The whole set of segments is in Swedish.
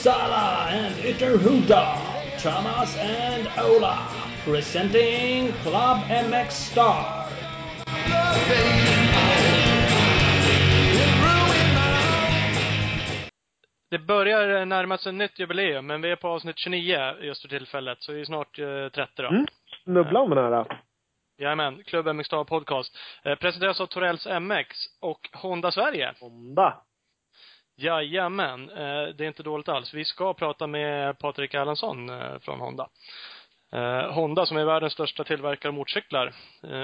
Uppsala and Ytterhuda, Thomas and Ola, presenting Club MX Star. Det börjar närma sig nytt jubileum, men vi är på avsnitt 29 just för tillfället, så vi är snart eh, 30 då. Mm. Snubbla om den här. då. Jajamän, Klubb MX Star Podcast. Eh, presenteras av Torells MX och Honda Sverige. Honda. Jajamän, eh, det är inte dåligt alls. Vi ska prata med Patrik Erlandsson eh, från Honda. Eh, Honda som är världens största tillverkare av motorcyklar.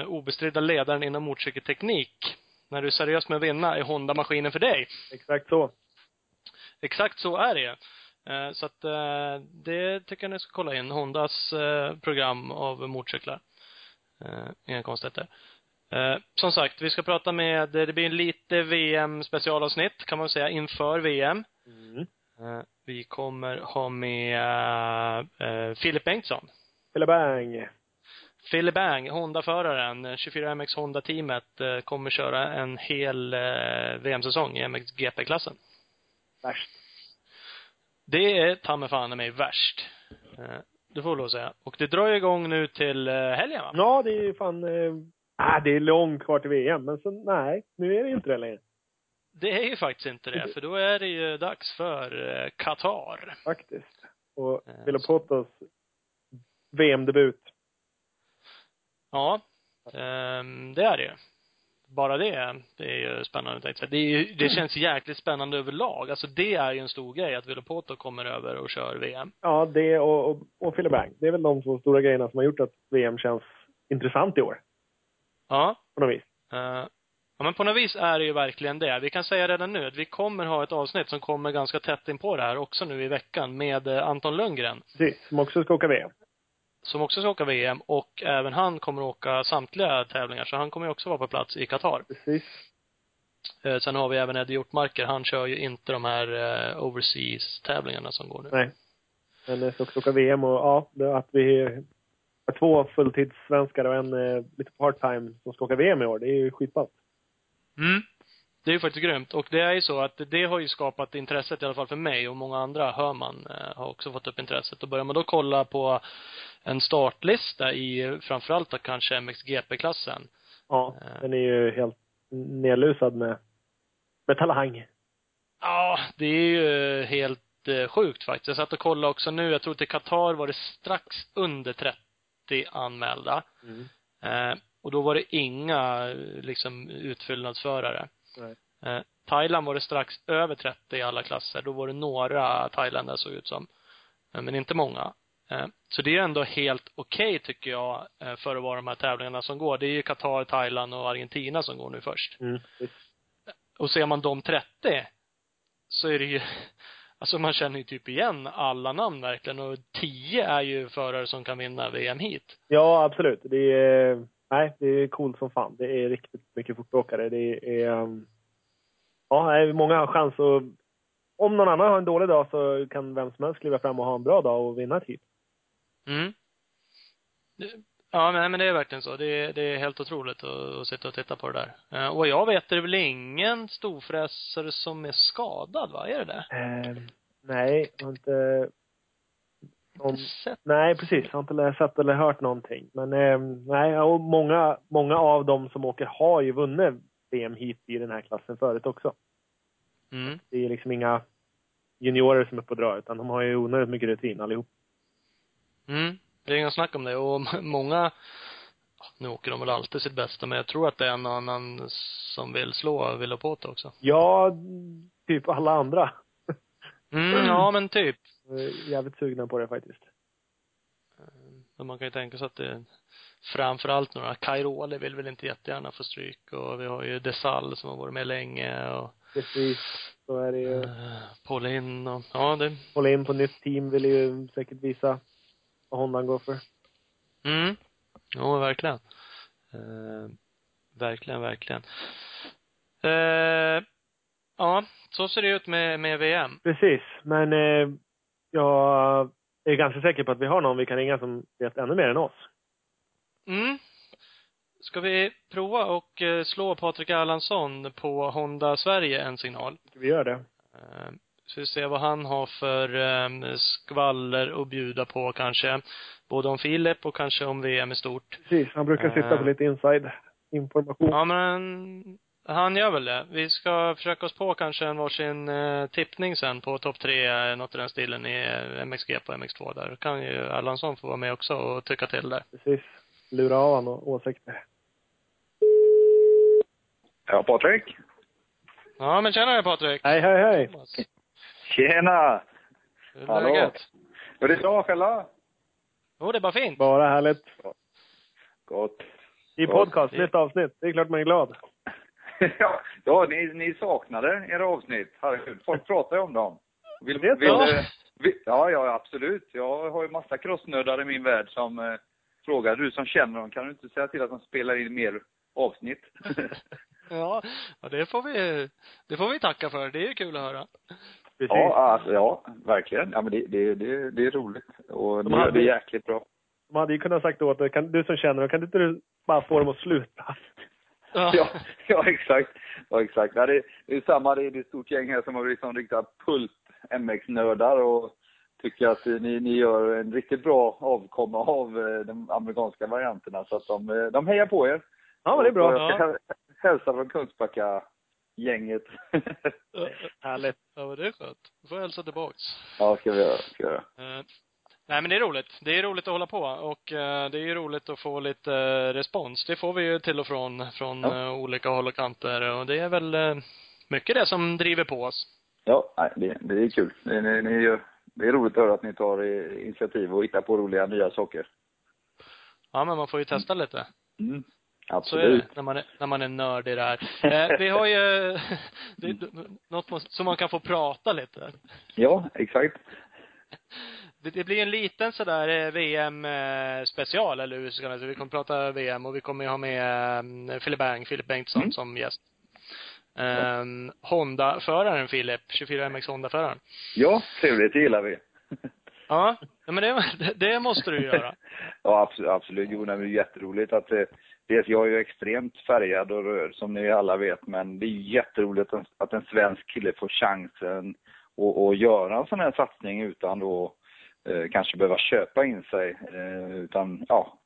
Obestridda ledaren inom motorcykelteknik. När du är seriös med att vinna är Honda maskinen för dig. Exakt så. Exakt så är det. Så att det tycker jag ni ska kolla in. Hondas program av motorcyklar. Inga konstigheter. Eh, Som sagt, vi ska prata med, det blir en lite VM specialavsnitt kan man säga inför VM. Mm. Eh, Vi kommer ha med eh, Filip Bengtsson. Bang. Philip Bang, Honda-föraren, 24MX Honda-teamet, eh, kommer köra en hel eh, VM-säsong i MX GP-klassen. Värst. Det är ta mig fan mig värst. Eh, Det får jag lov att säga. Och det drar igång nu till eh, helgen va? Ja, det är ju fan... Ah, det är långt kvar till VM, men så nej, nu är det inte det längre. Det är ju faktiskt inte det, för då är det ju dags för eh, Qatar. Faktiskt. Och Eh, Vilopotos VM-debut. Ja, ehm, det är det ju. Bara det, det är ju spännande. Det, är det känns jäkligt spännande överlag. Alltså det är ju en stor grej att Vilopoto kommer över och kör VM. Ja, det och, och, och Philip Bang. Det är väl de två stora grejerna som har gjort att VM känns intressant i år. Ja. På något vis. Eh, ja men på något vis är det ju verkligen det. Vi kan säga redan nu att vi kommer ha ett avsnitt som kommer ganska tätt in på det här också nu i veckan med eh, Anton Lundgren. Precis. Som också ska åka VM. Som också ska åka VM och även han kommer åka samtliga tävlingar så han kommer ju också vara på plats i Qatar. Precis. Eh, sen har vi även Eddie Hjortmarker. Han kör ju inte de här eh, overseas-tävlingarna som går nu. Nej. Men ska också åka VM och ja, att vi två fulltidssvenskar och en eh, lite part-time som ska åka VM i år. Det är ju skitballt. Mm. Det är ju faktiskt grymt. Och det är ju så att det har ju skapat intresset i alla fall för mig och många andra hör man eh, har också fått upp intresset. Och börjar man då kolla på en startlista i framförallt då kanske MXGP-klassen. Ja, Eh. den är ju helt nedlusad med, med talang. Ja, det är ju helt eh, sjukt faktiskt. Jag satt och kollade också nu. Jag tror till Qatar var det strax under 30 anmälda. Mm. Eh, och då var det inga liksom utfyllnadsförare. Eh, Thailand var det strax över 30 i alla klasser. Då var det några thailändare såg ut som. Eh, men inte många. Eh, så det är ändå helt okej tycker jag eh, för att vara de här tävlingarna som går. Det är ju Qatar, Thailand och Argentina som går nu först. Mm. Och ser man de 30 så är det ju Alltså man känner ju typ igen alla namn verkligen och 10 är ju förare som kan vinna VM hit. Ja, absolut. Det är, nej, det är coolt som fan. Det är riktigt mycket fotbollsåkare. Det är, um, ja, många har chans att, om någon annan har en dålig dag så kan vem som helst kliva fram och ha en bra dag och vinna ett hit. Mm. Ja, men, men det är verkligen så. Det är, det är helt otroligt att, att sitta och titta på det där. Eh, Och jag vet, det är väl ingen storfräsare som är skadad, va? Är det det? Eh, nej, jag har inte, Sett. nej precis. Jag har inte läst sett eller hört någonting. Men eh, nej, och många, många av dem som åker har ju vunnit VM hit i den här klassen förut också. Mm. Det är liksom inga juniorer som är på dra, utan de har ju onödigt mycket rutin allihop. Mm. Det är inga snack om det. Och många, nu åker de väl alltid sitt bästa, men jag tror att det är en annan som vill slå Villopota också. Ja, typ alla andra. Mm, ja men typ. Är jävligt sugna på det faktiskt. Men man kan ju tänka sig att det framförallt några Cairoli vill väl inte jättegärna få stryk och vi har ju Desal som har varit med länge och Precis. Så är det ju. uh, Paulin och, ja det, Hålla in på nytt team vill ju säkert visa vad Honda går för. mm. Ja, verkligen. Eh, verkligen, verkligen. Eh, ja, så ser det ut med, med VM. Precis, men eh, jag är ganska säker på att vi har någon vi kan ringa som vet ännu mer än oss. Mm. Ska vi prova och eh, slå Patrik Erlandsson på Honda Sverige en signal? Vi gör det. Så vi ser vad han har för eh, skvaller att bjuda på kanske. Både om Filip och kanske om VM i stort. Precis, han brukar sitta Eh. på lite inside information. Ja, men han gör väl det. Vi ska försöka oss på kanske en varsin eh, tippning sen på topp tre, eh, något i den stilen i eh, MXG på MX2 där. kan ju Erlandsson få vara med också och tycka till där. Precis. Lura av honom åsikter. Ja, Patrik? Ja, men tjena Patrik. Hej, hej, hej. Thomas. Tjena! Hur är läget? Hur är det bra, Fälla? Jo, det är bara fint. Bara härligt. Gott. I Ja, podcast, det- nytt avsnitt. Det är klart man är glad. ja, ja ni, ni saknade era avsnitt. Herregud, folk pratar ju om dem. Vill, Vet vill, du? eh, vill, ja, ja, absolut. Jag har ju massa crossnördar i min värld som eh, frågar, du som känner dem, kan du inte säga till att de spelar in mer avsnitt? Ja, ja det får vi, det får vi tacka för. Det är ju kul att höra. Precis. ja, alltså, ja, verkligen. Ja, men det, det, det, det är roligt. Och De gör hade- det jäkligt bra. De hade ju kunnat sagt åt dig, kan, du som känner dem, kan inte du bara få dem att sluta? Ja, ja exakt. Ja, exakt. Ja, det, det är samma, det är ett stort gäng här som har blivit som riktiga pult MX-nördar och tycker att ni, ni gör en riktigt bra avkomma av eh, de amerikanska varianterna. Så att de, eh, de hejar på er. Ja, men det är bra. Och jag ska häl- hälsa från Kungsbacka-gänget. Härligt. Ja, det är skönt. Du får hälsa tillbaks. ja, ska vi göra. Ska vi göra. Eh, nej men det är roligt. Det är roligt att hålla på och eh, det är roligt att få lite eh, respons. Det får vi ju till och från, från Ja. olika håll och kanter och det är väl mycket det som driver på oss. Ja, nej, det, det är kul. Det, ni, ni, gör- det är roligt att höra att ni tar initiativ och hittar på roliga nya saker. Ja men man får ju testa lite. Mm. Så är det, Absolut. när man är, när man är nörd i det här. Eh, vi har ju, det, något måste, så man kan få prata lite. Ja, exakt. Det, det blir en liten sådär eh, VM-special, eller hur ska man säga. Vi kommer prata VM och vi kommer ju ha med um, Philip Bang, Philip Bengtsson Mm. som gäst. Um, Honda-föraren Philip, 24MX Honda-föraren. Ja, trevligt. Det gillar vi. Ja, men det, det, måste du göra. Ja, absolut. absolut. Jo, det är jätteroligt att dels jag är ju extremt färgad och röd som ni alla vet, men det är jätteroligt att, att en svensk kille får chansen att, att göra en sån här satsning utan då eh, kanske behöva köpa in sig, eh, utan ja,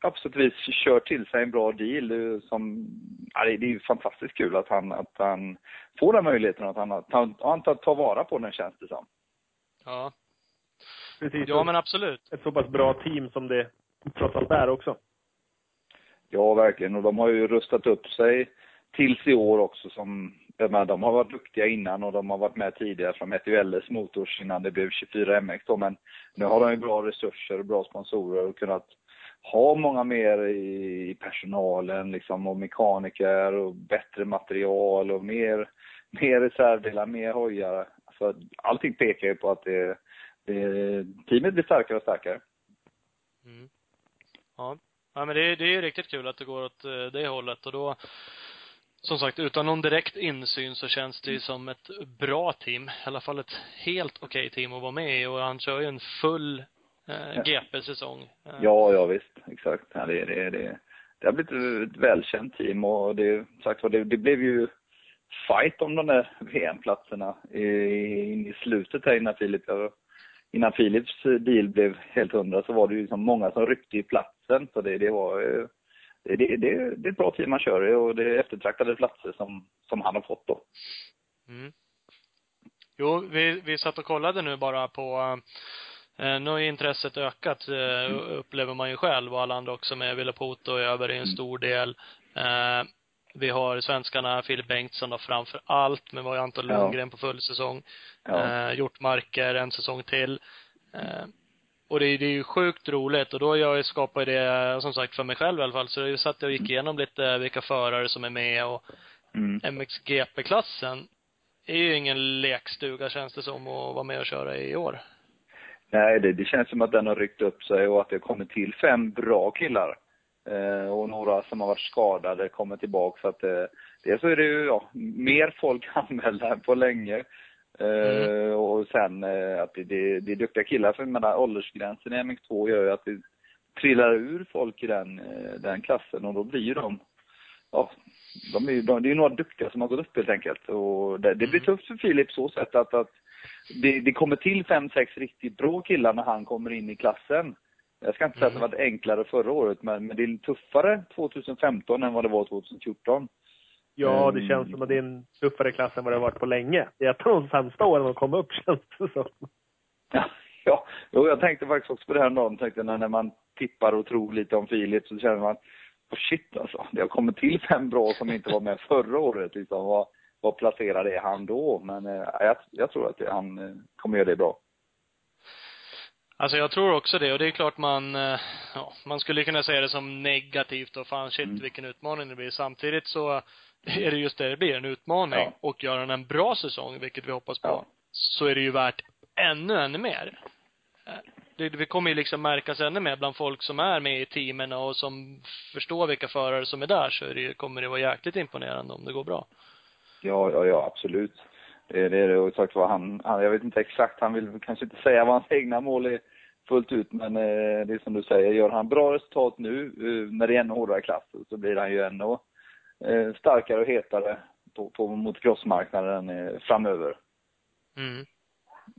absolut kör till sig en bra deal eh, som, ja, det, är ju fantastiskt kul att han, att han får den möjligheten, att han, att han, han tar, tar vara på den känns det som. Ja. Precis. Ja, men absolut. Ett så pass bra team som det trots allt är också. Ja, verkligen. Och de har ju rustat upp sig tills i år också. Som, menar, de har varit duktiga innan och de har varit med tidigare från Metuelles Motors innan det blev 24MX då. Men nu har de ju bra resurser och bra sponsorer och kunnat ha många mer i, i personalen liksom och mekaniker och bättre material och mer, mer reservdelar, mer hojar. Alltså, allting pekar ju på att det, det, teamet blir starkare och starkare. Mm. Ja. Ja, men det, är- det är ju riktigt kul att det går åt eh, det hållet och då, som sagt, utan någon direkt insyn så känns det ju som ett bra team. I alla fall ett helt okej team att vara med i och han kör ju en full eh. GP-säsong. Eh, Ja, ja visst. Exakt. Ja, det, det, det, det har blivit ett välkänt team och det, sagt det, det blev ju fight om de där VM-platserna i- in i slutet här innan Filip, innan Philips deal blev helt hundra så var det ju liksom många som ryckte i platsen. Så det, det var eh, det, det, det, är ett bra team man kör i och det är eftertraktade platser som, som han har fått då. Mm. Jo, vi, vi satt och kollade nu bara på eh, nu har ju intresset ökat, eh, upplever man ju själv och alla andra också med Ville Poto över är en stor del. Eh, vi har svenskarna Filip Bengtsson då framför allt, men vi har ju Anton Ja. Lundgren på full säsong. Ja. Eh, Hjortmarker en säsong till. Eh, och det, är- det är ju sjukt roligt och då jag ju skapat det, som sagt för mig själv i alla fall, så jag satt och gick igenom lite vilka förare som är med och Mm. MXGP-klassen är ju ingen lekstuga känns det som att vara med och köra i år. Nej, det, det känns som att den har ryckt upp sig och att det har kommit till fem bra killar. Eh, och några som har varit skadade kommer tillbaka. Så att eh, dels så är det ju ja, mer folk anmälda än på länge. Eh, Och sen eh, att det, det, det är duktiga killar. För menar, åldersgränsen i MX2 gör ju att det trillar ur folk i den, den klassen och då blir ju de, ja, de är, ju- de, det är ju några duktiga som har gått upp helt enkelt. Och det, det blir Mm. tufft för Filip så sätt att, att det, det kommer till fem, sex riktigt bra killar när han kommer in i klassen. Jag ska inte säga att det Mm. var enklare förra året, men, men det är tuffare 2015 än vad det var 2014. Ja, det Mm. känns som att det är en tuffare klass än vad det har varit på länge. Det är ett av de sämsta åren att komma upp, känns det som. Ja, ja. Jo, jag tänkte faktiskt också på det här en dag. Tänkte när, man tippar och tror lite om Filip så känner man, oh shit alltså. Det har kommit till fem bra som inte var med förra året. Liksom, vad, vad placerad är han då? Men eh, jag, jag tror att han eh, kommer göra det bra. Alltså jag tror också det och det är klart man, eh, ja, man skulle kunna säga det som negativt och fan shit Mm. vilken utmaning det blir. Samtidigt så är det just det det blir, en utmaning. Ja. Och gör han en bra säsong, vilket vi hoppas på, Ja. så är det ju värt ännu, ännu mer. Det, det kommer ju liksom märkas ännu mer bland folk som är med i teamen och som förstår vilka förare som är där så är det, ju- kommer det vara jäkligt imponerande om det går bra. Ja, ja, ja, absolut. Det, det är det. Och sagt vad han, han, jag vet inte exakt, han vill kanske inte säga vad hans egna mål är fullt ut, men eh, det är som du säger, gör han bra resultat nu eh, när det är ännu hårdare klass så blir han ju ännu eh, starkare och hetare på, på, mot crossmarknaden eh, framöver. Mm.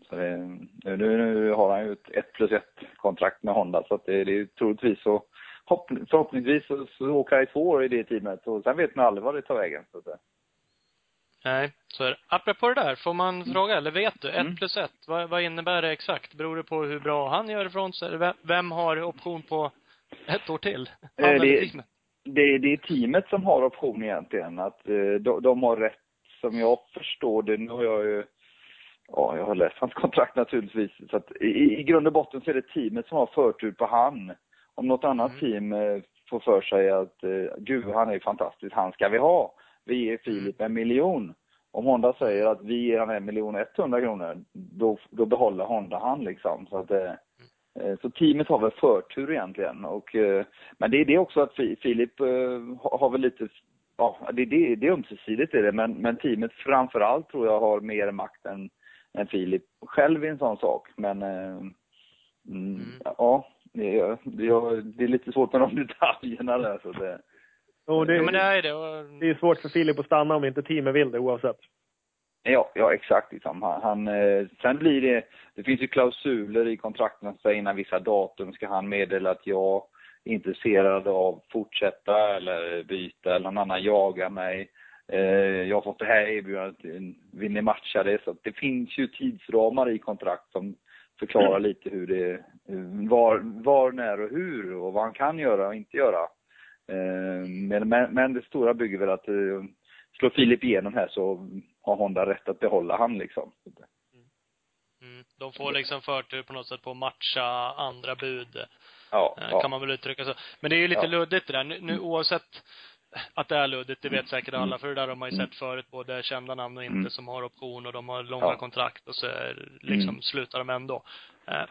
Så det, nu, nu har han ju ett 1 plus 1 kontrakt med Honda så att det, det är troligtvis så hopp, förhoppningsvis så, så åker han i två år i det teamet och sen vet man aldrig vad det tar vägen. Så att. Nej, så är det. Apropå det där, får man fråga, eller vet du? Ett Mm. plus ett, vad, vad innebär det exakt? Beror det på hur bra han gör ifrån sig? Vem, vem har option på ett år till? Han Eh, det- teamet? det, det är teamet som har option egentligen. Att eh, de, de har rätt, som jag förstår det. Nu har jag ju, ja, jag har läst hans kontrakt naturligtvis. Så att i, i grund och botten så är det teamet som har förtur på han. Om något annat Mm. team eh, får för sig att, eh, gud han är fantastisk, han ska vi ha. Vi ger Filip en miljon. Om Honda säger att vi ger han en miljon 100 kronor, då, då behåller Honda han liksom. Så att, eh, eh, så teamet har väl förtur egentligen. Och, eh, men det är det också att Fi- Filip har väl lite, ja det, det, det är ömsesidigt är det, men, men teamet framför allt tror jag har mer makt än, än Filip själv i en sån sak. Men eh, mm, ja, det är, det, det är lite svårt med de detaljerna där. Så det, Och det, Ja, men det är det. Och, det är svårt för Filip att stanna om inte teamet vill det oavsett. Ja, ja exakt. Liksom. Han, han, eh, sen blir det, det finns ju klausuler i kontrakten som säger innan vissa datum ska han meddela att jag är intresserad av att fortsätta eller byta eller någon annan jagar mig. Eh, jag har fått det här erbjudandet, vill ni matcha det? Så det finns ju tidsramar i kontrakt som förklarar lite hur det, var, var, när och hur och vad han kan göra och inte göra. Eh, men, men, men det stora bygger väl att eh, slår Filip igenom här så har Honda rätt att behålla han liksom. mm, de får liksom förtur på något sätt på att matcha andra bud. Ja, eh, ja. Kan man väl uttrycka så. Men det är ju lite Ja. luddigt det där. Nu, nu oavsett att det är luddigt, det vet säkert Mm. alla, för det där har man ju Mm. sett förut, både kända namn och inte, Mm. som har option och de har långa Ja. kontrakt och så liksom Mm. slutar de ändå.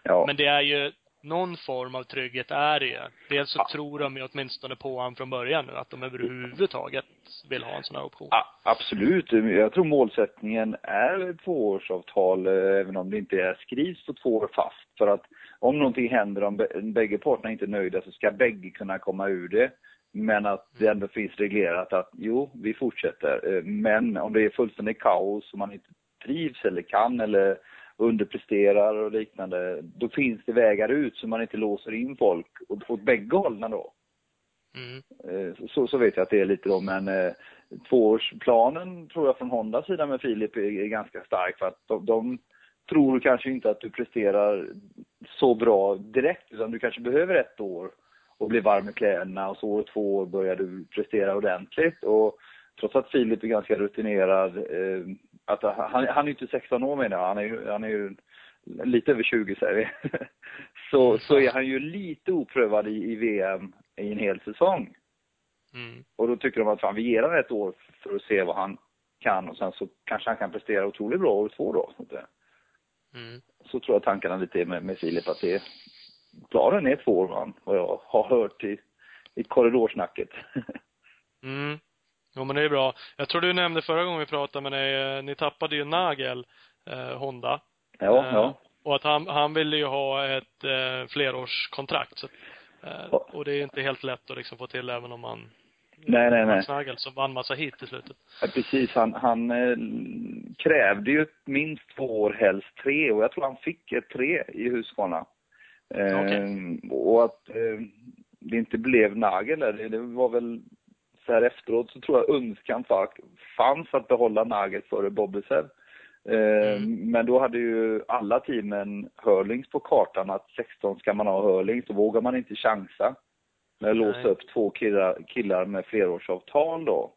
Ja. Men det är ju, någon form av trygghet är det ju. Dels så Ja. tror de ju åtminstone på han från början nu, att de överhuvudtaget vill ha en sån här option. Ja, absolut. Jag tror målsättningen är ett tvåårsavtal, eh, även om det inte är skrivs på två år fast. För att om någonting händer, om bä- bägge parterna inte är nöjda, så ska bägge kunna komma ur det. Men att det ändå finns reglerat att jo, vi fortsätter. Eh, Men om det är fullständigt kaos och man inte trivs eller kan eller underpresterar och liknande, då finns det vägar ut så man inte låser in folk åt, åt bägge hållen då. Mm. Eh, Så, så vet jag att det är lite då, men eh, tvåårsplanen tror jag från Hondas sida med Filip är, är ganska stark för att de, de tror kanske inte att du presterar så bra direkt utan du kanske behöver ett år och bli varm i kläderna och så år två år börjar du prestera ordentligt och trots att Filip är ganska rutinerad, eh, att han, han är inte 16 år menar jag, han är ju, han är ju lite över 20 säger vi. så, så är han ju lite oprövad i, i VM i en hel säsong. Mm. Och då tycker de att fan, vi ger honom ett år för att se vad han kan och sen så kanske han kan prestera otroligt bra år två då. Mm. så tror jag tankarna lite är med, med Filip att det planen är två år man, vad jag har hört i, i korridorsnacket. Mm. Jo men det är bra. Jag tror du nämnde förra gången vi pratade med dig, ni tappade ju Nagel, eh, Honda. ja, Eh, ja. Och att han, han ville ju ha ett eh, flerårskontrakt. Så, eh. Och det är ju inte helt lätt att liksom få till även om man Nej, nej, nej. Nagel som vann massa hit i slutet. Ja, precis. Han, han eh, krävde ju minst två år, helst tre. Och jag tror han fick ett tre i Husqvarna. Eh, Okej. Och att eh, det inte blev Nagel där, det var väl så här efteråt så tror jag önskan fa- fanns att behålla Nagel före Bobisev. Eh, Mm. Men då hade ju alla teamen Hurlings på kartan att 16 ska man ha Hurlings, då vågar man inte chansa. Med att låsa upp två killar, killar med flerårsavtal då.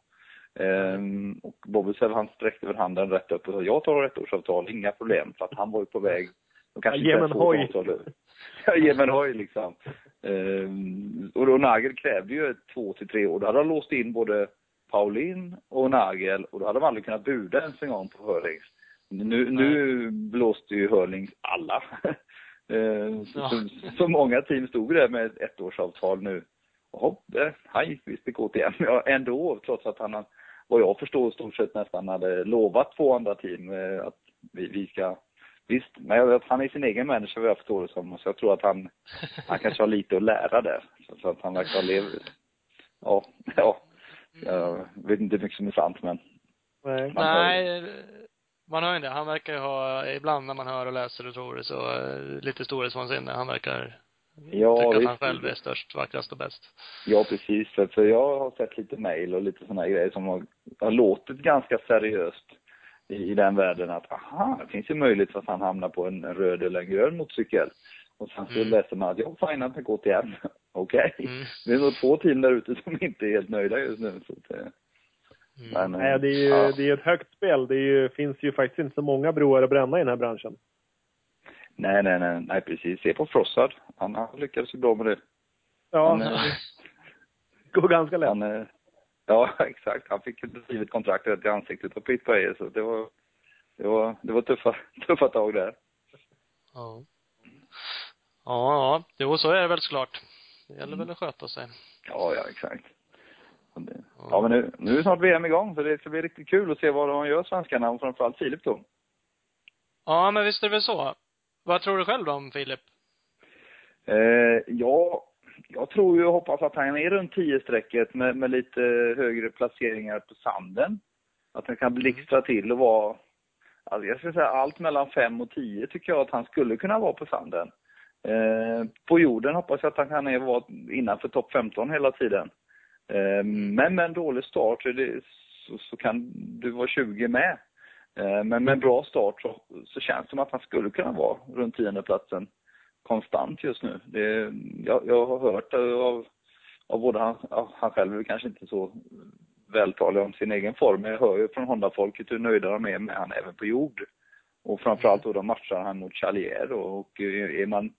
Ehm, och Bobisev han sträckte väl handen rätt upp och sa jag tar ettårsavtal, inga problem. För att han var ju på väg. De kanske Ja, inte hoj. Ja, ge mig en hoj liksom. Ehm, och då Nagel krävde ju två till tre år. Då hade han låst in både Paulin och Nagel och då hade de aldrig kunnat buda ens en gång på Hurlings. Nu, nu blåste ju Hurlings alla. Ehm, så, Ja. så, så många team stod där med ett ettårsavtal nu. Och hopp, eh, han gick visst till KTM. Ja, ändå, trots att han, vad jag förstår, stort sett nästan hade lovat två andra team eh, att vi, vi ska Visst, men jag vet, han är sin egen människa vad jag förstår det som. Så jag tror att han, han kanske har lite att lära där. Så, så att han verkar ha levt. Ja, ja. Jag vet inte hur mycket som är sant men. Nej. Man hör Nej, man hör ju det. Han verkar ju ha, ibland när man hör och läser och tror det, så eh, lite storhetsvansinne. Han verkar Ja, tycka att han själv är störst, vackrast och bäst. Ja, precis. För, för jag har sett lite mejl och lite sådana grejer som har, har låtit ganska seriöst i, i den världen att aha, det finns ju möjlighet att han hamnar på en, en röd eller en grön motorcykel. Och sen så Mm. läser man att jag signat med KTM. Okej. Mm. Det är nog två team där ute som inte är helt nöjda just nu. Så att, eh, Mm. men, eh, Nej, det är ju ja. det är ett högt spel. Det är ju, finns ju faktiskt inte så många broar att bränna i den här branschen. Nej, nej, nej, nej, precis. Se på Frossard. Han, han lyckades ju bra med det. Ja, Han, eh, det går ganska lätt. han, eh, ja, exakt. Han fick ett skrivet kontrakt rätt i ansiktet av Pete Payer, så det var, det var, det var tuffa, tuffa tag där. Ja. Ja, ja. Jo, så är det väl såklart. Det gäller väl att sköta sig. Ja, ja, exakt. Ja, men nu, nu är snart VM igång, så det ska bli riktigt kul att se vad de gör, svenskarna, och framförallt Filip då. Ja, men visst är det väl så. Vad tror du själv då om Filip? Eh, ja, jag tror ju och hoppas att han är runt 10-strecket med, med lite högre placeringar på sanden. Att han kan blixtra till och vara, alltså jag ska säga allt mellan 5 och 10 tycker jag att han skulle kunna vara på sanden. Eh, på jorden hoppas jag att han kan vara innanför topp 15 hela tiden. Eh, men med en dålig start det, så, så kan du vara 20 med. Eh, men med en bra start så, så känns det som att han skulle kunna vara runt tionde platsen konstant just nu. Det, jag, jag har hört av, av både han, han själv är kanske inte så vältalig om sin egen form, men jag hör ju från Honda-folket hur nöjda de är med han även på jord. Och framförallt då de matchar han mot Chalier då, och eh, är man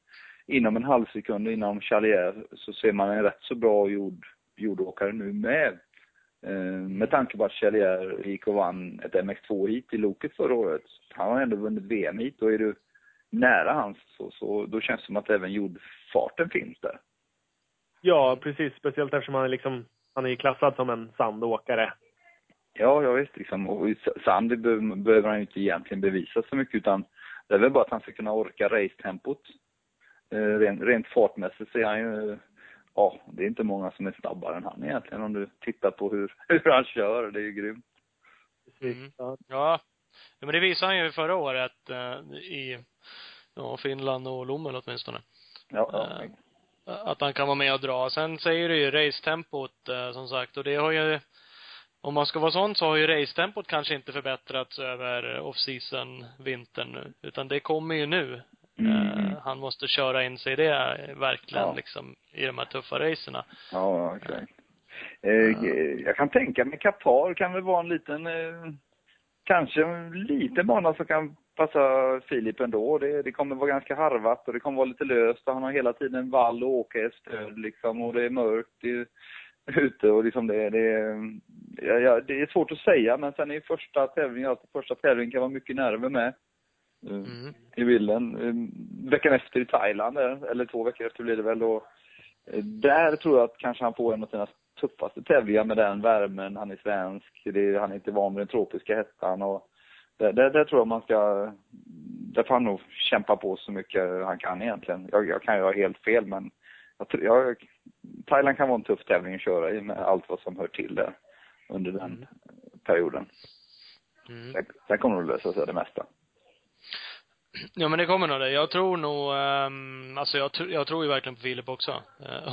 inom en halv sekund inom Chalier så ser man en rätt så bra jord, jordåkare nu med. Eh, med tanke på att Chalier gick och vann ett MX2 hit i loket förra året. Han har ändå vunnit VM hit och är du nära hans så, så då känns det som att även jordfarten finns där. Ja, precis. Speciellt eftersom han är liksom, han är ju klassad som en sandåkare. Ja, ja visst liksom. Och be- behöver han ju inte egentligen bevisa så mycket utan det är väl bara att han ska kunna orka racetempot. Eh, rent, rent fartmässigt så är han ju, ja, det är inte många som är snabbare än han egentligen om du tittar på hur, hur han kör. Det är ju grymt. Mm. Ja. Ja. ja men det visade han ju förra året eh, i ja, Finland och Lommel åtminstone. Ja, ja. Eh, att han kan vara med och dra. Sen säger du ju racetempot eh, som sagt och det har ju om man ska vara sån så har ju racetempot kanske inte förbättrats över off-season, vintern nu. Utan det kommer ju nu. Mm. Eh, han måste köra in sig i det eh, verkligen Ja. liksom i de här tuffa racerna. Ja, exakt. Eh, jag kan tänka mig Qatar kan väl vara en liten, eh, kanske en liten bana som kan passa Filip ändå. Det, det kommer vara ganska harvat och det kommer vara lite löst och han har hela tiden en vall och i stöd liksom och det är mörkt det ute och liksom det, det, är- ja, det är svårt att säga men sen är första tävlingen, alltid första tävlingen kan vara mycket nerver med. Eh, Mm. i bilden. Eh, Veckan efter i Thailand, där, eller två veckor efter blir det väl. Och, eh, där tror jag att kanske han får en av sina tuffaste tävlingar med den värmen. Han är svensk, det är, han är inte van med den tropiska hettan. Och där, där, där tror jag man ska, där får han nog kämpa på så mycket han kan egentligen. Jag, jag kan ju ha helt fel men jag, jag Thailand kan vara en tuff tävling att köra i med allt vad som hör till där under den Mm. perioden. Mm. Sen, sen kommer det att lösa sig det mesta. Ja men det kommer nog det. Jag tror nog, ehm, alltså jag, jag tror ju verkligen på Filip också.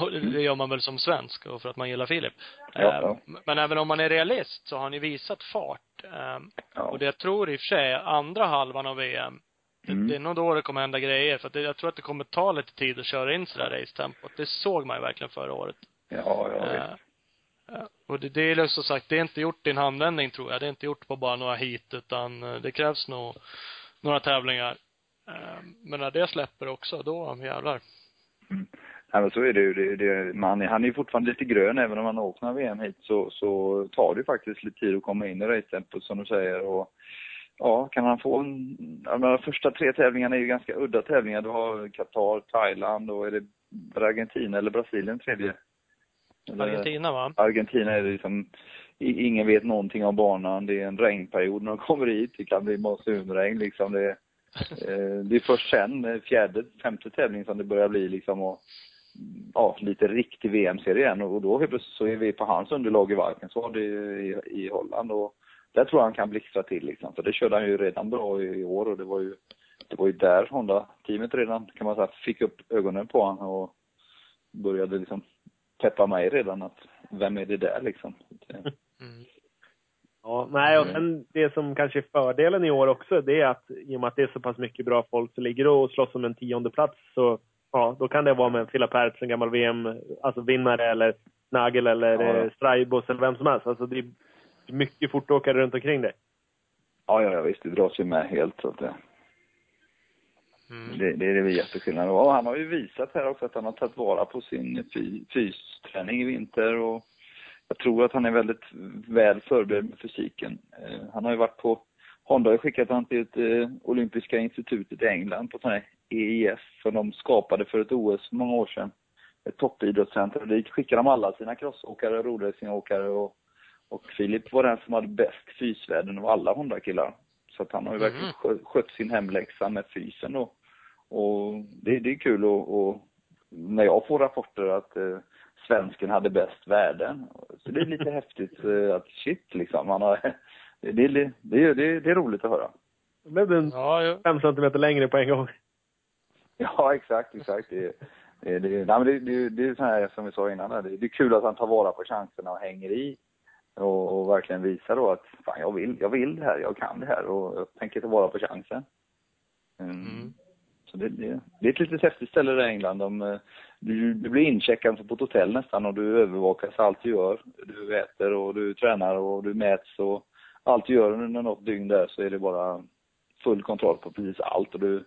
Och det gör man väl som svensk och för att man gillar Filip. Ja, Eh, ja. Men även om man är realist så har han ju visat fart. Ehm, Ja. Och det jag tror i och för sig, andra halvan av VM, det, Mm. det är nog då det kommer hända grejer. För att det, jag tror att det kommer ta lite tid att köra in sådär racetempot. Det såg man ju verkligen förra året. Ja. Eh, eh, och det, det är liksom sagt, det är inte gjort i en handvändning tror jag. Det är inte gjort på bara några hit utan eh, det krävs nog några tävlingar. Eh, Men när det släpper också, då jävlar. Mm. Nej, men så är det ju. Det, det, man, han är ju fortfarande lite grön även om han några VM hit så, så tar det faktiskt lite tid att komma in i racetempot som du säger. Och, ja, kan han få en... Jag menar, första tre tävlingarna är ju ganska udda tävlingar. Du har Qatar, Thailand och är det Argentina eller Brasilien tredje? Eller- Argentina va? Argentina är det liksom, ingen vet någonting om banan. Det är en regnperiod när de kommer hit. Det kan bli monsunregn liksom. Det, det är först sen, eh, fjärde, femte tävling som det börjar bli liksom och, ja, lite riktig VM-serie igen. Och då helt plötsligt så är vi på hans underlag i Valkenswaard i, i, i Holland. Och där tror jag han kan blixtra till liksom. För det körde han ju redan bra i, i år och det var ju, det var ju där Honda-teamet redan, kan man säga, fick upp ögonen på honom och började liksom peppa mig redan att vem är det där liksom? Mm. Ja, nej, och Mm. sen det som kanske är fördelen i år också, det är att i och med att det är så pass mycket bra folk som ligger och slåss om en tionde plats så ja, då kan det vara med Fila Pertz, en gammal VM, alltså vinnare eller Nagel eller Ja, ja. ja. Straibos eller vem som helst. Alltså det är mycket fortåkare runt omkring dig. Ja, ja, ja visst, det dras ju med helt så att det, Mm. det, det är det jätteskillnad. Och han har ju visat här också att han har tagit vara på sin fy, fysträning i vinter och jag tror att han är väldigt väl förberedd med fysiken. Eh, han har ju varit på, Honda har skickat honom till ett eh, olympiska institutet i England på sån här EIS som de skapade för ett OS för många år sedan. Ett toppidrottscenter. Dit skickade de alla sina crossåkare, rodracingåkare och, och Filip var den som hade bäst fysvärden av alla Honda-killar. Så att han har ju Mhm. verkligen skö- skött sin hemläxa med fysen då. Och det, det är kul och, och när jag får rapporter att eh, svensken hade bäst värden. Så det är lite häftigt eh, att shit liksom, han har, det, det, det, det, det, det är roligt att höra. Då blev du en Ja, jo. fem centimeter längre på en gång. Ja, exakt, exakt. Det, det, det, nej, men det, det, det är så här som vi sa innan, det, det är kul att han tar vara på chanserna och hänger i. Och, och verkligen visar då att fan, jag vill, jag vill det här, jag kan det här och jag tänker ta vara på chansen. Mm. Mm. Så det, det, det är ett litet häftigt ställe där i England. De, eh, du, du blir incheckad på ett hotell nästan och du övervakas allt du gör. Du äter och du tränar och du mäts och allt du gör under något dygn där så är det bara full kontroll på precis allt och du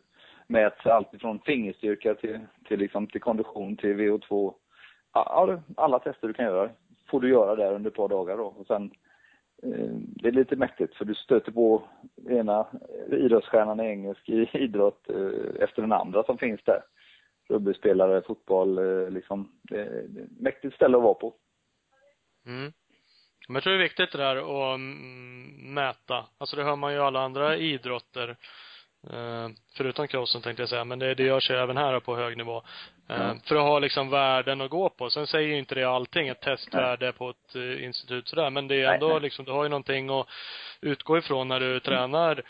mäts allt ifrån fingerstyrka till, till, liksom, till kondition till VO2. Ja, alla tester du kan göra får du göra där under ett par dagar då. Och sen, Eh, det är lite mäktigt för du stöter på ena idrottsstjärnan i engelsk i idrott eh, efter den andra som finns där. Rugbyspelare, fotboll, eh, liksom. Det, är ett mäktigt ställe att vara på. Mm. Men jag tror det är viktigt det där att mm, mäta. Alltså det hör man ju i alla andra idrotter. Förutom crossen tänkte jag säga, men det, det görs ju även här på hög nivå. Ja. För att ha liksom värden att gå på. Sen säger ju inte det allting, ett testvärde på ett eh, institut sådär. Men det är Nej, ändå nej. liksom, du har ju någonting att utgå ifrån när du tränar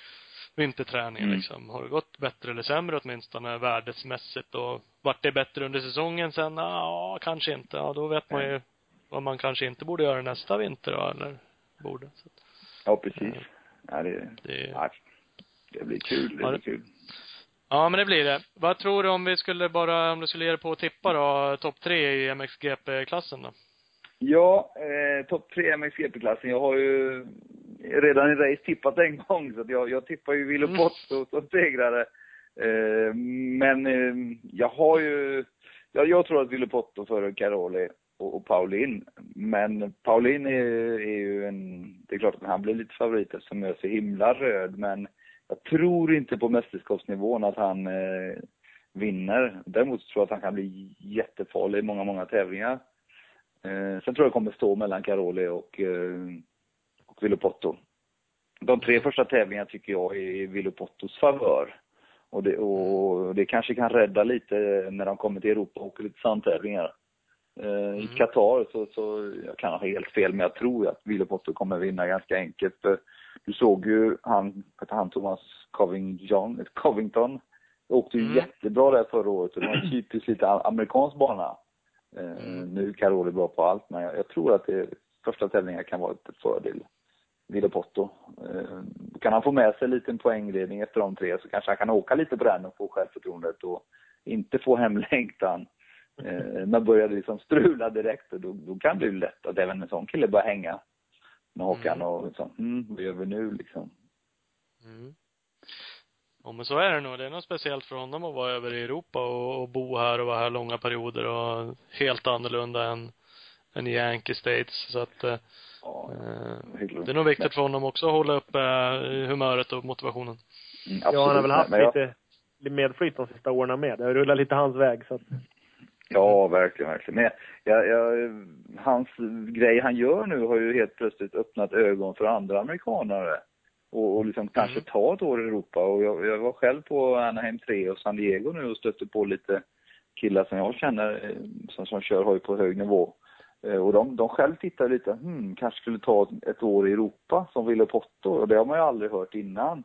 vinterträning Mm. liksom. Har det gått bättre eller sämre åtminstone värdesmässigt och vart det bättre under säsongen sen? Ja, kanske inte. Ja, då vet man ju vad man kanske inte borde göra nästa vinter då, eller borde. Så Ja, precis. Ja, det, det, ja, det blir kul. Det blir kul. Ja, men det blir det. Vad tror du om vi skulle bara, om du skulle ge dig på att tippa då, topp tre i MXGP-klassen då? Ja, eh, topp tre MXGP-klassen. Jag har ju redan i race tippat en gång, så jag, jag tippar ju Willy Mm. Potto som segrare. Eh, men eh, jag har ju, jag, jag tror att Willy Potto före Caroli och, och Paulin. Men Paulin är, är ju en, det är klart att han blir lite favorit eftersom jag är så himla röd, men jag tror inte på mästerskapsnivån att han eh, vinner. Däremot tror jag att han kan bli jättefarlig i många, många tävlingar. Eh, sen tror jag det kommer stå mellan Caroli och, eh, och Vilopotto. De tre första tävlingarna tycker jag är i Vilopottos favör. Och det, och det kanske kan rädda lite när de kommer till Europa och åker lite sandtävlingar. eh, i Mm. Qatar. Så, så jag kan ha helt fel, men jag tror att Villepotto kommer vinna ganska enkelt. För du såg ju han, han Thomas Covington, Covington åkte ju Mm. jättebra där förra året och det var typiskt lite amerikansk bana. Eh, Mm. Nu är Caroli bra på allt, men jag, jag tror att det, första tävlingen kan vara ett fördel. Villepotto. Eh, kan han få med sig en liten poängledning efter de tre så kanske han kan åka lite på den och få självförtroendet och inte få hem längtan. Eh, men börjar det liksom strula direkt då, då kan det bli lätt att även en sån kille börjar hänga med Håkan Mm. och liksom, mm, vad gör vi nu liksom? Mm. Ja men så är det nog. Det är något speciellt för honom att vara över i Europa och, och bo här och vara här långa perioder och helt annorlunda än, än i Yankee States. Så att eh, Ja, eh, det är nog viktigt för honom också att hålla uppe eh, humöret och motivationen. Mm, Ja, han har väl haft jag- lite medflyt de sista åren med. Det har rullat lite hans väg så att, Ja, verkligen, verkligen. Men jag, jag, hans grej han gör nu har ju helt plötsligt öppnat ögon för andra amerikanare. Och, och liksom kanske ta ett år i Europa. Och jag, jag var själv på Anaheim 3 och San Diego nu och stötte på lite killar som jag känner eh, som, som kör hoj på hög nivå. Eh, Och de, de själv tittar lite, hmm, kanske skulle ta ett, år i Europa som Ville Potto. Och det har man ju aldrig hört innan.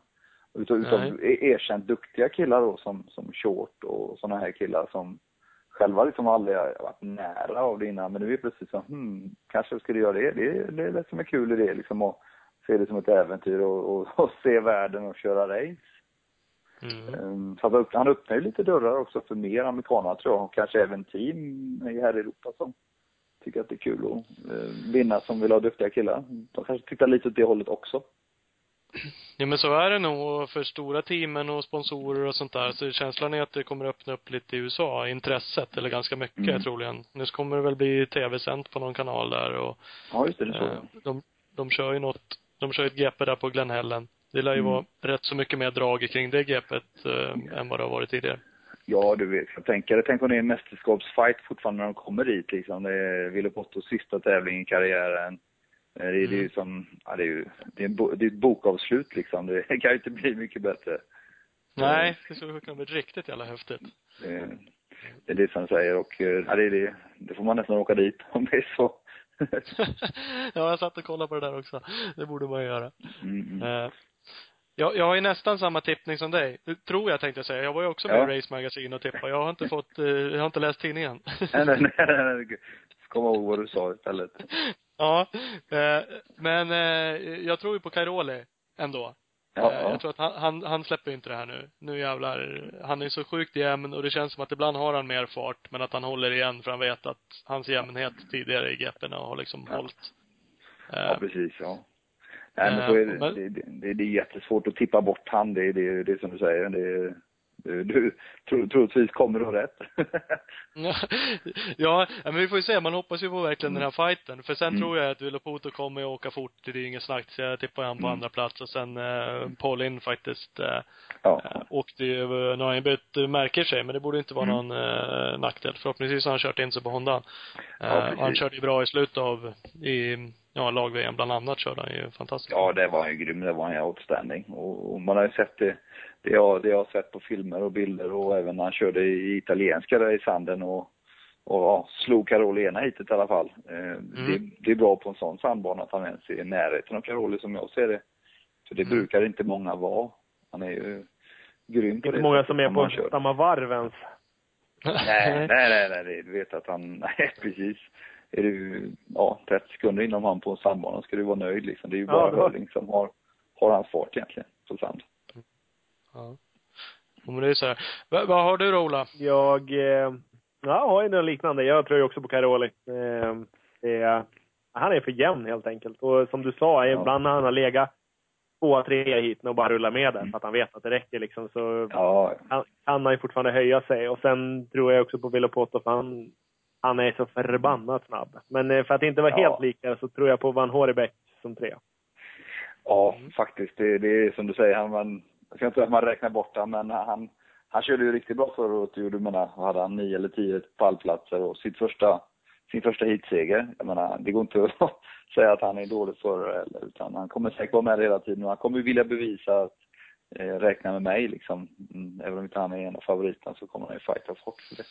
Utav, utav e- erkänt duktiga killar då som, som Short och sådana här killar som själva liksom aldrig varit nära av det innan. Men nu är det plötsligt så, hmm, kanske skulle göra det. Det, det är det som är kul i det liksom att se det som ett äventyr och, och, och se världen och köra race. Mm. Um, så han, han öppnar ju lite dörrar också för mer amerikaner tror jag. Och kanske även team här i Europa som tycker att det är kul att uh, vinna, som vill ha duktiga killar. De kanske tittar lite åt det hållet också. Ja men så är det nog för stora teamen och sponsorer och sånt där. Så känslan är att det kommer öppna upp lite i USA, intresset, eller ganska mycket Mm. troligen. Nu kommer det väl bli tv-sänt på någon kanal där och Ja, just det, det så. eh, de, de kör ju något, de kör ett GP där på Glen Helen. Det lär ju Mm. vara rätt så mycket mer drag kring det GPet eh, än vad det har varit tidigare. Ja, du vet. Jag tänker, tänk om det är en mästerskapsfight fortfarande när de kommer dit liksom. Det är Ville Pottos sista tävling i karriären. Eh, Det är, är ju som, ja det är ju, det är, en det är ett bokavslut liksom. Det kan ju inte bli mycket bättre. Nej, det skulle kunna bli riktigt jävla häftigt. Det, det är det som säger och, eh, ja det är det. Det får man nästan åka dit om det är så. ja, jag satt och kollade på det där också. Det borde man göra. Mm, mm. Eh, jag, jag har ju nästan samma tippning som dig. Det tror jag tänkte jag säga. Jag var ju också med Ja. i Race Magazine och tippade. Jag har inte fått, eh, jag har inte läst tidningen. nej, nej, nej, nej. Kom ihåg vad du sa istället. Ja, eh, men eh, jag tror ju på Cairoli ändå. Ja, Eh, ja. Jag tror att han, han, han släpper inte det här nu. Nu jävlar. Han är så sjukt jämn och det känns som att ibland har han mer fart, men att han håller igen för han vet att hans jämnhet tidigare i GP'na har liksom Ja. hållit. Ja, precis. Ja. Nej, men så är det, men- det, det, det är jättesvårt att tippa bort han. Det är det, det är som du säger. Det är, du, du tro, troligtvis kommer du rätt. ja, men vi får ju se. Man hoppas ju på verkligen den här fighten. För sen Mm. tror jag att Vilopoto kommer att åka fort. Det är inget snack. Så jag tippar han på Mm. andra plats och sen eh, Paulin faktiskt eh, ja. eh, åkte ju, nu har han ju bytt märke sig, men det borde inte vara Mm. någon eh, nackdel. Förhoppningsvis har han kört in sig på Honda. Ja, Eh, han körde ju bra i slutet av, i, ja, lag-VM bland annat körde han ju fantastiskt. ja, det var ju grym. Det var ju outstanding. Och, och man har ju sett det, det jag, det jag sett på filmer och bilder och även när han körde i italienska där i sanden och, och ja, slog Caroli ena hitet i alla fall. Eh, det, det är bra på en sån sandbana att han ens är i närheten av Caroli som jag ser det. För det Mm. brukar inte många vara. Han är ju grym på inte det många sättet som är som han på kör. samma varv ens. Nej, nej, nej, nej, det- du vet att han, nej precis. Är du, ja, 30 sekunder inom han på sandbanan ska du vara nöjd liksom. Det är ju Ja, bara det var- Hörling som har, har hans fart egentligen på sand. Ja. Men det är så här. Va, vad har du då, Ola? Jag eh, ja, har ju något liknande. Jag tror ju också på Caroli. Eh, det han är för jämn helt enkelt. Och som du sa, Ja. ibland när han har legat tvåa, trea hit och bara rullar med där för att han vet att det räcker liksom så Ja, kan, kan han ju fortfarande höja sig. Och sen tror jag också på Villapoto för han, han är så förbannat snabb. Men eh, för att inte vara Ja. helt lika så tror jag på Van Horebeck som tre. ja faktiskt. Det, det är som du säger, han, man, jag ska inte säga att man räknar bort han, men han, han körde ju riktigt bra förra året. Du menar, hade han nio eller tio pallplatser och sitt första, sin första hitseger. Jag menar, det går inte att säga att han är dålig förare utan han kommer säkert vara med hela tiden och han kommer vilja bevisa att eh, räkna med mig liksom. Mm, även om inte han är en av favoriterna så kommer han ju fightas hårt för det.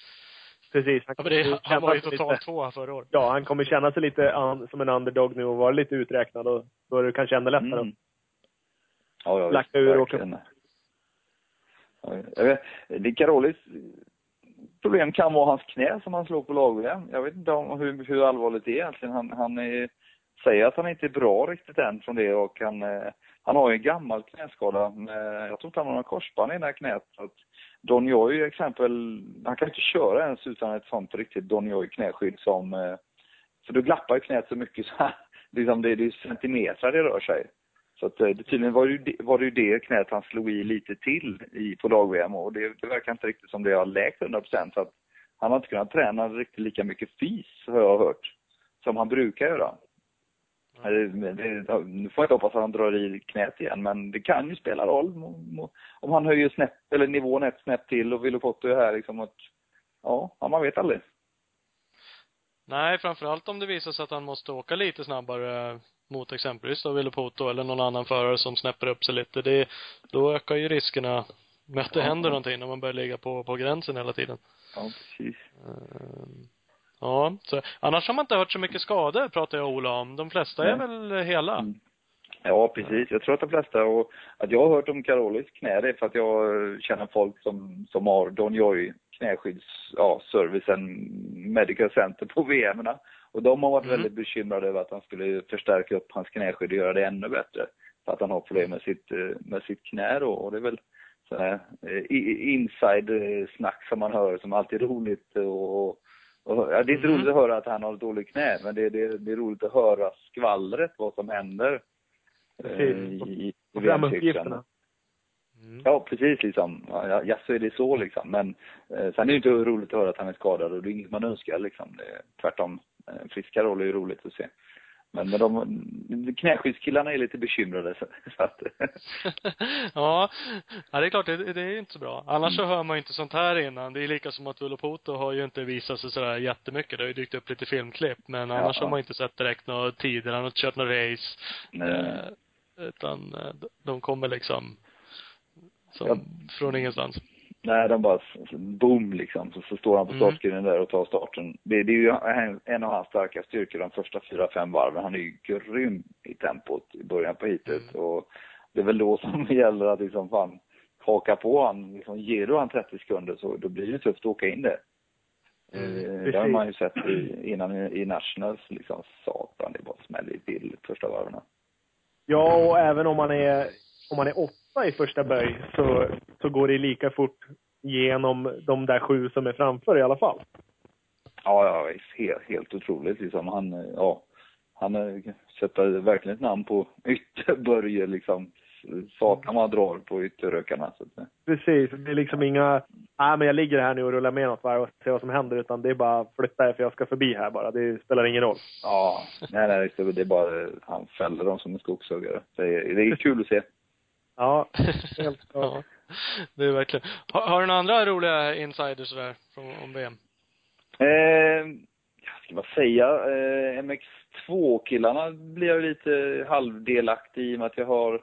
Precis. Han, Ja, det, han var ju totalt tvåa förra året. Ja, han kommer känna sig lite an, som en underdog nu och vara lite uträknad och då är det kanske ännu lättare. Mm. Ja, ja, Lacka ur och. Ja, jag vet, det Carolis problem kan vara hans knä som han slår på lag Jag vet inte om hur, hur allvarligt det är egentligen. Han, han är, säger att han inte är bra riktigt än från det och han, eh, han har ju en gammal knäskada. Med, jag tror inte han har någon korsband i det här knät. Don Joy exempel, han kan inte köra ens utan ett sånt riktigt Don Joy knäskydd som, eh, för då glappar ju knät så mycket så här, liksom det, det är centimeter det rör sig. Så att eh, det, tydligen var det, ju var det ju det knät han slog i lite till i, på lag-VM och det, det verkar inte riktigt som det har läkt 100% så att han har inte kunnat träna riktigt lika mycket fys, har jag hört, som han brukar göra. Det, nu får jag inte hoppas att han drar i knät igen, men det kan ju spela roll om, han höjer snäpp, eller nivån ett snäpp till och Vilopotto är här liksom att, ja, man vet aldrig. Nej, framförallt om det visar sig att han måste åka lite snabbare mot exempelvis då Villopoto eller någon annan förare som snäpper upp sig lite. Det, då ökar ju riskerna med att det Ja. händer någonting när man börjar ligga på, på gränsen hela tiden. Ja, precis. Ehm, Ja, så, annars har man inte hört så mycket skador, pratar jag och Ola om. De flesta är Nej. väl hela? Mm. Ja, precis. Jag tror att de flesta, och att jag har hört om Carolis knä, det är för att jag känner folk som, som har Don Joy knäskydds, ja, servicen, Medical Center på VM. Och de har varit Mm. väldigt bekymrade över att han skulle förstärka upp hans knäskydd och göra det ännu bättre. För att han har problem med sitt, eh, med sitt knä då. Och det är väl så här, eh, i- inside-snack som man hör som alltid är roligt och, och ja, det är inte Mm. roligt att höra att han har ett dåligt knä, men det, det, det är roligt att höra skvallret, vad som händer. eh, Precis. I, i Få fram uppgifterna. Mm. Ja, precis liksom. Ja, ja, så är det så liksom. Men eh, sen är det inte roligt att höra att han är skadad och det är inget man önskar liksom. Det är, tvärtom. Eh, friska roll är ju roligt att se. Men, men de, knäskyddskillarna är lite bekymrade så, så att, ja, ja, det är klart, det, det är inte så bra. Annars så hör man ju inte sånt här innan. Det är lika som att Villopoto har ju inte visat sig sådär jättemycket. Det har ju dykt upp lite filmklipp, men annars Ja. har man inte sett direkt några tider, han har inte kört några race. nej, Eh, utan eh, de- de kommer liksom som Ja. från ingenstans. Nej, de bara boom liksom. Så, så står han på Mm. startskrinet där och tar starten. Det, det är ju en, en av hans starka styrkor de första fyra, fem varven. Han är ju grym i tempot i början på heatet. Mm. Och det är väl då som det gäller att liksom fan haka på han. Liksom, ger du han 30 sekunder så då blir det tufft att åka in det. Mm, Eh, det har man ju sett i, innan i, i Nationals, liksom satan, det bara smäller till första varven. Ja, och även om man är, om man är åtta i första böj så, så går det lika fort genom de där sju som är framför i alla fall. Ja, ja, helt, helt otroligt liksom. Han, eh, ja, han eh, sätter verkligen ett namn på ytterbörje liksom. Satan vad drar på ytterrökarna. Så att, eh, Precis. Det är liksom inga, nej men jag ligger här nu och rullar med något varv och ser vad som händer. Utan det är bara flytta er för jag ska förbi här bara. Det spelar ingen roll. ja, nej, nej, det är- bara, han fäller dem som en skogshuggare. Det är, det är kul att se. Ja, helt klart. det är verkligen. Har, har du några andra roliga insiders där från, om VM? Eh, jag ska bara säga, eh, MX2-killarna blir jag lite halvdelaktig i och med att jag har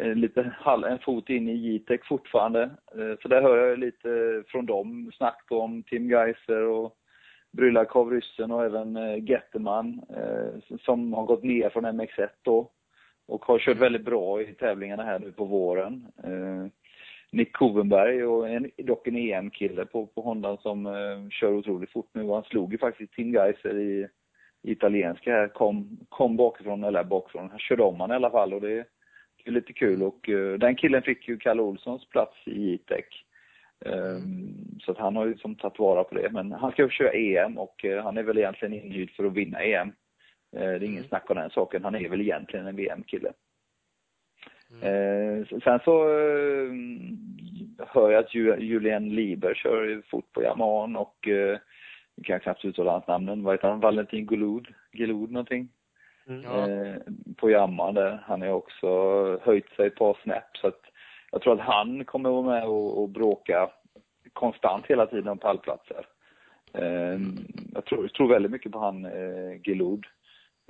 eh, lite halv, en fot in i Jitec fortfarande. Eh, så där hör jag lite från dem snack då om Tim Geiser och Brylakov, ryssen och även eh, Getterman eh, som har gått ner från MX1 då och har kört väldigt bra i tävlingarna här nu på våren. Eh, Nick Kovenberg och en, dock en EM-kille på, på Honda som eh, kör otroligt fort nu. Han slog ju faktiskt Tim Geiser i, i italienska här, kom, kom bakifrån, eller bakifrån, han körde om han i alla fall och det, det är lite kul och eh, den killen fick ju Kalle Olssons plats i E-Tech. Ehm, så att han har ju som tagit vara på det. Men han ska ju köra EM och eh, han är väl egentligen inhyrd för att vinna EM. Eh, det är ingen Mm. snack om den saken. Han är väl egentligen en VM-kille. Mm. Eh, sen så eh, hör jag att Ju- Julien Lieber kör fort på Yamaha och eh, jag kan knappt uttala hans namn. Vad heter han? Valentin Gulud? Gulud någonting? Mm. Ja. Eh, på Yamaha där. Han har också höjt sig ett par snäpp så att jag tror att han kommer att vara med och, och bråka konstant hela tiden om pallplatser. Eh, jag tror, jag tror väldigt mycket på han eh, Gilud.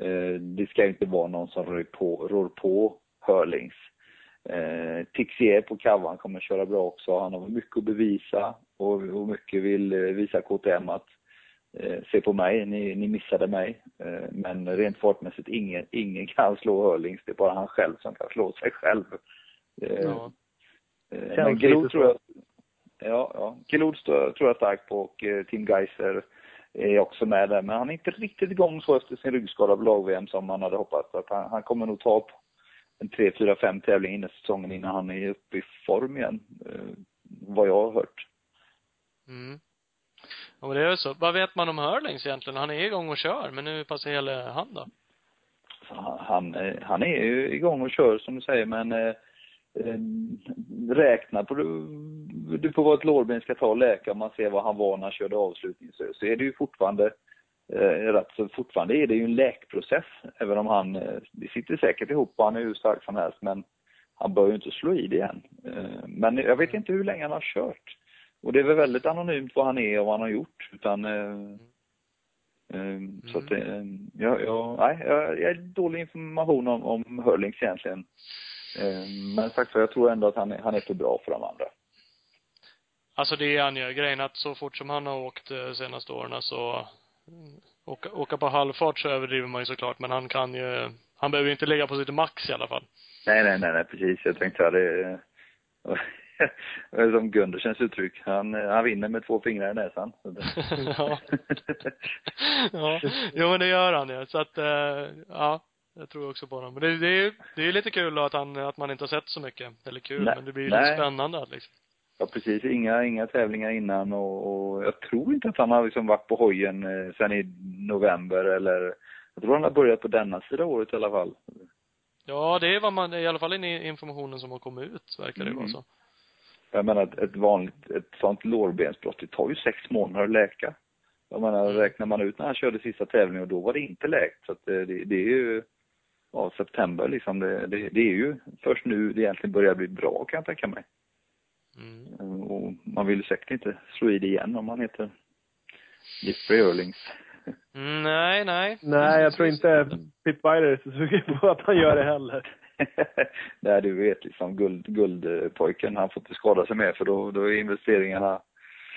Eh, det ska inte vara någon som rör på, rör på Hörlings. Eh, Tixier på Kavan kommer att köra bra också. Han har mycket att bevisa. och, och mycket vill eh, visa KTM att eh, se på mig, ni, ni missade mig. Eh, men rent fartmässigt, ingen, ingen kan slå Hörlings. Det är bara han själv som kan slå sig själv. Eh, Ja. eh, men så. tror jag, ja, ja. Står- tror jag starkt på och eh, Tim Geiser är också med där. Men han är inte riktigt igång så efter sin ryggskada på lag-VM som man hade hoppats. Att han, han kommer nog ta på en tre, fyra, fem tävlingar innan säsongen innan han är uppe i form igen. Eh, vad jag har hört. Mm. Ja, men det är ju så. Vad vet man om Hurlings egentligen? Han är igång och kör, men hur pass hel är han då? Han, han, är ju igång och kör som du säger men eh, eh, räkna på du, på vad ett lårben ska ta och läka om man ser vad han var när han körde avslutning så, så är det ju fortfarande rätt så fortfarande är det ju en läkprocess även om han, eh, det sitter säkert ihop och han är hur stark som helst men han bör ju inte slå i det igen. Eh, men jag vet inte hur länge han har kört. Och det är väl väldigt anonymt vad han är och vad han har gjort utan eh, Eh, Så att, eh, ja, ja, nej, jag, jag är dålig information om, om Hurlings egentligen. Eh, Men sagt så, jag tror ändå att han är, han är för bra för de andra. Alltså det är han ju. Grejen att så fort som han har åkt eh, senaste åren så mm, åka, åka på halvfart så överdriver man ju såklart, men han kan ju, han behöver ju inte ligga på sitt max i alla fall. Nej, nej, nej, nej precis. Jag tänkte säga det. är Som Gundersens uttryck. Han, han vinner med två fingrar i näsan. Ja. ja. Jo men det gör han ju. Så att, eh, ja. Jag tror också på honom. Men det, det är ju, det är lite kul att han, att man inte har sett så mycket. Eller kul, Nej. men det blir ju lite spännande liksom. Ja, precis. Inga, inga tävlingar innan och, och jag tror inte att han har liksom varit på hojen eh, sen i november eller jag tror han har börjat på denna sida året i alla fall. Ja, det är vad man, i alla fall i informationen som har kommit ut, verkar det Mm. vara så. Jag menar ett, ett vanligt, ett sånt lårbensbrott, det tar ju sex månader att läka. Jag menar, Mm. räknar man ut när han körde sista tävlingen och då var det inte läkt. Så att det, det, det är ju, ja, september liksom. Det, det, det är ju först nu det egentligen börjar bli bra kan jag tänka mig. Mm. Och man vill säkert inte slå i det igen om man heter Jeffrey Earlings. Mm, nej, nej. Nej, jag tror inte Pip Weiler är så sugen på att han gör det heller. Nej, du vet liksom guld, guldpojken, han får inte skada sig mer för då, då är investeringarna,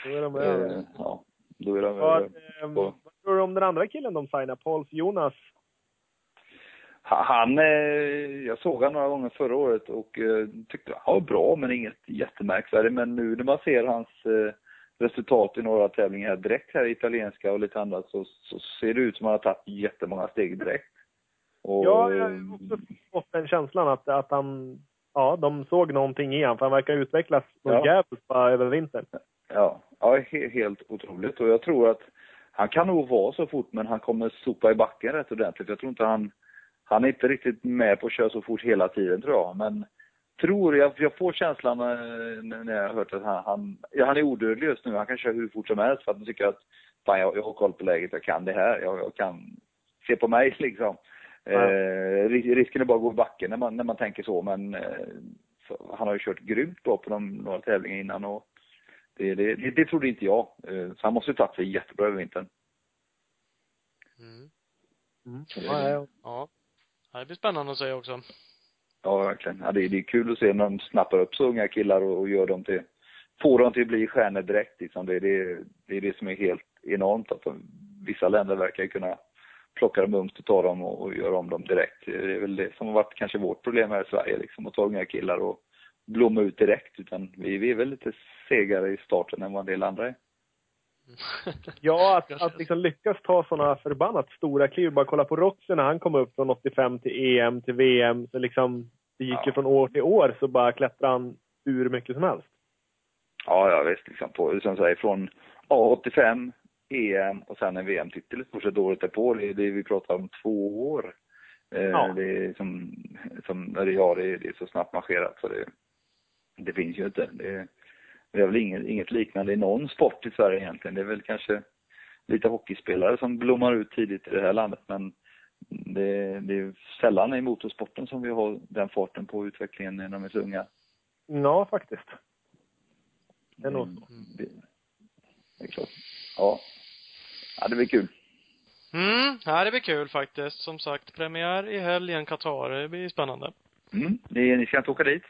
Då är de över. eh, ja, då är de över. vad tror du om den andra killen de signar? Pauls Jonas? Ha- Han, eh, jag såg han några gånger förra året och eh, tyckte han var bra men inget jättemärkvärdigt. Men nu när man ser hans eh, resultat i några tävlingar direkt här i italienska och lite annat så, så ser det ut som att han har tagit jättemånga steg direkt. Och, Ja, jag har också fått den känslan att, att han, ja, de såg någonting i honom, för han verkar utvecklas något Ja. jävligt över vintern. Ja, ja he, helt otroligt. Och jag tror att han kan nog vara så fort, men han kommer sopa i backen rätt ordentligt. Jag tror inte han, han är inte riktigt med på att köra så fort hela tiden tror jag. Men tror, jag, jag får känslan eh, när jag har hört att han, han, ja, han är odödlig just nu. Han kan köra hur fort som helst för att han tycker att fan, jag, jag har koll på läget, jag kan det här, jag, jag kan se på mig liksom. Ja. Eh, ris- risken är bara att gå i backen när man, när man tänker så, men eh, så, han har ju kört grymt bra på de, några tävlingar innan och det, det, det, det trodde inte jag. Eh, Så han måste ju tagit sig jättebra över vintern. Mm. Mm. Ja, ja. Ja. Ja, Det blir spännande att se också. Ja, verkligen. Ja, det, det är kul att se när de snappar upp så unga killar och, och gör dem till, får dem till att bli stjärnor direkt liksom. Det, det, det är det som är helt enormt. Att de, vissa länder verkar kunna plocka dem ungt och ta dem och, och göra om dem direkt. Det är väl det som har varit kanske vårt problem här i Sverige liksom. Att ta unga killar och blomma ut direkt. Utan vi, vi är väl lite segare i starten än vad en del andra är ja att, att liksom lyckas ta sådana förbannat stora kliv. Bara kolla på Roxy när han kom upp från 85 till EM till VM. Så liksom, det gick ju Ja. från år till år så bara klättrade han hur mycket som helst. Ja, ja visst. Liksom på, som säger, från ja, 85, EM och sen en VM-titel i stort sett året därpå. Det, det vi pratar om två år. Eh, Ja. Det är som, som det, ja, det, är- det är så snabbt marscherat så det, det finns ju inte. Det, det är väl inget, inget liknande i någon sport i Sverige egentligen. Det är väl kanske lite hockeyspelare som blommar ut tidigt i det här landet men det, det är sällan i motorsporten som vi har den farten på utvecklingen när de är så unga. Ja, faktiskt. Det är nog så. Mm, Det, det är klart. Ja. Ja, det blir kul. Mm, ja, det blir kul faktiskt. Som sagt, premiär i helgen, Qatar. Det blir spännande. Mm. Ni, ni ska inte åka dit?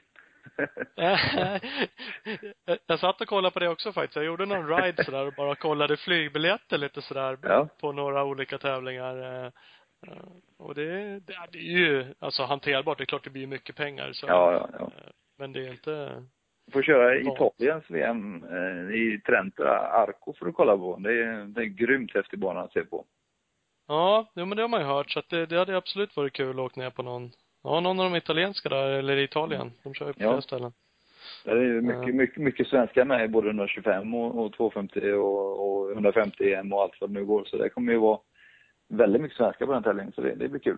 jag satt och kollade på det också faktiskt. Jag gjorde någon ride sådär och bara kollade flygbiljetter lite sådär Ja. på några olika tävlingar. eh, Och det, det, är ju alltså hanterbart. Det är klart det blir mycket pengar så. Ja, ja, ja. eh, Men det är inte Får köra. Italiens VM eh, i Trento, Arco får du kolla på. Det är, det är en grymt häftig bana att se på. Ja, jo men det har man ju hört så att det, det hade absolut varit kul att åka ner på någon Ja, någon av de italienska där, eller Italien. De kör ju på Ja. flera ställen. Där är ju mycket, Ja. mycket, mycket svenskar med både 125 och, och 250 och, och 150 EM och allt vad det nu går. Så det kommer ju vara väldigt mycket svenskar på den tävlingen, så det, det blir kul.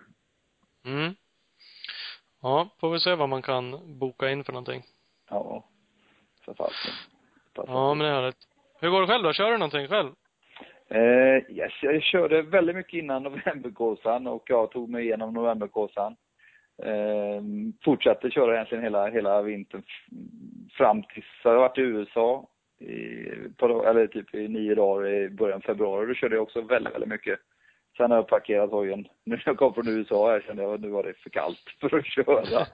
Mm. Ja, får vi se vad man kan boka in för någonting. Ja, för fasen. Ja, men det är härligt. Hur går det själv då? Kör du någonting själv? Eh, yes, jag körde väldigt mycket innan novemberkåsan och jag tog mig igenom novemberkåsan. Eh, fortsatte köra egentligen hela, hela vintern fram tills jag varit i USA i, på, eller typ i nio dagar i början av februari. Då körde jag också väldigt, väldigt mycket. Sen har jag parkerat hojen. Nu när jag kom från USA här kände jag att nu var det för kallt för att köra.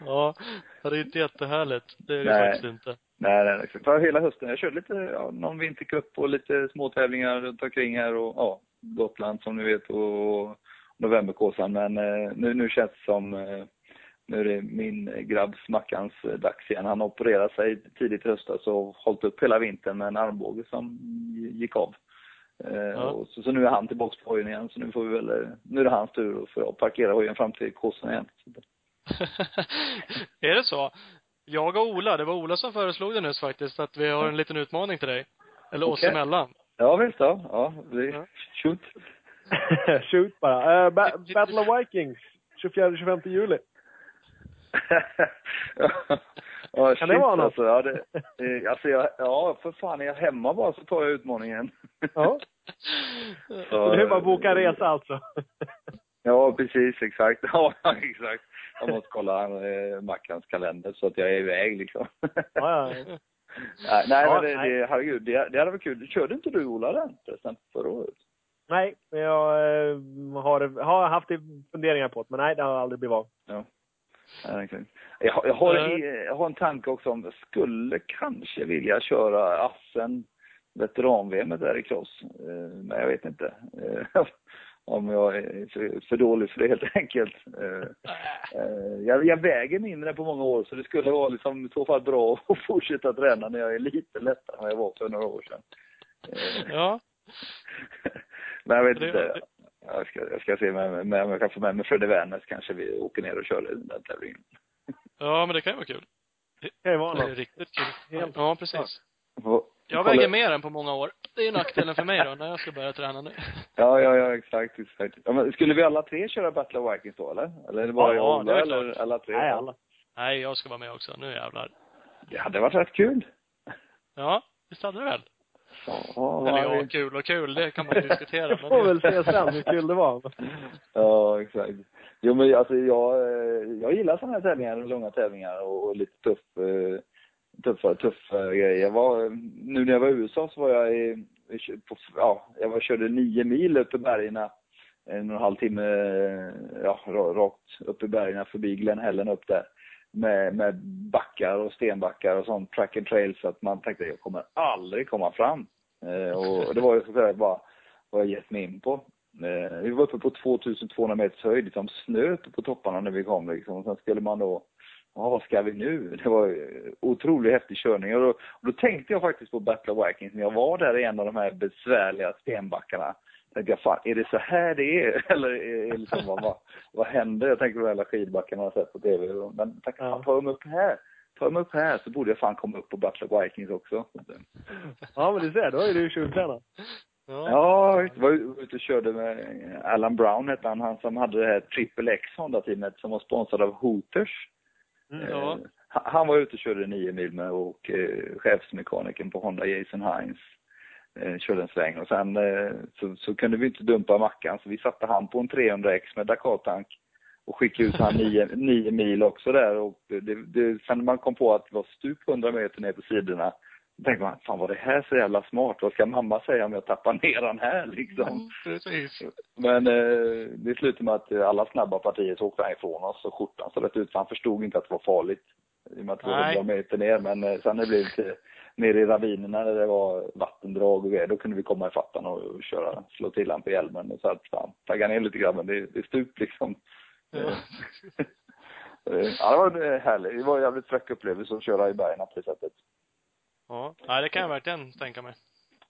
ja, det är inte jättehärligt. Det är det Nej. faktiskt inte. Nej, nej, nej. För hela hösten. Jag körde lite, ja, någon vintercup och lite småtävlingar runt omkring här och ja, Gotland som ni vet och novemberkåsan. Men eh, nu, nu känns det som, eh, nu är det min grabbs Mackans eh, dags igen. Han opererade sig tidigt i höstas och hållit upp hela vintern med en armbåge som gick av. Ja. så, så nu är han tillbaks på hojen igen, så nu får vi väl, nu är det hans tur och får jag parkera hojen fram till kåsan igen. är det så? Jag och Ola, det var Ola som föreslog det nyss faktiskt, att vi har en liten utmaning till dig. Eller oss Okej. emellan. Ja visst, ja. ja det, Ja. shoot. Shoot bara. Uh, ba Battle of Vikings. 24-25 juli. ja, Kan det vara något? Alltså, ja, det, eh, alltså jag, ja, för fan, är jag hemma bara så tar jag utmaningen. Ja. Så, det är bara att boka en resa alltså. Ja, precis, exakt. Ja, exakt. Jag måste kolla eh, Mackans kalender så att jag är iväg liksom. Ja, ja. nej, nej Ja, men det, nej. det, herregud, det, det hade varit kul. Körde inte du Ola den förresten förra året? Nej, men jag eh, har, har haft funderingar på det, men nej, det har aldrig blivit av. Ja. Jag, har- jag, har, Eh. jag har en tanke också om, skulle kanske vilja köra Assen veteran-VM där i cross. Eh, Men jag vet inte. Om jag är för, för dålig för det helt enkelt. Jag, jag väger mindre på många år så det skulle vara liksom i så fall bra att fortsätta träna när jag är lite lättare än jag var för några år sedan. Ja. Men jag vet Det- inte. Jag ska, jag ska se om jag kan få med mig Fredde Werner så kanske vi åker ner och kör den tävlingen. Ja, men det kan ju vara kul. Det kan ju vara Det är något. riktigt kul. Helt Ja, precis. Får- Jag väger mer än på många år. Det är nackdelen för mig då, när jag ska börja träna nu. Ja, ja, ja, exakt, exakt. Ja, men skulle vi alla tre köra Battle of Vikings då, eller? Eller är det bara Ja, jag det är Ola, klart. eller alla tre? Nej, alla. Nej, jag ska vara med också. Nu jävlar. Det hade varit rätt kul. Ja, visst hade det väl? Ja, Eller ja, kul och kul, det kan man ju diskutera. Vi Men får väl se sen hur kul det var. ja, exakt. Jo, men alltså jag, eh, jag gillar sådana här tävlingar, långa tävlingar och, och lite tuff, eh, tuffa, tuffa grejer. Jag var, nu när jag var i USA så var jag i, på, ja, jag var, körde nio mil upp i bergen, en och en halv timme, ja, ra- rakt upp i bergen förbi Glen Helen upp där. Med, med backar och stenbackar och sånt, track and trail, så att man tänkte jag kommer aldrig komma fram. Eh, och det var ju så att säga bara vad jag gett mig in på. Eh, vi var uppe på 2200 meters höjd, liksom snöt på topparna när vi kom liksom. Och sen skulle man då, ja vad ska vi nu? Det var otroligt häftig körning. Och då, och då tänkte jag faktiskt på Battle of Vikings när jag var där i en av de här besvärliga stenbackarna. Tänkte jag, fan, är det så här det är? Eller är liksom, vad, vad, händer? Jag tänker på alla skidbackarna jag har sett på TV. Men tack, Ja. fan, tar de upp här? Tar de upp här så borde jag fan komma upp på Battle of Vikings också. Ja, men du ser, då är du ju tjuvtränad. ja. Ja, jag var ute och körde med Alan Brown hette han, han som hade det här Triple X Honda-teamet som var sponsrad av Hooters. Mm. Ja. Eh, han- Han var ute och körde nio mil med och eh, chefsmekanikern på Honda, Jason Hines, eh, körde en sväng. Och sen eh, så, så kunde vi inte dumpa Mackan så vi satte han på en 300X med Dakar-tank och skickade ut han nio, nio mil också där. Och det, det, sen man kom på att det var stup 100 meter ner på sidorna Då tänker man, fan var det här så jävla smart? Vad ska mamma säga om jag tappar ner den här liksom? Mm. Men eh, det slutade med att alla snabba partier så åkte han ifrån oss och skjortan såg rätt ut, för han förstod inte att det var farligt. I och med att det var Nej. 100 meter ner, men eh, sen när det blev lite nere i ravinerna där det var vattendrag och grejer, då kunde vi komma i fattan och, köra, slå till han på hjälmen och så att fan, tagga ner lite grann, men det, det är stup liksom. Ja. Eh, ja, det var eh, härligt. Det var en jävligt fräck upplevelse att köra i bergen på det sättet. Ja, det kan jag verkligen tänka mig.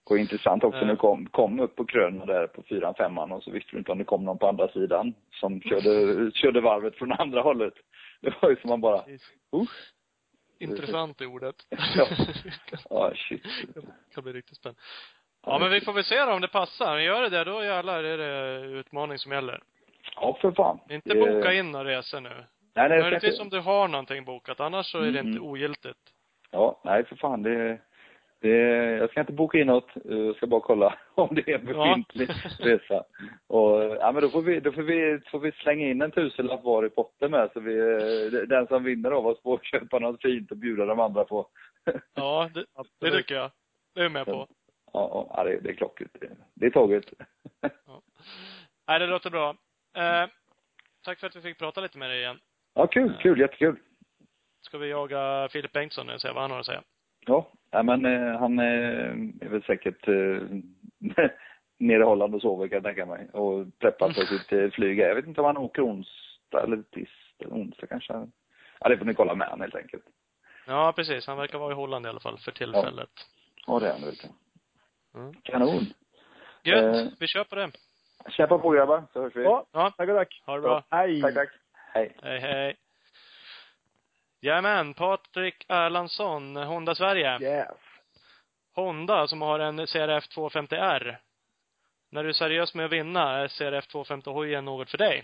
Och intressant också när du kom, kom upp på krönen där på fyran, femman och så visste du inte om det kom någon på andra sidan som körde, körde varvet från andra hållet. Det var ju som man bara, uh, Intressant i ordet. Ja. ja shit. Det kan bli riktigt spännande. Ja, men vi får väl se då om det passar. Gör det det, då jävlar är det utmaning som gäller. Ja, för fan. Inte boka in några resor nu. Nej, nej, Möjligtvis om du har någonting bokat, annars så är det Mm. inte ogiltigt. ja, nej för fan det, det, jag ska inte boka in något, eh, jag ska bara kolla om det är en befintlig resa. Och, ja men då får vi, då får vi, får vi slänga in en tusenlapp var i potten med så vi, eh, den som vinner av oss får köpa något fint och bjuda de andra på. Ja, det, det tycker jag. Det är jag med på. Ja, ja det, det är klockrent. Det, är taget. Nej, det låter bra. Eh, tack för att vi fick prata lite med dig igen. Ja, kul, kul, jättekul. Ska vi jaga Filip Bengtsson nu och se vad han har att säga. Ja, ja men eh, han eh, är väl säkert eh, nere i Holland och sover kan jag tänka mig. Och preppar för sitt eh, flyg. Jag vet inte om han åker onsdag eller tisdag, onsdag kanske. Ja, det får ni kolla med han helt enkelt. Ja, precis. Han verkar vara i Holland i alla fall för tillfället. Ja, det är han vet jag. Mm. Kanon. Gött. Eh. Vi kör på det. Kämpa på grabbar, så hörs vi. Ja, Ja, tack och tack. ha det bra. Hej. Tack, tack. Hej. Hej, hej. Jajamän, Patrik Erlandsson, Honda Sverige. Yes. Honda som har en CRF 250R. När du är seriös med att vinna är CRF 250-hojen något för dig.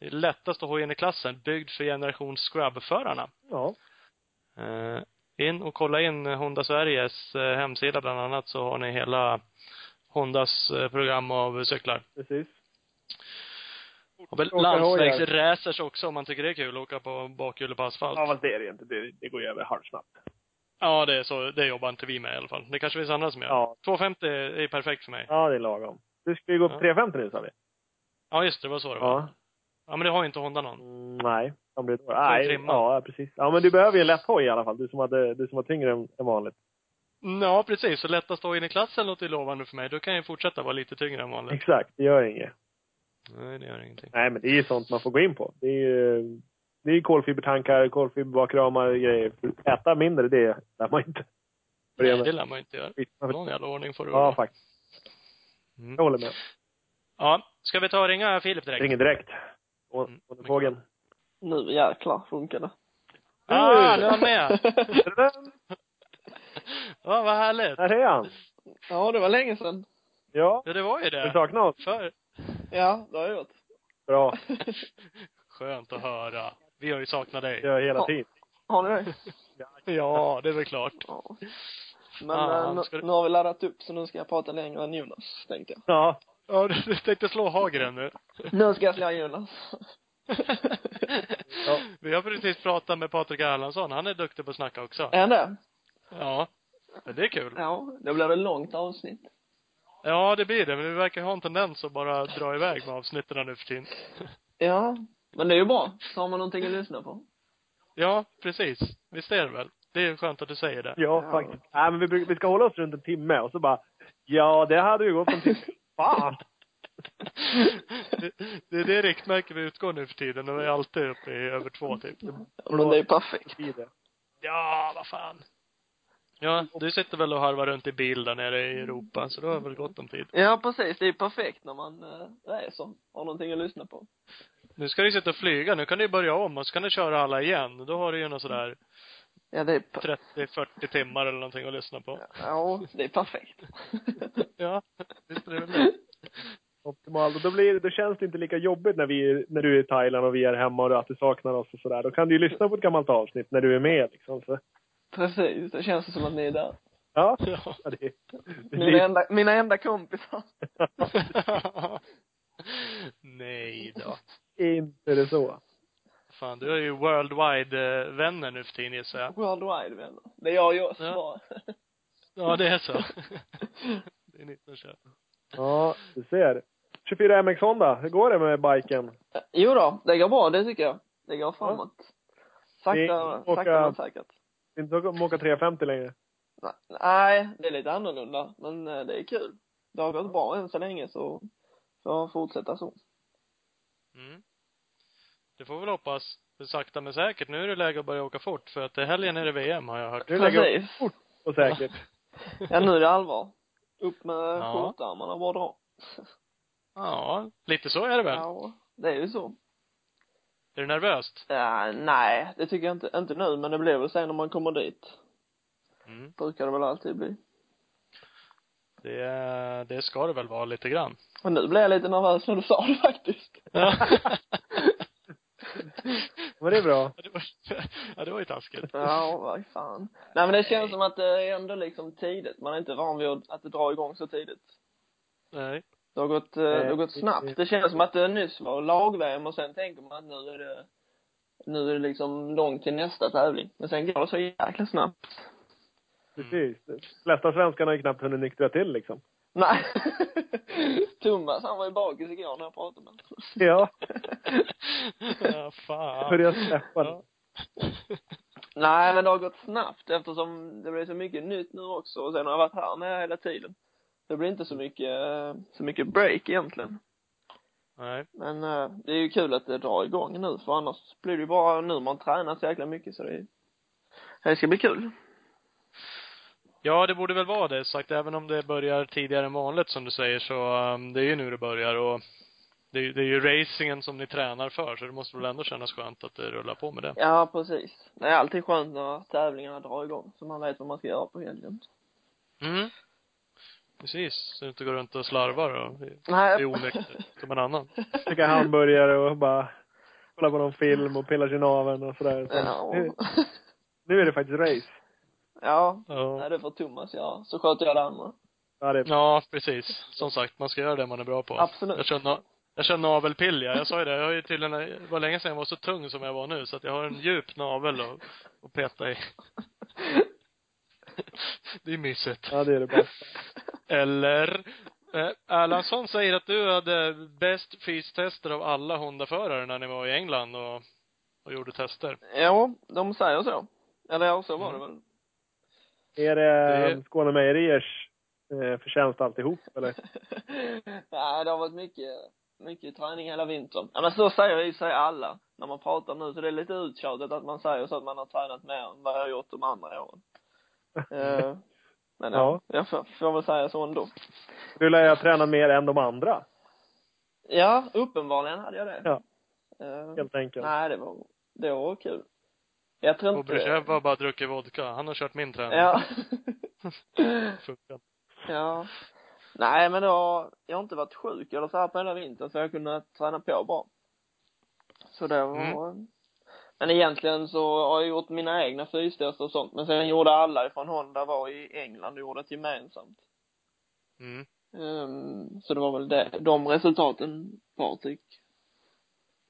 Det är lättaste hojen i klassen, byggd för generation scrub-förarna. Ja. Eh, in och kolla in Honda Sveriges eh, hemsida bland annat så har ni hela Hondas eh, program av cyklar. Precis. Och väl landsvägsracers också om man tycker det är kul att åka på bakhjulet på asfalt. Ja, fast det är det inte. Det, det går ju över halvsnabbt. Ja, det är så. Det jobbar inte vi med i alla fall. Det kanske finns andra som gör. Ja. 250 är ju perfekt för mig. Ja, det är lagom. Du ska ju gå på Ja. 350 nu, sa vi. Ja, just det. Det var så det var. Ja. Ja, men det har ju inte Honda någon. Mm, nej. De blir då. Nej. Ja, precis. Ja, men du behöver ju en lätt hoj i alla fall. Du som, hade, du som var tyngre än, än vanligt. Mm, Ja, precis. Så lättast att in i klassen låter ju lovande för mig. Då kan jag fortsätta vara lite tyngre än vanligt. Exakt. Det gör inget. Nej, det gör ingenting. Nej, men det är ju sånt man får gå in på. Det är ju det är kolfibertankar, kolfiberbakramar, grejer. Äta mindre, det lär man inte. Nej, det lär man inte göra. Någon jävla ordning får du Ja, faktiskt. Mm. Jag håller med. Ja. Ska vi ta och ringa Filip direkt? Ringer direkt. Och, Mm. och fågeln. Nu jäklar funkar det. Ah, nu är han med! Ja, vad härligt. är han. ja, det var länge sedan. Ja. Ja, det var ju Du det. saknar oss? För Ja, det har jag gjort. Bra. Skönt att höra. Vi har ju saknat dig. Det gör jag hela tiden. Har ni det? Ja, det är väl klart. Ja. Men Ah, nu, du- nu har vi laddat upp så nu ska jag prata längre än Jonas, tänkte jag. Ja. Ja, du tänkte slå Hagren nu. Nu ska jag slå Jonas. Ja. Vi har precis pratat med Patrik Erlandsson. Han är duktig på att snacka också. Är han det? Ja. Men det är kul. Ja, då blir det ett långt avsnitt. Ja, det blir det. Men vi verkar ha en tendens att bara dra iväg med avsnitten nu för tiden. Ja, men det är ju bra. Så har man någonting att lyssna på. Ja, precis. Visst är det väl? Det är skönt att du säger det. Ja, Ja. faktiskt. Nej, men vi, vi ska hålla oss runt en timme och så bara, ja, det hade ju gått en timme. Fan! det, det är det riktmärke vi utgår nu för tiden. Och vi är alltid uppe i över två typ. Men det är perfekt. I det. Ja, vad fan. Ja, du sitter väl och harvar runt i bil där nere i Europa, så då har jag väl gott om tid. Ja, precis. Det är perfekt när man äh, reser. Har någonting att lyssna på. Nu ska du sitta och flyga, nu kan du börja om och så kan du köra alla igen. Då har du ju något sådär Ja, det är, per- 30-40 timmar eller någonting att lyssna på. ja, det är perfekt. Ja, visst är det väl det. Optimalt. Och då blir det, då känns det inte lika jobbigt när vi, är- när du är i Thailand och vi är hemma och att du saknar oss och sådär. Då kan du ju lyssna på ett gammalt avsnitt när du är med liksom. Så, Precis. Det känns som att ni är där. ja. Ja. det, det Mina enda, mina enda kompisar. Nej då. inte det så. Fan, du är ju worldwide eh, vänner nu för tiden gissar jag. Worldwide vänner. Det är jag och Joss Ja. bara. Ja, det är så. det är nytt att köra. Ja, du ser. 24 MX Honda, hur går det med biken? Jo då, det går bra, det tycker jag. Det går framåt. Det Sakta, är- sakta men säkert. Inte så att åka 350 längre. Nej, det är lite annorlunda, men eh, det är kul. Det har gått bra än så länge så får jag fortsätta så. Mm. Det får vi väl hoppas. Sakta men säkert. Nu är det läge att börja åka fort för att det helgen är det VM har jag hört. Nu lägger fort och säkert. Ja, nu är det allvar. Upp med Ja. skjortärmarna och bara dra. Ja, lite så är det väl. Ja, det är ju så. Är du nervöst? Ja, nej, det tycker jag inte, inte nu, men det blir väl sen när man kommer dit. Mm. Brukar det väl alltid bli. Det, det ska det väl vara lite grann. Och nu blev jag lite nervös när du sa det faktiskt. Ja. Men det är bra. Ja, det var, ja, det var ju taskigt. Ja, vad fan. Nej men det känns som att det är ändå liksom tidigt. Man är inte van vid att det drar igång så tidigt. Nej. Det har gått, eh, det har gått Nej, snabbt. Det känns som att det nyss var lag-VM och sen tänker man att nu är det, nu är det liksom långt till nästa tävling. Men sen går det så jäkla snabbt. Precis. De flesta svenskarna har ju knappt hunnit nyktra till liksom. Nej. Thomas, han var ju bakis igår när jag pratade med honom. Ja, Ja, fan. börja släppa det. Ja. Nej, men det har gått snabbt eftersom det blir så mycket nytt nu också och sen har jag varit här med hela tiden. Det blir inte så mycket, så mycket break egentligen. Nej. Men eh, det är ju kul att det drar igång nu för annars blir det ju bara nu man tränar så jäkla mycket så det är, det ska bli kul. Ja, det borde väl vara det. Sagt, även om det börjar tidigare än vanligt som du säger så, um, det är ju nu det börjar och det, är- det är ju racingen som ni tränar för så det måste väl ändå kännas skönt att det rullar på med det. Ja, precis. Det är alltid skönt när tävlingarna drar igång så man vet vad man ska göra på helgen. Mm. Precis. Så du inte går runt och slarvar och är Nej. är onykter som en annan. Käka hamburgare och bara kolla på någon film och pilla sig i naveln och sådär. Så Ja. nu, nu är det faktiskt race. ja. Ja. Nej, det får Thomas göra. Så sköter jag det andra. Ja, det är Ja, precis. Som sagt, man ska göra det man är bra på. Absolut. Jag kör, na- jag kör navelpilja. Jag sa ju det, jag har ju tydligen, det var länge sedan jag var så tung som jag var nu, så att jag har en djup navel och, och peta i. det är mysigt. ja, det är det bästa. Eller, eh, Erlandsson säger att du hade bäst fystester av alla Honda-förare när ni var i England och, och gjorde tester. Ja, de säger så. Eller ja, så var det väl. Är det, Det- Skåne Mejeriers eh, förtjänst alltihop, eller? Nej, det har varit mycket, mycket träning hela vintern. Ja, men så säger i sig alla när man pratar nu, så det är lite uttjatat att man säger så att man har tränat mer än vad jag har gjort de andra åren. Eh, men ja, Ja. jag får, får väl säga så ändå. Du lär ju ha tränat mer än de andra, Ja, uppenbarligen hade jag det. Ja. Eh, helt enkelt. nej, det var, det var kul. Jag tror Och inte... Brysjev har bara druckit vodka. Han har kört min träning. Ja. Funkar. ja. Nej, men då, jag har inte varit sjuk eller så här på hela vintern så jag har kunnat träna på bra. Så det var, men egentligen så har jag gjort mina egna fystester och sånt, men sen gjorde alla ifrån Honda var i England och gjorde ett gemensamt. Mm. Um, så det var väl det, de resultaten Patrik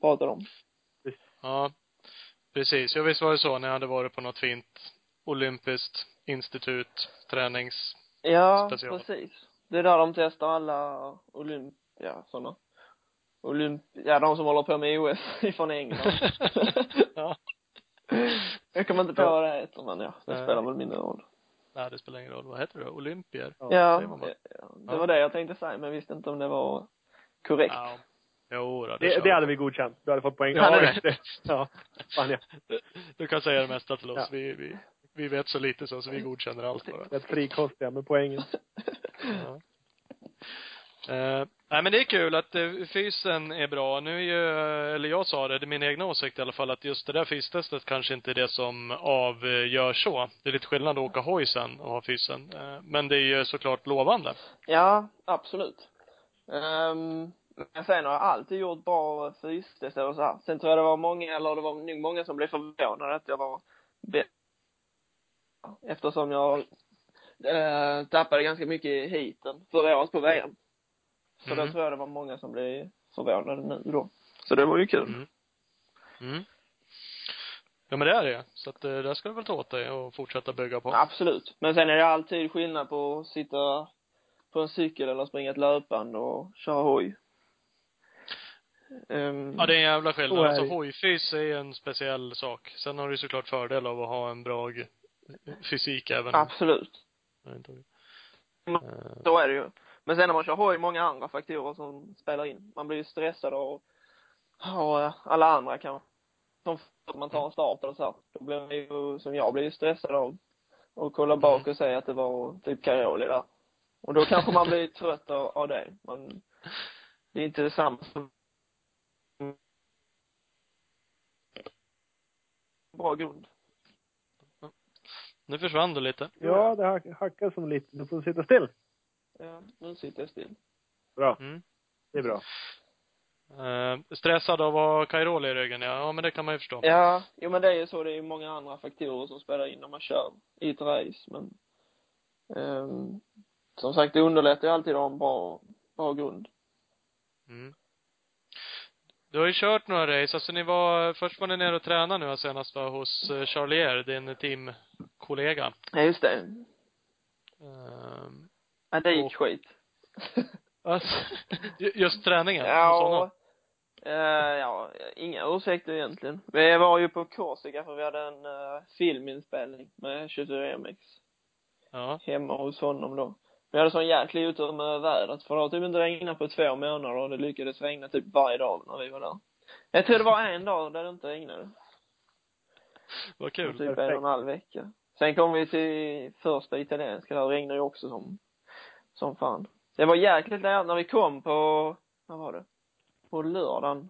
pratade om. Ja, precis. Jag visst var det så när jag hade varit på något fint olympiskt institut, tränings... Ja, Special. precis. Det är där de testar alla olymp, ja, såna. Olymp, ja, de som håller på med OS ifrån England. ja. Jag kommer inte på vad det heter, men ja, det spelar väl mindre roll. Nej, det spelar ingen roll. Vad heter det? Olympier? Ja. Ja, det var det jag tänkte säga, men visste inte om det var korrekt. Ja. Jo, då, det, Det, det vi. hade vi godkänt. Du hade fått poäng. Ja, det- det. Ja. Fan, ja. Du kan säga det mesta till oss. Ja. Vi, vi, vi vet så lite så, så vi godkänner allt bara. Rätt frikostiga med poängen. Ja. Eh, nej men det är kul att uh, fysen är bra. Nu är ju, eller jag sa det, det är min egna åsikt i alla fall, att just det där fystestet kanske inte är det som avgör så. Det är lite skillnad att åka hoj sen och ha fysen. Eh, men det är ju såklart lovande. Ja, absolut. Um, men sen har jag alltid gjort bra fystest och så här. Sen tror jag det var många, eller det var nog många som blev förvånade att jag var bättre. Eftersom jag eh, tappade ganska mycket i heaten förra året på VM. Så Mm. då tror jag det var många som blev förvånade nu då. Så det var ju kul. Mm. Mm. Ja men det är det. Så att eh, där ska du väl ta åt dig och fortsätta bygga på. Absolut. Men sen är det alltid skillnad på att sitta på en cykel eller springa ett löpband och köra hoj. Um, Ja, det är en jävla skillnad. Alltså det. hojfys är en speciell sak. Sen har du såklart fördel av att ha en bra fysik även. Absolut. Jag Så är det ju. Men sen när man kör hoj många andra faktorer som spelar in. Man blir ju stressad och, och eh, alla andra kan som att man tar en start eller så här. Då blir man ju, som jag, blir ju stressad av och kolla bak och säga att det var typ Caroli där. Och då kanske man blir trött av, av det. Man, det är inte detsamma som bra grund. Nu försvann du lite. Ja, det hack- hackar som lite. Du får sitta still. Ja, nu sitter jag still. Bra. Mm. Det är bra. Eh, stressad av att ha Cairoli i ryggen, ja. Ja, men det kan man ju förstå. Ja, jo men det är ju så. Det är ju många andra faktorer som spelar in när man kör i ett race. Men ehm, som sagt, det underlättar ju alltid att ha en bra, bra grund. Mm. Du har ju kört några race, alltså ni var, först var ni nere och tränade nu senast var hos eh, Charlier, din teamkollega. Ja, just det. Ehm, Ja, det gick Och- skit. alltså, ju- just träningen? Ja, eh, ja, inga ursäkter egentligen. Vi var ju på Korsika för vi hade en eh, filminspelning med 24MX Ja. hemma hos honom då. Vi hade sån jäklig otur med vädret för det har typ inte regnat på två månader och det lyckades regna typ varje dag när vi var där. Jag tror det var en dag där det inte regnade. Vad Kul. Typ en Perfekt. och en halv vecka. Sen kom vi till första italienska, där regnade ju också som, som fan. Det var jäkligt där när vi kom på, vad var det? På lördagen.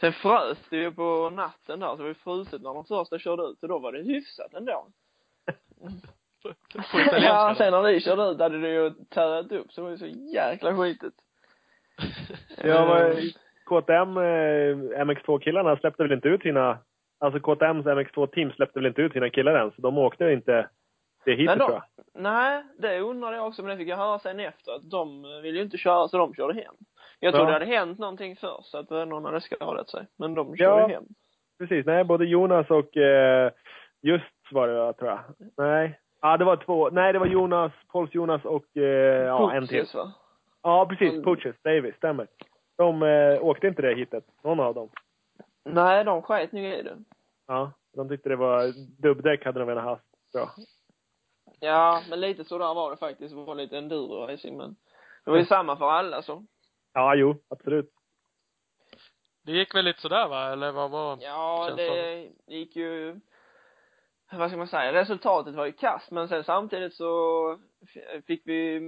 Sen frös det ju på natten där, så det var ju fruset när de första körde ut, så då var det hyfsat ändå. Ja, sen när vi körde ut hade det ju tärat upp, så det var ju så jäkla skitigt. Ja, men KTM, eh, MX2-killarna släppte väl inte ut sina, alltså KTMs MX2-team släppte väl inte ut sina killar än, så de åkte inte det de- tror jag. Nej, det undrade jag också, men det fick jag höra sen efter att de ville ju inte köra, så de körde hem. Jag Ja. trodde det hade hänt någonting först, så att någon hade skadat sig. Men de körde Ja. hem. Precis, nej både Jonas och eh, just var det tror jag. Nej. Ja, det var två. Nej, det var Jonas, Pauls Jonas och eh, ja, en till. Va? Ja, precis. Mm. Pooches, Davis, stämmer. De eh, åkte inte det hitet, någon av dem. Nej, de sket nog i det. Ja, de tyckte det var, dubbdäck hade de velat ha. Bra. Ja, men lite sådär var det faktiskt. Det var lite enduro-racing, men det var ju samma för alla så. Ja, jo, absolut. Det gick väl lite sådär va, eller vad var Ja, det gick ju, vad ska man säga, resultatet var ju kast men sen samtidigt så fick vi,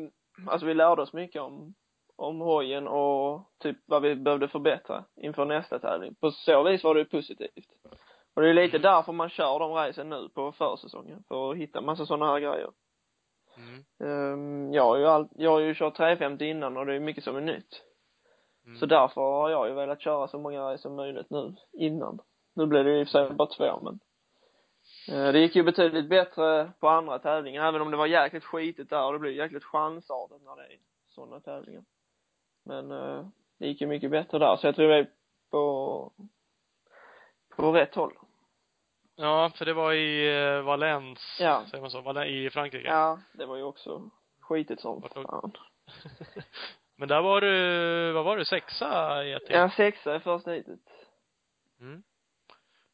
alltså vi lärde oss mycket om, om hojen och typ vad vi behövde förbättra inför nästa tävling. På så vis var det ju positivt. Och det är lite därför man kör de racen nu på försäsongen, för att hitta massa sådana här grejer. Mm. Um, jag har ju all, jag har ju kört 350 innan och det är mycket som är nytt. Mm. Så därför har jag ju velat köra så många race som möjligt nu, innan. Nu blev det ju i och för sig bara två, men eh, det gick ju betydligt bättre på andra tävlingar, även om det var jäkligt skitigt där och det blir jäkligt chansartat när det är sådana tävlingar. Men eh, det gick ju mycket bättre där, så jag tror vi är på, på rätt håll. Ja, för det var i eh, Valence, Ja. säger man så, Valen- i Frankrike. Ja, det var ju också skitigt som fan. Men där var du, vad var du, sexa i ett? Ja, sexa i första heatet. Mm.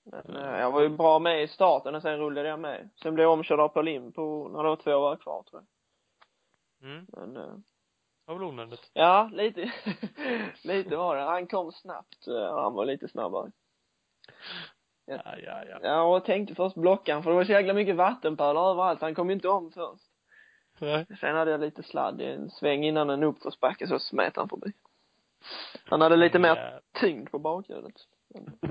Men eh, jag var ju bra med i starten och sen rullade jag med. Sen blev jag omkörd av Pauline på, när det var två var kvar tror jag. Mm. Men, eh, Det var väl onödigt. ja, lite, lite var det. Han kom snabbt, eh, han var lite snabbare. Ja, ja, ja. Ja, och tänkte först blocka han, för det var så jäkla mycket vattenpölar överallt. Han kom ju inte om först. Nej. Sen hade jag lite sladd i en sväng innan en uppförsbacke, så smet han förbi. Han hade lite mer tyngd på bakhjulet.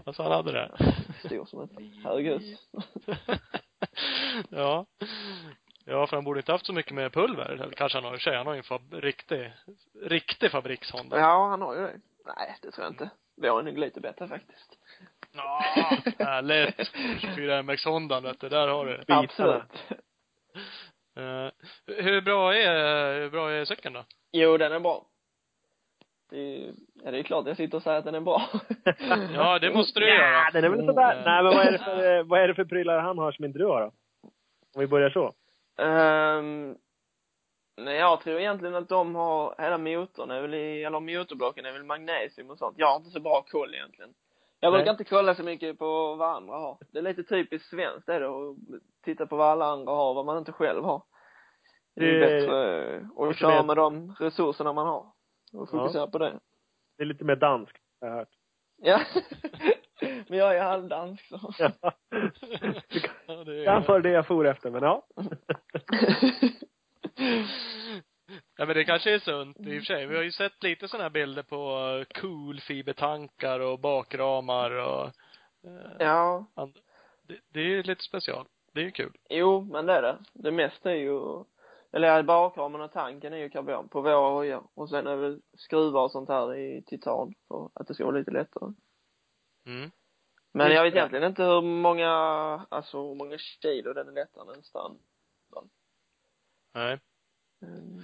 Alltså han hade det. Stor som ett höghus. ja. Ja, för han borde inte haft så mycket mer pulver. Eller kanske han har i sig. Han har ju en fab riktig, riktig fabrikshonda. Ja, han har ju det. Nej, det tror jag inte. Vi har nog lite bättre faktiskt. Ja, härligt. 24 MX Honda vet du, där har du. Absolut. Uh, hur bra är, hur bra är cykeln då? Jo, den är bra. Det är, ja, det är klart jag sitter och säger att den är bra. Ja, det måste du Ja, göra. den är väl sådär. Mm. Nej, men vad är det för, vad är det för prylar han har som inte du har då? Om vi börjar så. Um, nej, jag tror egentligen att de har, hela motorn är väl i, eller motorblocken är väl magnesium och sånt. Jag har inte så bra koll egentligen. Jag brukar inte kolla så mycket på vad andra har. Det är lite typiskt svenskt är det att titta på vad alla andra har, vad man inte själv har. Det är Det- bättre att köra mer- med de resurserna man har. Och fokusera på det. Det är lite mer danskt, har jag hört. Ja. Men jag är halvdansk så. Ja. Ja, det är- det jag for efter, men ja. Ja men det kanske är sunt i och för sig. Vi har ju sett lite sådana här bilder på eh, cool fibertankar och bakramar och eh, ja. and- det, det är ju lite special. Det är ju kul. Jo, men det är det. Det mesta är ju, eller bakramen och tanken är ju karbon på våra hojar. Och sen är det skruvar och sånt här i titan för att det ska vara lite lättare. Mm. Men jag vet egentligen inte hur många, alltså hur många kilo den är lättare än stand. Nej. Mm.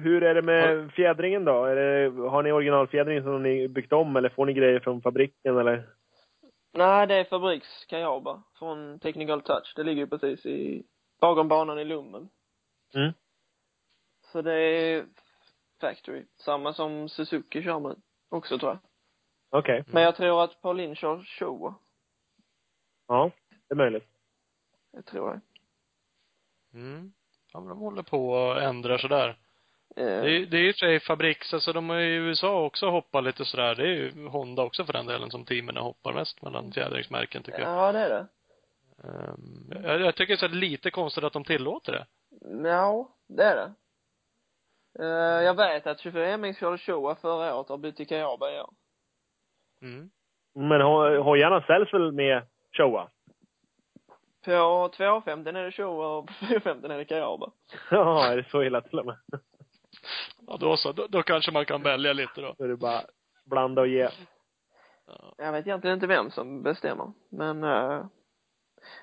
Hur är det med fjädringen då? Är det, har ni originalfjädring som ni byggt om eller får ni grejer från fabriken eller? Nej, det är fabriks Kayaba från Technical Touch. Det ligger ju precis i, bakom banan i Lummen. Mm. Så det är factory. Samma som Suzuki kör med också tror jag. Okej. Men jag tror att Pauline kör Showa. Ja, det är möjligt. Det tror jag. Mm. Ja men de håller på och ändrar sådär. Eh, Det är, det är ju sig fabriks, alltså de har ju i USA också hoppat lite sådär. Det är ju Honda också för den delen som teamen hoppar mest mellan fjädringsmärken tycker jag. Ja, det är det. Um, jag, jag tycker så är det lite konstigt att de tillåter det. Ja, det är det. Eh, jag vet att 24 MX körde Showa förra året och har bytt till Kayaba i år. Mm. Men ho- hojarna säljs väl med Showa? På 250 är det Showa och på 450 är det Kayaba. Ja, är det så illa till och med? Ja då så, då, då kanske man kan välja lite då. Då är det bara blanda och ge. Ja. Jag vet egentligen inte vem som bestämmer, men uh,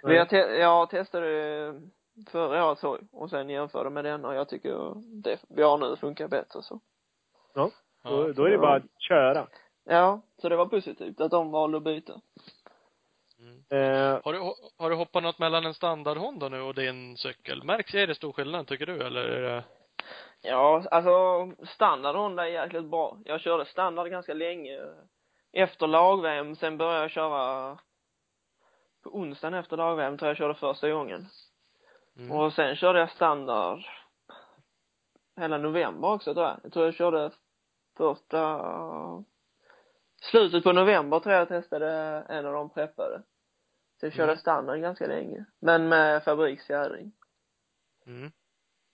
vi Nej. har te- jag testade förra årets hoj och sen jämförde med den och jag tycker det vi har nu funkar bättre så. Ja, då, då är det bara att köra. Ja, så det var positivt att de valde att byta. Mm. Eh, Har du, har du hoppat något mellan en standard Honda nu och din cykel? Märks, är det stor skillnad tycker du eller är det? Ja, alltså standard Honda är jäkligt bra. Jag körde standard ganska länge. Efter lag-VM, sen började jag köra på onsdagen efter lag-VM tror jag jag körde första gången. Mm. Och sen körde jag standard hela november också tror jag. Jag tror jag körde första slutet på november tror jag jag testade en av de preppade. Så jag körde Mm. standard ganska länge. Men med fabriksfjädring. Mm.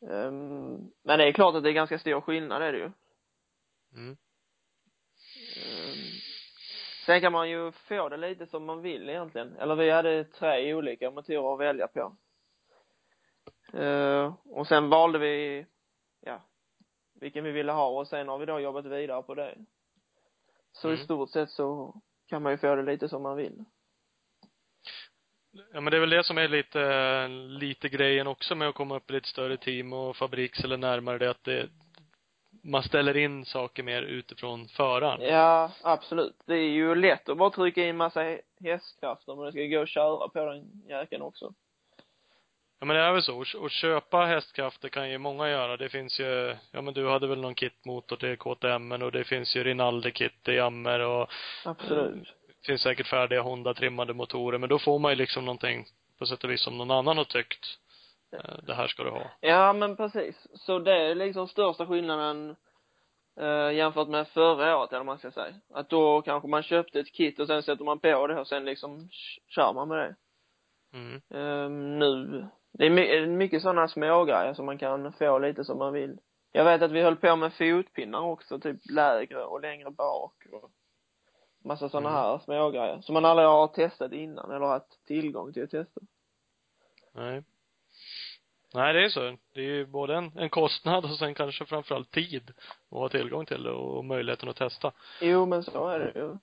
Um, men det är klart att det är ganska stor skillnad är det ju. Mm. Um, sen kan man ju få det lite som man vill egentligen. Eller vi hade tre olika motorer att välja på. Uh, och sen valde vi, ja, vilken vi ville ha och sen har vi då jobbat vidare på det. Så Mm. i stort sett så kan man ju få det lite som man vill. Ja men det är väl det som är lite, lite grejen också med att komma upp i lite större team och fabriks eller närmare det att det, man ställer in saker mer utifrån föraren. Ja, absolut. Det är ju lätt att bara trycka in massa hästkrafter men det ska gå att köra på den jäkeln också. Ja men det är väl så. Och- Och köpa hästkrafter kan ju många göra. Det finns ju, ja men du hade väl någon kitmotor till KTM och det finns ju Rinaldi-kit till Jammer och Absolut. Finns säkert färdiga Honda-trimmade motorer. Men då får man ju liksom någonting på sätt och vis som någon annan har tyckt. eh, Det här ska du ha. Ja, men precis. Så det är liksom största skillnaden eh, jämfört med förra året, eller man ska säga. Att då kanske man köpte ett kit och sen sätter man på det och sen liksom kör man med det. Mm. Ehm, nu, det är my- mycket sådana smågrejer som man kan få lite som man vill. Jag vet att vi höll på med fotpinnar också, typ lägre och längre bak och massa sådana Mm. här smågrejer som man aldrig har testat innan eller haft tillgång till att testa. Nej. Nej, det är så. Det är ju både en, en kostnad och sen kanske framförallt tid att ha tillgång till det och möjligheten att testa. Jo, men så är det ju.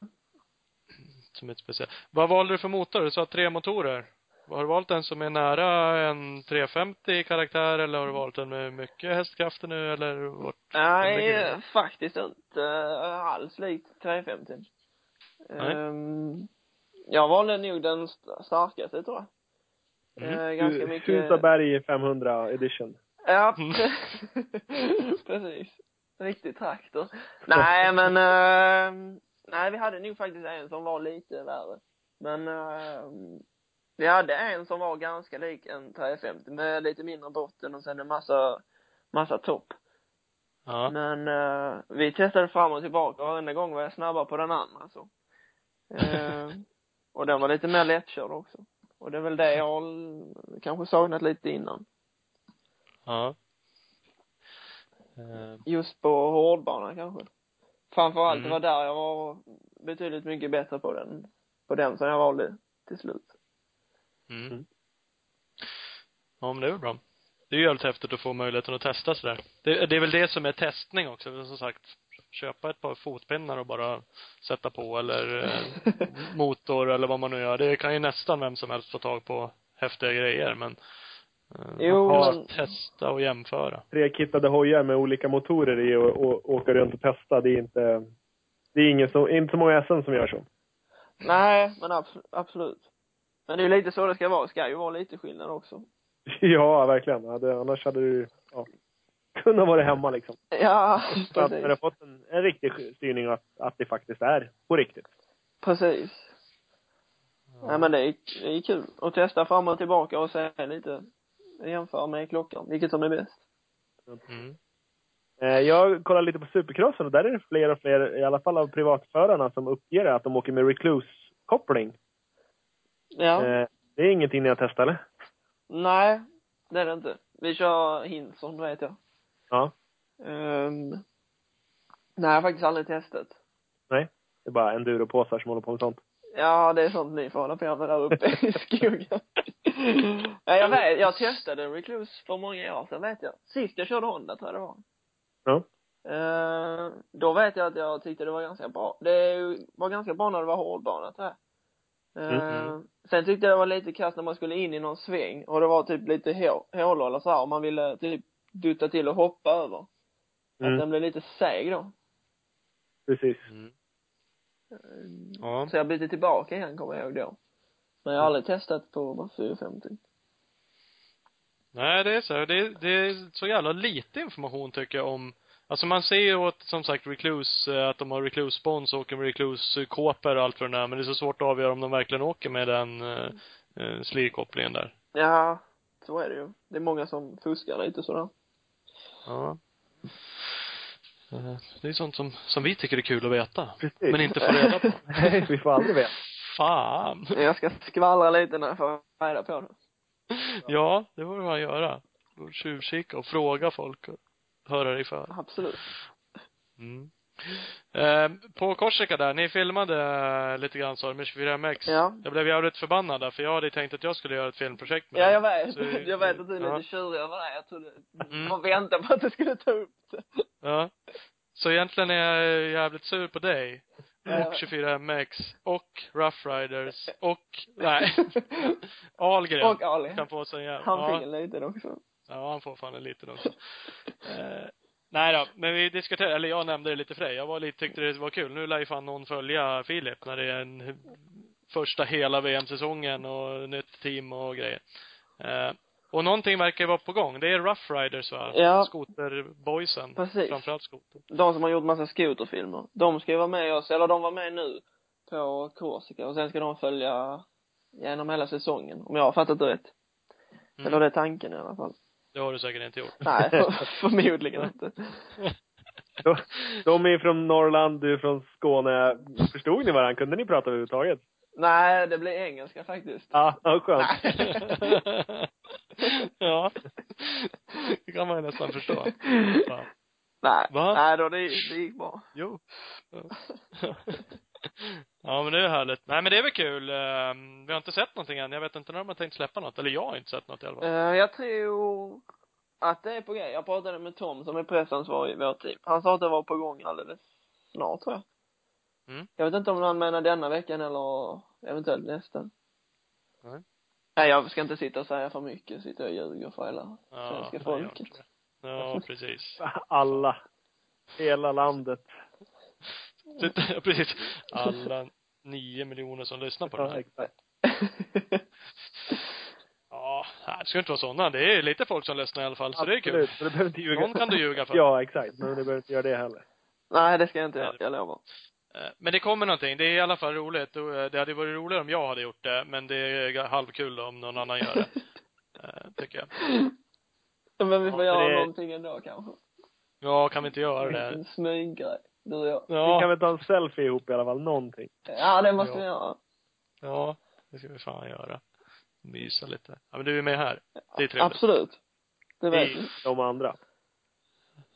Som ett speciellt. Vad valde du för motor? Du sa tre motorer. Har du valt en som är nära en 350 karaktär eller har du valt en med mycket hästkrafter nu eller vart? Nej, faktiskt inte alls likt 350. Nej. Um, jag valde nog den st- starkaste tror jag. Mm. Eh, ganska mycket. Husaberg 500 edition. Ja, Mm. precis. Riktig traktor. Nej, men eh, nej, vi hade nog faktiskt en som var lite värre. Men eh, vi hade en som var ganska lik en 350 med lite mindre botten och sen en massa, massa topp. Ja. Men eh, vi testade fram och tillbaka och varenda gång var jag snabbare på den andra så. Eh, och den var lite mer lättkörd också. Och det är väl det jag har kanske saknat lite innan. Ja. Eh, Just på hårdbana kanske. Framförallt, Mm. var där jag var betydligt mycket bättre på den, på den som jag valde till slut. Mm. Mm. Ja, men det är väl bra. Det är ju jävligt häftigt att få möjligheten att testa sådär. Det, det är väl det som är testning också, som sagt. Köpa ett par fotpinnar och bara sätta på eller eh, motor eller vad man nu gör. Det kan ju nästan vem som helst få tag på häftiga grejer men eh, Jo, får men- testa och jämföra. Tre kittade hojar med olika motorer i och, och åka runt och testa. Det är inte, det är ingen som, inte så många SM som gör så. Nej, men abs- absolut. Men det är ju lite så det ska vara. Det ska ju vara lite skillnad också. Ja, verkligen. Ja, det, annars hade du, ja, kunnat vara hemma liksom. Ja, Så att du har precis. fått en, en riktig styrning att, att det faktiskt är på riktigt. Precis. Nej men det är, det är kul att testa fram och tillbaka och se lite, jämföra med klockan, vilket som är bäst. Mm. Eh, Jag kollar lite på supercrossen och där är det fler och fler, i alla fall av privatförarna, som uppger att de åker med recluse-koppling. Ja. Eh, Det är ingenting ni har testat eller? Nej, det är det inte. Vi kör Hinson, vet jag. Ja. Um, nej, jag har faktiskt aldrig testat. Nej. Det är bara enduropåsar som håller på med sånt. Ja, det är sånt ni får hålla på med där uppe i skogen. ja, jag vet, jag testade en Recluse för många år sedan vet jag. Sist jag körde Honda tror jag det var. Ja. Eh, då vet jag att jag tyckte det var ganska bra. Det var ganska bra när det var hårdbana tror jag. Eh, Mhm. Sen tyckte jag det var lite kast när man skulle in i någon sväng och det var typ lite hå- hålor eller så här, och man ville typ dutta till och hoppa över. Att Mm, den blev lite seg då. precis. Mm. Ja. Så jag bytte tillbaka igen kommer jag ihåg då. Men jag har aldrig testat på bara 450. Nej, det är så. Det, det är så jävla lite information tycker jag om Alltså man ser ju åt, som sagt, Recluse, eh, att de har Recluse-spons och åker med Recluse-kåpor och allt vad det är, men det är så svårt att avgöra om de verkligen åker med den eh, eh, slirkopplingen där. Ja, så är det ju. Det är många som fuskar lite sådär. Ja. Eh, Det är sånt som, som vi tycker är kul att veta. Precis. Men inte får reda på. Nej, vi får aldrig veta. Fan! Jag ska skvallra lite när jag får reda på det. Ja, det borde man göra. Tjuvkika och fråga folk och höra dig för. Absolut. Mm. Eh, på Korsika där, ni filmade lite grann sa du med 24MX. Ja. Jag blev jävligt förbannad där, för jag hade tänkt att jag skulle göra ett filmprojekt med Ja, jag vet. Så- jag vet att du är lite ja. tjurig över det. Jag trodde, Mm. man väntade på att du skulle ta upp det. Ja. Så egentligen är jag jävligt sur på dig. Och 24MX. Och Rough Riders. Och, nej. Ahlgren. Och Ali. Kan få sig en jävla, Han ja. fick en liten också. Ja, han får fan en liten också. eh, nej då, men vi diskuterade, eller jag nämnde det lite för dig. Jag var lite, tyckte det var kul. Nu lär ju fan någon följa Filip när det är en första hela VM-säsongen och nytt team och grejer. Eh, och någonting verkar vara på gång. Det är Rough Riders va? Ja. Skoterboysen. Precis. Framförallt skoter. De som har gjort massa skoterfilmer. De ska ju vara med oss, eller de var med nu på Korsika och sen ska de följa genom hela säsongen. Om jag har fattat det rätt. Mm. Eller det är tanken i alla fall. Det har du säkert inte gjort. Nej, för, förmodligen inte. De, de är från Norrland, du är från Skåne. Förstod ni varandra? Kunde ni prata överhuvudtaget? Nej, det blir engelska faktiskt. Ja, ja skönt. ja. Det kan man ju nästan förstå. Ja. Nej, Va? nej då det, det gick bra. Jo. Ja. ja, men det är härligt. Nej, men det är väl kul. Ehm, Vi har inte sett någonting än. Jag vet inte när de har tänkt släppa något. Eller jag har inte sett något i alla fall. Eh, jag tror att det är på grej. Jag pratade med Tom som är pressansvarig i vårt team. Han sa att det var på gång alldeles snart tror jag. Mm. Jag vet inte om han menar denna veckan eller eventuellt nästa. Nej. Nej, jag ska inte sitta och säga för mycket, sitta och ljuga för hela Ja, svenska folket. Ja, precis. Alla. Hela landet. Titta, precis. Alla nio miljoner som lyssnar på den Ja, här. exakt. Ja, det ska inte vara sådana. Det är lite folk som lyssnar i alla fall, så det är kul. Absolut, så du behöver inte ljuga. Någon kan du ljuga för. Ja, exakt. Men du behöver inte göra det heller. Nej, det ska jag inte göra, jag lovar. Eh, Men det kommer någonting. Det är i alla fall roligt. Eh, Det hade varit roligare om jag hade gjort det, men det är halvkul om någon annan gör det. Eh, Tycker jag. Men vi får Ja, göra det- någonting ändå kanske. Ja, kan vi inte göra det? En smyggrej, du och jag. Vi kan Ja, väl ta en selfie ihop i alla fall, någonting. Ja, det måste Ja. vi göra. ja, det ska vi fan göra. Mysa lite. Ja, men du är med här. Det är trevligt. Absolut. Det vet vi. De andra.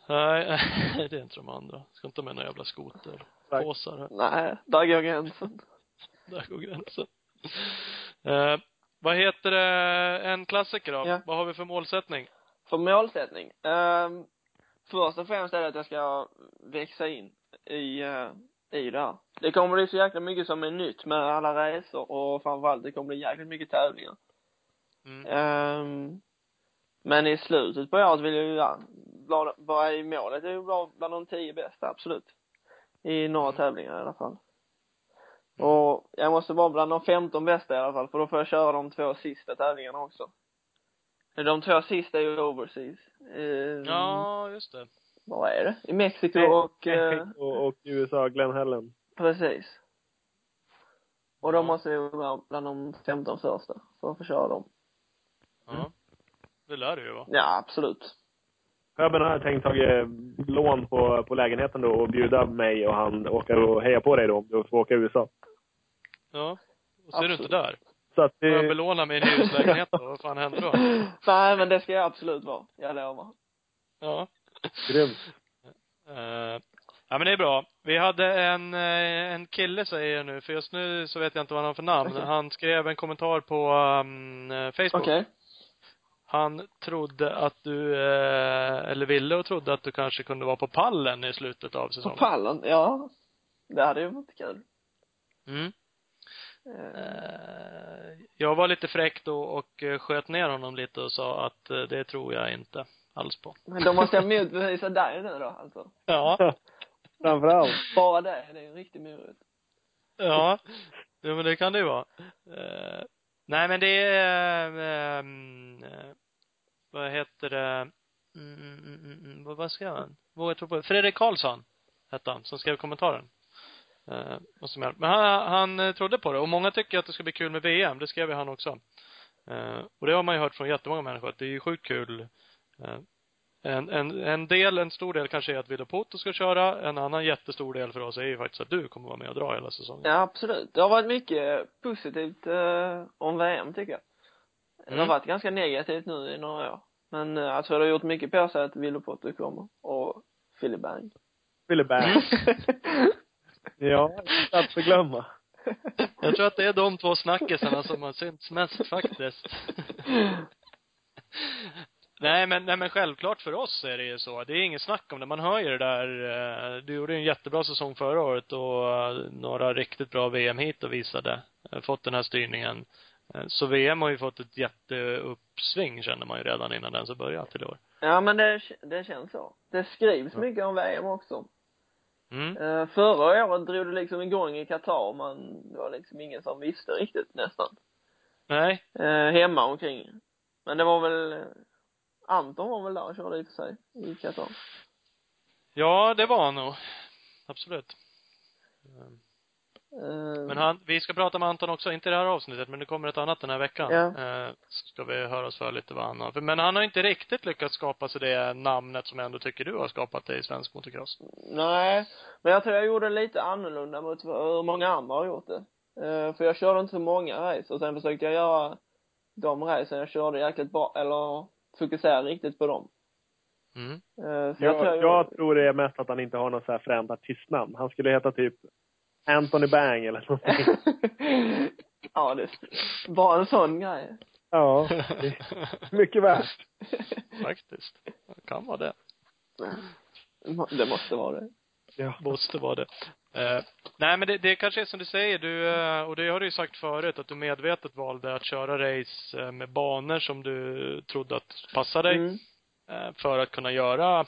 Nej, det är inte de andra. Ska inte med några jävla skoterpåsar här. Nej, där går gränsen. Där går gränsen. Eh, vad heter det, en klassiker då? Ja. Vad har vi för målsättning? För målsättning? Um, först och främst är det att jag ska växa in i, uh, i det här. Det kommer bli så jäkla mycket som är nytt med alla resor och framförallt det kommer bli jäkligt mycket tävlingar. Mm. Ehm, men i slutet på året vill jag ju, ja, vara i målet, det är ju bra bland de tio bästa, absolut. I några Mm. tävlingar i alla fall. Och jag måste vara bland de 15 bästa i alla fall, för då får jag köra de två sista tävlingarna också. De två sista är ju overseas. Ehm, Ja, just det. Vad är det? I Mexiko och, eh, och, och USA, Glenn Helen. precis. Och då Ja. måste jag vara bland de 15 första, för att få köra dem. Ja. Det lär det ju vara. Ja, absolut. Höben har tänkt ta eh, lån på, på lägenheten då och bjuda mig och han åka och heja på dig då, om du får åka i USA. Ja. Och så är du inte Absolut. där. Så att Får jag det... belåna min hyreslägenhet då? Vad fan händer då? Nej, men det ska jag absolut vara. Jag lovar. Ja. Grymt. Eh, ja men det är bra. Vi hade en, eh, en kille säger jag nu, för just nu så vet jag inte vad han har för namn. Okej. Han skrev en kommentar på um, Facebook. Okej. Han trodde att du, eh, eller ville och trodde att du kanske kunde vara på pallen i slutet av På säsongen. pallen? Ja. Det hade ju varit kul. Mm. Eh, jag var lite fräck då och sköt ner honom lite och sa att det tror jag inte alls på. Men då måste jag motbevisa dig nu då, alltså. Ja. Framförallt. Bara det, det är en riktig morot. Ja. Jo, men det kan det ju vara. Eh, nej, men det är, ehm, eh, vad heter det, mm, mm, mm, mm, vad, vad skrev han? Våga tro på det. Fredrik Karlsson hette han, som skrev kommentaren. Eh, och som jag, men han, han eh, trodde på det. Och många tycker att det ska bli kul med VM. Det skrev ju han också. Eh, och det har man ju hört från jättemånga människor, att det är ju sjukt kul. Eh, en, en, en del, en stor del kanske är att Ville Poto ska köra. En annan jättestor del för oss är ju faktiskt att du kommer vara med och dra hela säsongen. Ja, absolut. Det har varit mycket positivt eh, om VM, tycker jag. Det har Mm. varit ganska negativt nu i några år. Men eh, jag tror det har gjort mycket på sig att Ville Potter kommer. Och Philip Bang. Ville Berg. Ja, inte att förglömma. Jag tror att det är de två snackisarna som har synts mest faktiskt. nej men, nej men självklart för oss är det ju så. Det är inget snack om det. Man hör ju det där, eh, du gjorde en jättebra säsong förra året och eh, några riktigt bra VM hit och visade, eh, fått den här styrningen. Så VM har ju fått ett jätteuppsving känner man ju redan innan den så börjat till år. ja, men det, det känns så. Det skrivs mycket om VM också. Mm. Eh, förra året drog det liksom igång i Qatar, men det var liksom ingen som visste riktigt nästan. Nej, Eh, hemma omkring. Men det var väl, Anton var väl där och körde i och för sig, i Qatar. ja det var han nog. Absolut. Eh, Men han, vi ska prata med Anton också, inte i det här avsnittet, men det kommer ett annat den här veckan. Ja. Eh, så ska vi höra oss för lite vad han har. Men han har inte riktigt lyckats skapa sig det namnet som jag ändå tycker du har skapat det i svensk motocross. Nej, men jag tror jag gjorde lite annorlunda mot hur många andra har gjort det. Eh, för jag körde inte så många race och sen försökte jag göra de racen jag körde jäkligt bra, eller fokusera riktigt på dem. Mm. Eh, så Jag, tror jag tror det är mest att han inte har något så här fränt artistnamn. Han skulle heta typ Anthony Bang eller någonting. ja, det bara en sån grej. Ja, mycket värt. Faktiskt. Det kan vara det. Det måste vara det. Ja. Måste vara det. Eh, nej men det, det kanske är som du säger, du, eh, och det har du ju sagt förut, att du medvetet valde att köra race eh, med banor som du trodde att passade dig. Mm. Eh, för att kunna göra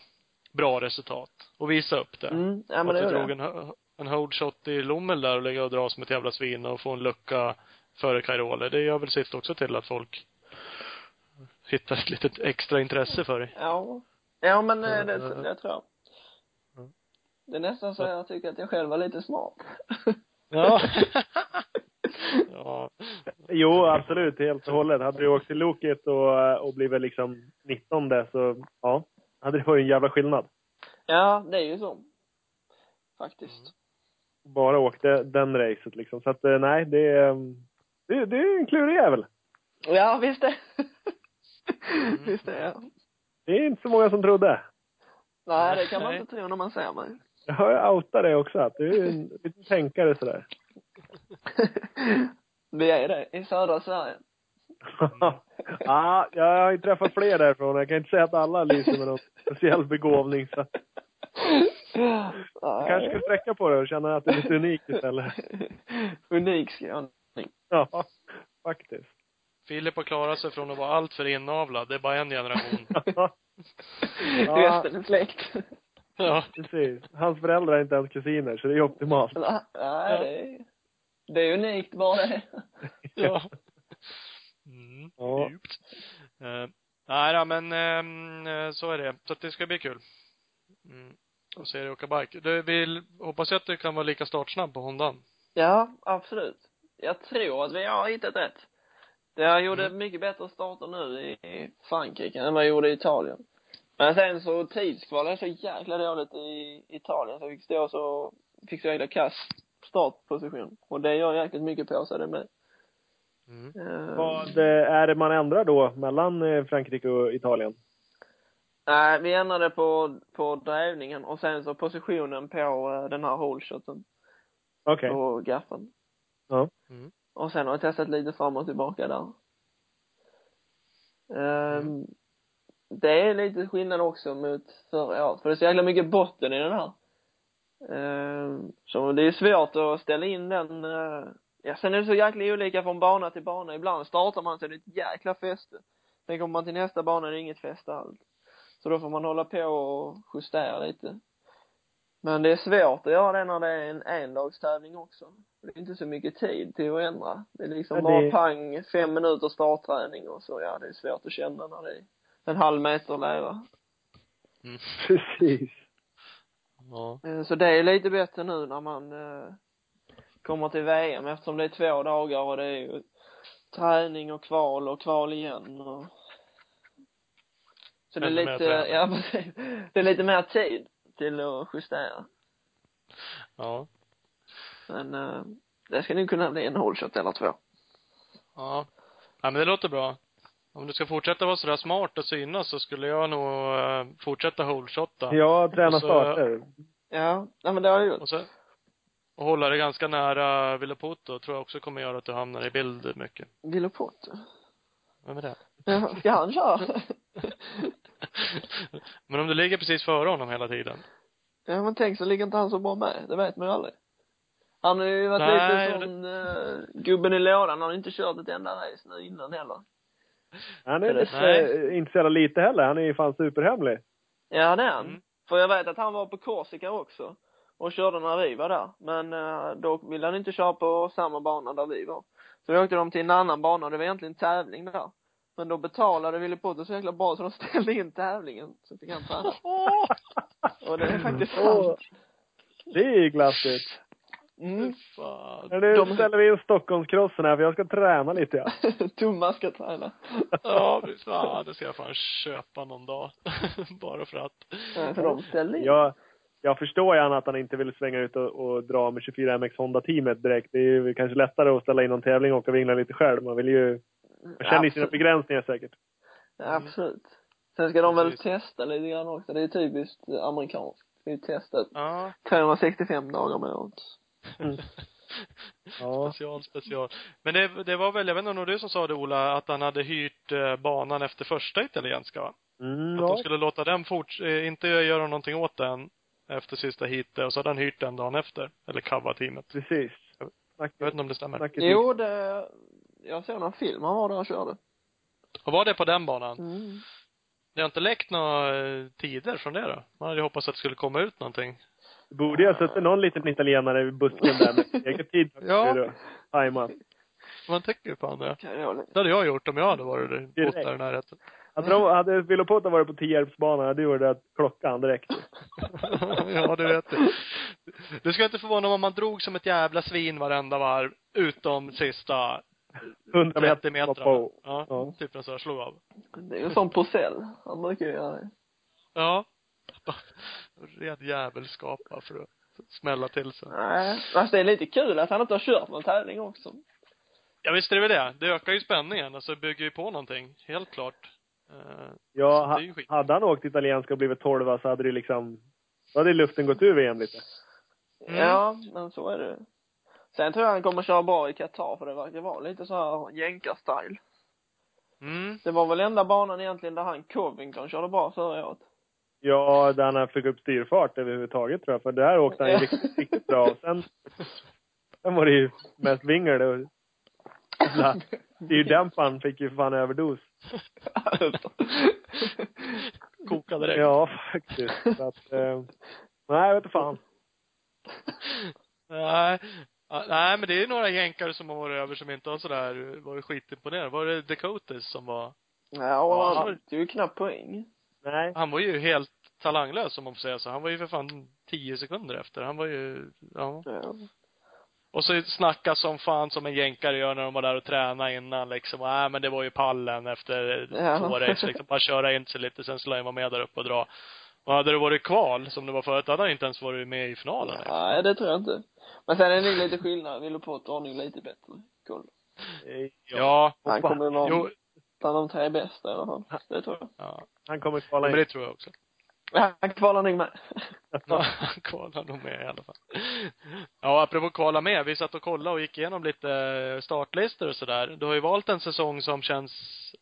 bra resultat och visa upp det. Mm. Ja, men att det du drog det. en, en hold shot i Lommel där och lägga och dra som ett jävla svin och få en lucka före Cairoli. Det gör väl sitt också till att folk hittar ett litet extra intresse för dig. Ja. Ja, men eh, det, Mm. det tror jag. Mm. Det är nästan så jag tycker att jag själv var lite smart. Ja. ja. Jo, absolut. Helt och hållet. Hade du åkt till Loket och, och blivit liksom 19 så, ja. Hade det varit en jävla skillnad. Ja, det är ju så. Faktiskt. Bara åkte den racet liksom. Så att, eh, nej, det är, det, det är en klurig jävel. Ja, visst det. visst det, ja. Det är inte så många som trodde. Nej, det kan man inte tro när man ser mig. Jag har outat det också, att du är en liten tänkare sådär. Vi är det, i södra Sverige. ja, jag har ju träffat fler därifrån. Jag kan inte säga att alla lyser med någon speciell begåvning. Så jag kanske ska sträcka på det och känna att det är lite unikt istället. Unik skåning. Ja, faktiskt. Filip har klarat sig från att vara allt för inavlad. Det är bara en generation. Ja, Resten är släkt. Ja. precis. Hans föräldrar är inte ens kusiner, så det är optimalt. Nej, det är, det är unikt bara det. Ja. Mm, Ja. djupt. Uh, nej då, men eh, så är det. Så att det ska bli kul. Mm. Och se dig åka bike. Du vill, hoppas jag att du kan vara lika startsnabb på Hondan. Ja, absolut. Jag tror att vi har hittat rätt. Det jag gjorde Mm. mycket bättre starter nu i Frankrike än vad jag gjorde i Italien. Men sen så tidskvalet så jäkla dåligt i Italien så jag fick stå så, fick så jäkla kass startposition. Och det gör jäkligt mycket på sig det med. Mm. Eh, Vad eh, är det man ändrar då mellan eh, Frankrike och Italien? Nej, vi ändrade på, på drivningen och sen så positionen på den här holeshoten Okej. på gaffeln. Ja. Mm. Och sen har jag testat lite fram och tillbaka där. Ehm, Det är lite skillnad också mot förra året, för det är så jäkla mycket botten i den här. Ehm, så det är svårt att ställa in den, eh, ja sen är det så jäkla olika från bana till bana. Ibland startar man så är det ett jäkla fäste. Sen kommer man till nästa bana det är inget fäste alls. Så då får man hålla på och justera lite. Men det är svårt att göra det när det är en endagstävling också. Det är inte så mycket tid till att ändra. Det är liksom Ja, bara det- pang, fem minuter startträning och så, ja det är svårt att känna när det är en halv meter lära. Mm. Precis. Ja. Eh, Så det är lite bättre nu när man eh, kommer till VM eftersom det är två dagar och det är ju träning och kval och kval igen och så det är lite, ja precis. Det är lite mer tid till att justera. Ja. Men eh, det ska nog kunna bli en hålshot eller två. Ja. Ja, men det låter bra. Om du ska fortsätta vara sådär smart och synas så skulle jag nog eh, fortsätta holeshotta. Jag tränar Och så- starter. Ja, nej men det har jag gjort. Och så och hålla det ganska nära Villapoto tror jag också kommer göra att du hamnar i bild mycket. Vilopott. Vem är det? Ja, ska han köra? Men om du ligger precis före honom hela tiden. Ja men tänk så ligger inte han så bra med, det vet man ju aldrig. Han har ju varit Nej, lite sån, uh, gubben i lådan, han har inte kört ett enda race nu innan heller. Han är lite, inte så jävla lite heller. Han är ju fan superhemlig. Ja det är han. Mm. För jag vet att han var på Korsika också och körde när vi var där. Men eh, då ville han inte köra på samma bana där vi var. Så vi åkte de till en annan bana och det var egentligen tävling där. Men då betalade Ville Potter så jäkla bra så de ställde in tävlingen. Så fick han träna. Och det är faktiskt sant. det är ju glassigt. Mm. Fan. Men nu De- ställer vi in Stockholmskrossen här för jag ska träna lite ja. Thomas ska träna. Ja, fy fan. Det ska jag fan köpa någon dag. Bara för att. De ställde in. Jag, jag förstår gärna att han inte vill svänga ut och, och dra med 24MX Honda-teamet direkt. Det är ju kanske lättare att ställa in någon tävling och åka vingla lite själv. Man vill ju, man känner ju sina begränsningar säkert. Ja, absolut. Sen ska de väl Precis. testa lite grann också. Det är typiskt amerikanskt. Vi testat Ja. 365 dagar om året. Ja. Special, special. Men det, det var väl, jag vet inte om det var du som sa det Ola, att han hade hyrt eh, banan efter första italienska va? Mm, Att de ja. skulle låta den fort, eh, inte göra någonting åt den. efter sista heatet och så hade han hyrt den dagen efter. Eller cover-teamet. Precis. Jag vet inte om det stämmer. Snacket Jo, det, jag såg någon film han var där och körde. Och var det på den banan? Mm. Det har inte läckt några eh, tider från det då? Man hade ju hoppats att det skulle komma ut någonting. Borde ju ha suttit någon liten italienare i busken där med egen tid. Ja. Tajmat. Man tänker fan det. Det hade jag gjort om jag hade varit där, bott där i närheten. Hade, de, hade Vilopota varit på Tierpsbanan hade gjort det att klockan direkt. ja, det vet du. Det ska inte förvåna mig om man drog som ett jävla svin varenda varv, utom sista 100 meter 30 metrarna. på. Ja, Ja. typ en sån här slog av. det är ju som Porcell. Han brukar ju göra det. Ja. Ren jävelskap för att smälla till sig. Nej, fast det är lite kul att han inte har kört någon tävling också. Ja, visst är det väl det. Det ökar ju spänningen, alltså bygger ju på någonting. Helt klart. Eh, Ja, ha, hade han åkt italienska och blivit tolva så hade det liksom, då hade luften gått ur VM lite. Mm. Ja, men så är det. Sen tror jag han kommer köra bra i Qatar för det verkar vara lite så här jänkarstil. Mm. Det var väl enda banan egentligen där han Covington körde bra förra året. Ja, där han fick upp styrfart överhuvudtaget tror jag. För där åkte han ju riktigt, riktigt bra. Och sen, sen var det ju mest vingel och styrdämparen fick ju fan överdos. Koka direkt. Ja, faktiskt. Så att, eh, nej, jag vet inte fan. Nej. Ja, Nej, men det är några jänkare som har varit över som inte har sådär varit skitimponerade. Var det Dakotas som var Ja, han tog ju knappt poäng. Nej. Han var ju helt talanglös om man får säga så. Han var ju för fan tio sekunder efter. Han var ju, ja. Ja. Och så snacka som fan som en jänkare gör när de var där och tränade innan liksom. Och, äh, men det var ju pallen efter Ja. två race liksom. Bara köra in sig lite, sen skulle han vara med där uppe och dra. Och hade det varit kval, som det var förut, hade han inte ens varit med i finalen. Nej, det tror jag inte. Men sen är det nog lite skillnad. Willow Potter har nog lite bättre koll. Eh, Ja. Han kommer vara bland de tre bästa i alla fall. Det tror jag. ja. Han kommer kvala Men in. det tror jag också. Ja, Han kvalar nog med. Ja, han kvalar nog med i alla fall. Ja, apropå kvala med. Vi satt och kollade och gick igenom lite startlistor och sådär. Du har ju valt en säsong som känns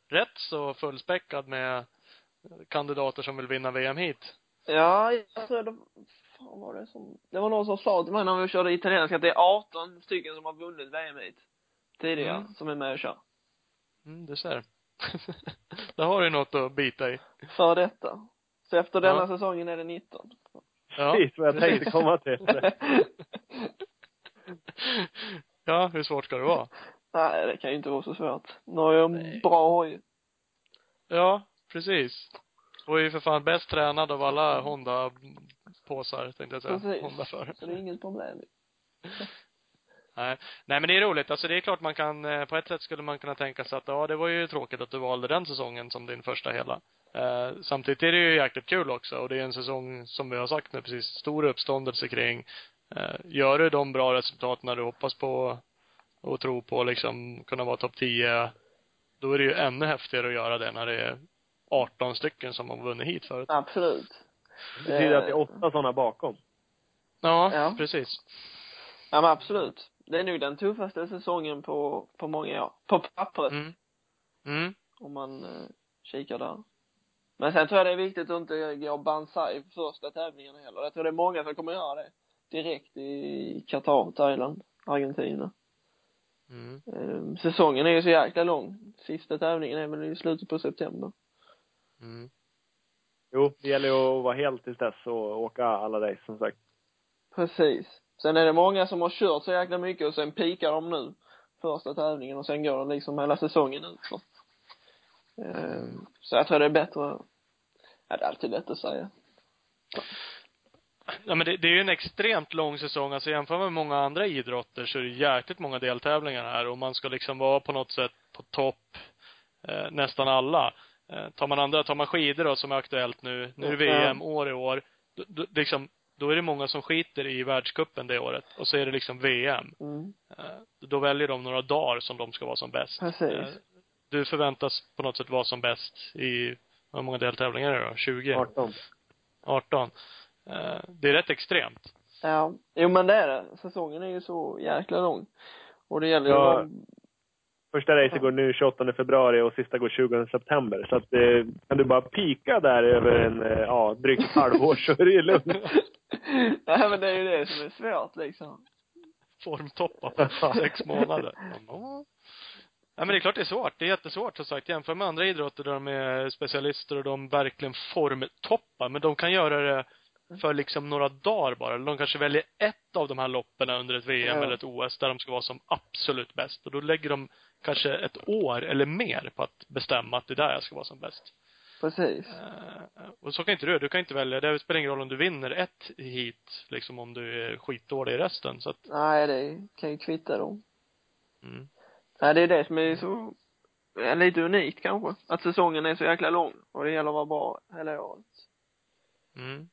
rätt så fullspäckad med kandidater som vill vinna VM hit. Ja, jag tror det, fan var det som, det var någon som sa till mig när vi körde italienska att det är 18 stycken som har vunnit VM hit. Tidigare, Mm. som är med och kör. Mm, du ser. Där har du något att bita i. För detta. Så efter denna Ja. säsongen är det 19. Ja, Precis vad jag precis. tänkte komma till. Ja, hur svårt ska det vara? Nej, det kan ju inte vara så svårt. Nu har jag Nej. en bra hoj. Ja, precis. Och är ju för fan bäst tränad av alla Honda-påsar, tänkte jag säga. Precis. Honda-förare. Så det är inget problem. Nej. Nej men det är roligt. Alltså det är klart man kan, eh, på ett sätt skulle man kunna tänka sig att ja, det var ju tråkigt att du valde den säsongen som din första hela. Eh, samtidigt är det ju jäkligt kul också och det är en säsong som vi har sagt nu precis, stor uppståndelse kring. Eh, gör du de bra resultaten du hoppas på och tror på liksom kunna vara topp 10, då är det ju ännu häftigare att göra det när det är 18 stycken som har vunnit hit förut. Absolut. Det betyder att det är åtta sådana bakom. Ja, Ja. precis. Ja men absolut. Det är nog den tuffaste säsongen på, på många år. På pappret. Mm. Mm. Om man eh, kikar där. Men sen tror jag det är viktigt att inte gå banzai på första tävlingen heller. Jag tror det är många som kommer göra det. Direkt i Qatar, Thailand, Argentina. Mm. Eh, säsongen är ju så jäkla lång. Sista tävlingen är väl i slutet på september. Mm. Jo, det gäller ju att vara helt tills dess och åka alla race som sagt. Precis. Sen är det många som har kört så jäkla mycket och sen pikar de nu. Första tävlingen och sen går det liksom hela säsongen ut så. Eh, så jag tror det är bättre, ja det är alltid lätt att säga. Ja men det, det är ju en extremt lång säsong. Alltså jämför med många andra idrotter så är det jäkligt många deltävlingar här och man ska liksom vara på något sätt på topp eh, nästan alla. Eh, tar man andra, tar man skidor då som är aktuellt nu, nu är. VM år i år. Då, då, liksom, då är det många som skiter i världscupen det året och så är det liksom VM. Mm. Eh, då väljer de några dagar som de ska vara som bäst. Precis. Eh, du förväntas på något sätt vara som bäst i, hur många deltävlingar är det då? 20? 18. 18. Eh, det är rätt extremt. Ja, jo men det är det. Säsongen är ju så jäkla lång. Och det gäller ju Ja. att Första racet går nu 28 februari och sista går 20 september. Så att eh, kan du bara pika där över en, eh, ja, drygt ett halvår så är det ju lugnt. Nej men det är ju det som är svårt liksom. Formtoppa på sex månader. Ja. Nej men det är klart det är svårt. Det är jättesvårt som sagt. Jämför med andra idrotter där de är specialister och de verkligen formtoppar. Men de kan göra det för liksom några dagar bara. De kanske väljer ett av de här loppen under ett VM Ja. eller ett OS där de ska vara som absolut bäst. Och då lägger de kanske ett år eller mer på att bestämma att det är där jag ska vara som bäst. Precis. Eh, och så kan inte du. Du kan inte välja. Det spelar ingen roll om du vinner ett hit, liksom om du är skitdålig i resten. Så att, Nej, det kan ju kvitta dem. mm. Nej, det är det som är så, ja, lite unikt kanske. Att säsongen är så jäkla lång och det gäller att vara bra hela året. Mm.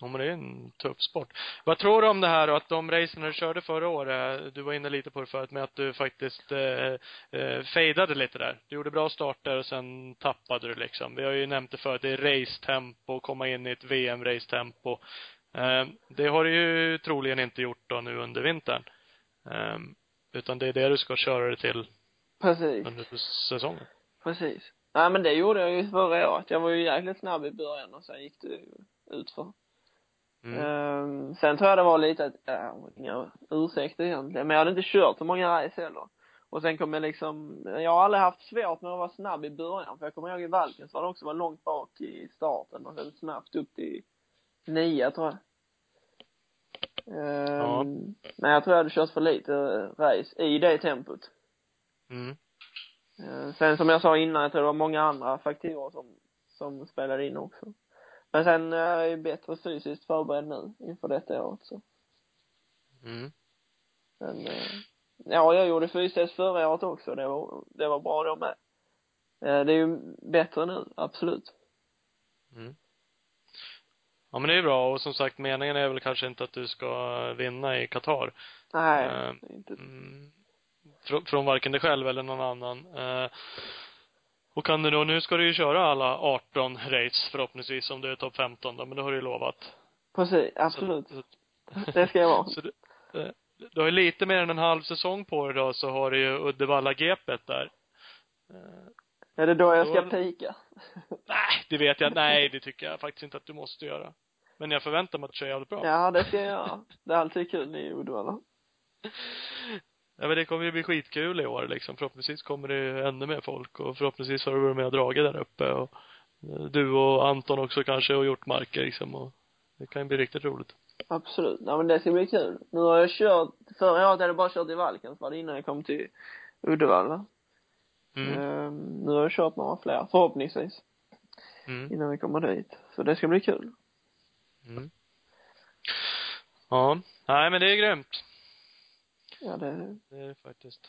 Ja, men det är en tuff sport. Vad tror du om det här och att de racen du körde förra året, du var inne lite på det förut, med att du faktiskt eh, eh, fejdade lite där. Du gjorde bra starter och sen tappade du liksom. Vi har ju nämnt det förut, det är racetempo, komma in i ett VM-racetempo. Eh, det har du ju troligen inte gjort då nu under vintern. Eh, utan det är det du ska köra det till Precis. under säsongen. Precis. Nej, men det gjorde jag ju förra året. Jag var ju jäkligt snabb i början och sen gick det ju utför. Mm. Ehm, sen tror jag det var lite att, ja, inga ursäkter egentligen, men jag hade inte kört så många race heller. Och sen kom jag liksom, jag har aldrig haft svårt med att vara snabb i början, för jag kommer ihåg i Valken så var det också var långt bak i starten och sen snabbt upp till nio tror jag. Ehm, Ja. Men jag tror jag hade kört för lite race i det tempot. Mm. Eh, Sen som jag sa innan, jag tror det var många andra faktorer som, som spelade in också. Men sen eh, är jag ju bättre fysiskt förberedd nu inför detta året så. Mm. Men, eh, ja, jag gjorde fystest förra året också. Det var, det var bra då med. Eh, Det är ju bättre nu, absolut. Mm. Ja men det är bra och som sagt meningen är väl kanske inte att du ska vinna i Qatar. Nej, är inte, Mm, från, från varken dig själv eller någon annan. Eh, och kan du då, nu ska du ju köra alla 18 race förhoppningsvis om du är topp 15 då, men det har du ju lovat. precis, absolut. Så, Det ska jag vara. så du, eh, du har ju lite mer än en halv säsong på dig då, så har du ju Uddevalla-gepet där. Är det då jag ska pika? nej, det vet jag. Nej, det tycker jag faktiskt inte att du måste göra. Men jag förväntar mig att du kör jävligt bra. Ja, det ska jag göra. Det är alltid kul i Uddevalla. Ja men det kommer ju bli skitkul i år liksom. Förhoppningsvis kommer det ännu mer folk och förhoppningsvis har du varit med och dragit där uppe och eh, du och Anton också kanske och gjort marker liksom och det kan ju bli riktigt roligt. Absolut. Ja, men det ska bli kul. Nu har jag kört, förra året hade jag bara kört i Valkens var det innan jag kom till Uddevalla. Mm. Ehm, nu har jag kört några fler, förhoppningsvis, Mm. innan vi kommer dit. Så det ska bli kul. Mm. Ja. Nej men det är grymt. Ja, det, Det är det faktiskt.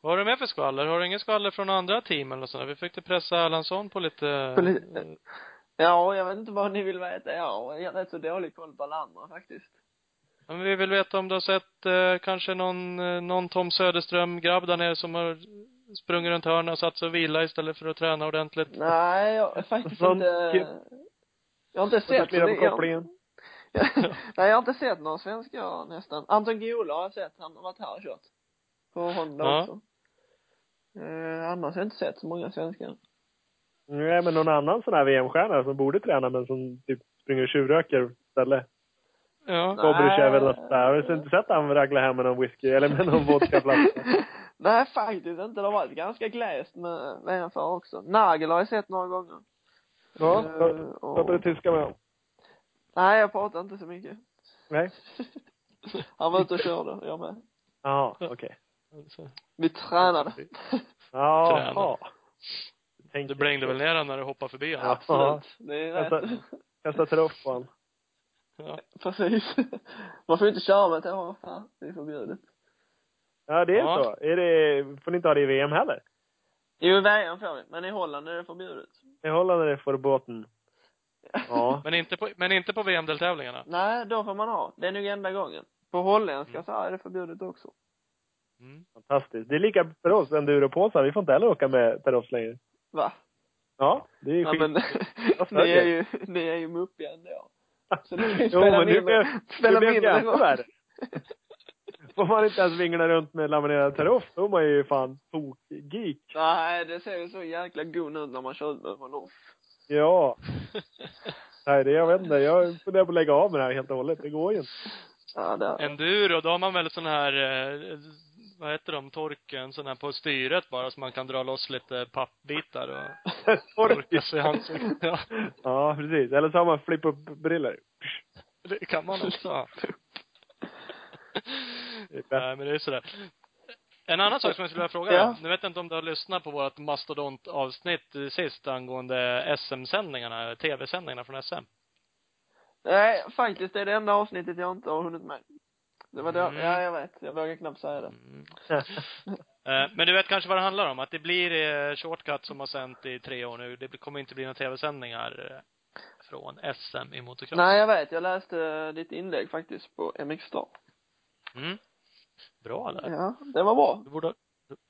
Vad har du med för skvaller? Har du inget skvaller från andra team eller sådär? Vi försökte pressa Erlandsson på lite På lite- ja, jag vet inte vad ni vill veta. Ja, jag har rätt så dålig koll på alla andra faktiskt. Ja, men vi vill veta om du har sett eh, kanske någon, eh, någon Tom Söderström-grabb där nere som har sprungit runt hörnen och satt sig och vila istället för att träna ordentligt. Nej, jag har faktiskt inte, jag har inte sett det. Jag-. Nej, jag har inte sett någon svenska nästan. Anton Gola har jag sett, han har varit här och kört. På Honda Ja. också. Eh, annars har jag inte sett så många svenskar. Nej, men någon annan sån här VM-stjärna som borde träna men som typ springer och tjuvröker istället. Ja. Väl något där. Har du inte sett han ragla hem med någon whisky eller med någon vodkaflaska? Nej, faktiskt inte. Det har varit ganska glest med VM för också. Nagel har jag sett några gånger. Ja, Eh, och- pratar du tyska med honom? Nej, jag pratar inte så mycket. Nej? Han var ute och körde, jag med. Jaha, okej. Så, Vi tränade. Jaha. Du blängde väl ner honom när du hoppade förbi honom? Absolut. Det är rätt. Kasta, kasta truff på honom. Ja. Precis. Man får ju inte köra med fan. Det är förbjudet. Ja, det är Ja. så. Är det, får ni inte ha det i VM heller? Jo, i VM får vi, men i Holland är det förbjudet. I Holland är det för båten. Ja. Men inte på, men inte på VM-deltävlingarna? Nej, då får man ha. Det är nog enda gången. På holländska Mm. så är det förbjudet också. Mm. Fantastiskt. Det är lika för oss, enduropåsar. Vi får inte heller åka med Peroffs längre. Va? Ja, det är ju Ja, skit. men ni är ju, ni är ju muppiga ändå. Så ni kan ju Jo, spela men nu mindre, blev, nu spela mindre roll. Får man inte ens vingla runt med laminerad teroff, då är man ju fan tok-geek. Nej, det ser ju så jäkla god ut när man kör ut med från off. Ja. här. Det, jag vet inte, jag funderar på att lägga av med det här helt och hållet. Det går ju inte. Ja, det, Enduro, då har man väl sån här, eh, vad heter de, torken, sån här på styret bara så man kan dra loss lite pappbitar och torka sig i ansiktet. Ja, Ja, precis. Eller så har man flip-up-brillor. det kan man också ha. Det är bäst. Nej, men det är sådär. En annan sak som jag skulle vilja fråga Ja. Nu vet jag inte om du har lyssnat på vårt mastodontavsnitt sist angående SM-sändningarna, tv-sändningarna från SM. nej, faktiskt det är det enda avsnittet jag inte har hunnit med. Det var då, Mm. ja jag vet. Jag vågar knappt säga det. Mm. Eh, Men du vet kanske vad det handlar om? Att det blir eh, Shortcut som har sänt i tre år nu. Det kommer inte bli några tv-sändningar eh, från SM i motocross. Nej, jag vet. Jag läste ditt inlägg faktiskt på MX Star. Mm. Bra där. Ja, det var bra. Du borde,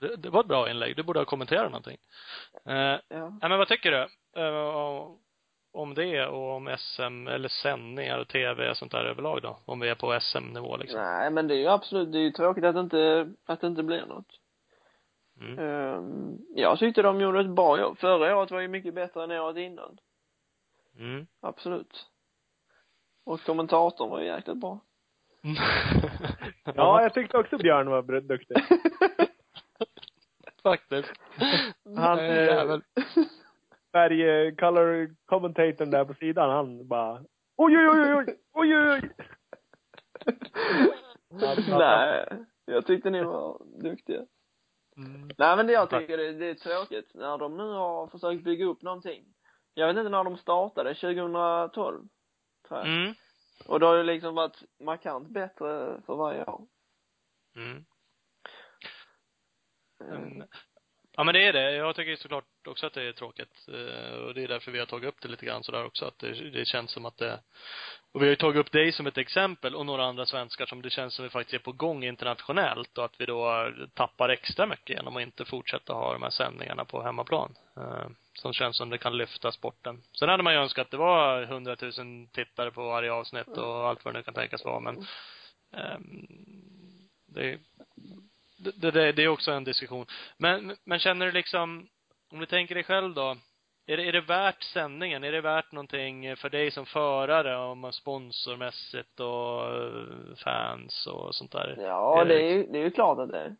det, det var ett bra inlägg. Du borde ha kommenterat någonting. Eh, Ja. nej men vad tycker du? Eh, om det och om SM eller sändningar och tv och sånt där överlag då? Om vi är på SM-nivå liksom. Nej, men det är ju absolut, det är ju tråkigt att det inte, att det inte blir något. Mm. Ehm, jag tyckte de gjorde ett bra jobb. Förra året var ju mycket bättre än året innan. Mm. Absolut. Och kommentatorn var ju jäkligt bra. Ja, jag tyckte också Björn var duktig. Faktiskt. Han, eh. Sverige color commentatorn där på sidan, han bara oj, oj, oj, oj, oj, oj, oj. Nej, jag tyckte ni var duktiga. Mm. Nej men det jag tycker det, det är tråkigt när de nu har försökt bygga upp någonting. Jag vet inte när de startade, 2012 tror jag. Mm. Och det har ju liksom varit markant bättre för varje år. Mm. Mm. Ja men det är det. Jag tycker såklart också att det är tråkigt. Eh, Och det är därför vi har tagit upp det lite grann sådär också. Att det, det känns som att det och vi har ju tagit upp dig som ett exempel och några andra svenskar som det känns som vi faktiskt är på gång internationellt och att vi då tappar extra mycket genom att inte fortsätta ha de här sändningarna på hemmaplan. Som känns som det kan lyfta sporten. Sen hade man ju önskat att det var hundratusen tittare på varje avsnitt och allt vad det nu kan tänkas vara men ehm, det, det, det, det är också en diskussion. Men, men känner du liksom, om du tänker dig själv då, är det, är det värt sändningen? Är det värt någonting för dig som förare, om sponsormässigt och eh, fans och sånt där? Ja, Är det är ju, det är ju klart att det är.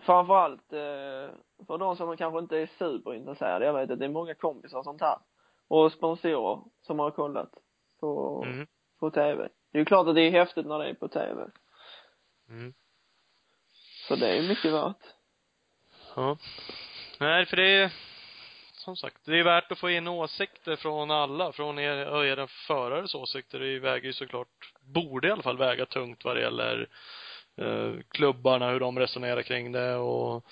Framförallt eh, för de som kanske inte är superintresserade. Jag vet att det är många kompisar och sånt här. Och sponsorer som har kollat på, Mm. på TV. Det är ju klart att det är häftigt när det är på TV. Mm. Så det är ju mycket värt. Ja. Nej, för det är, som sagt, det är värt att få in åsikter från alla, från er, och era förares åsikter. Det väger ju såklart, borde i alla fall väga tungt vad det gäller eh, klubbarna, hur de resonerar kring det och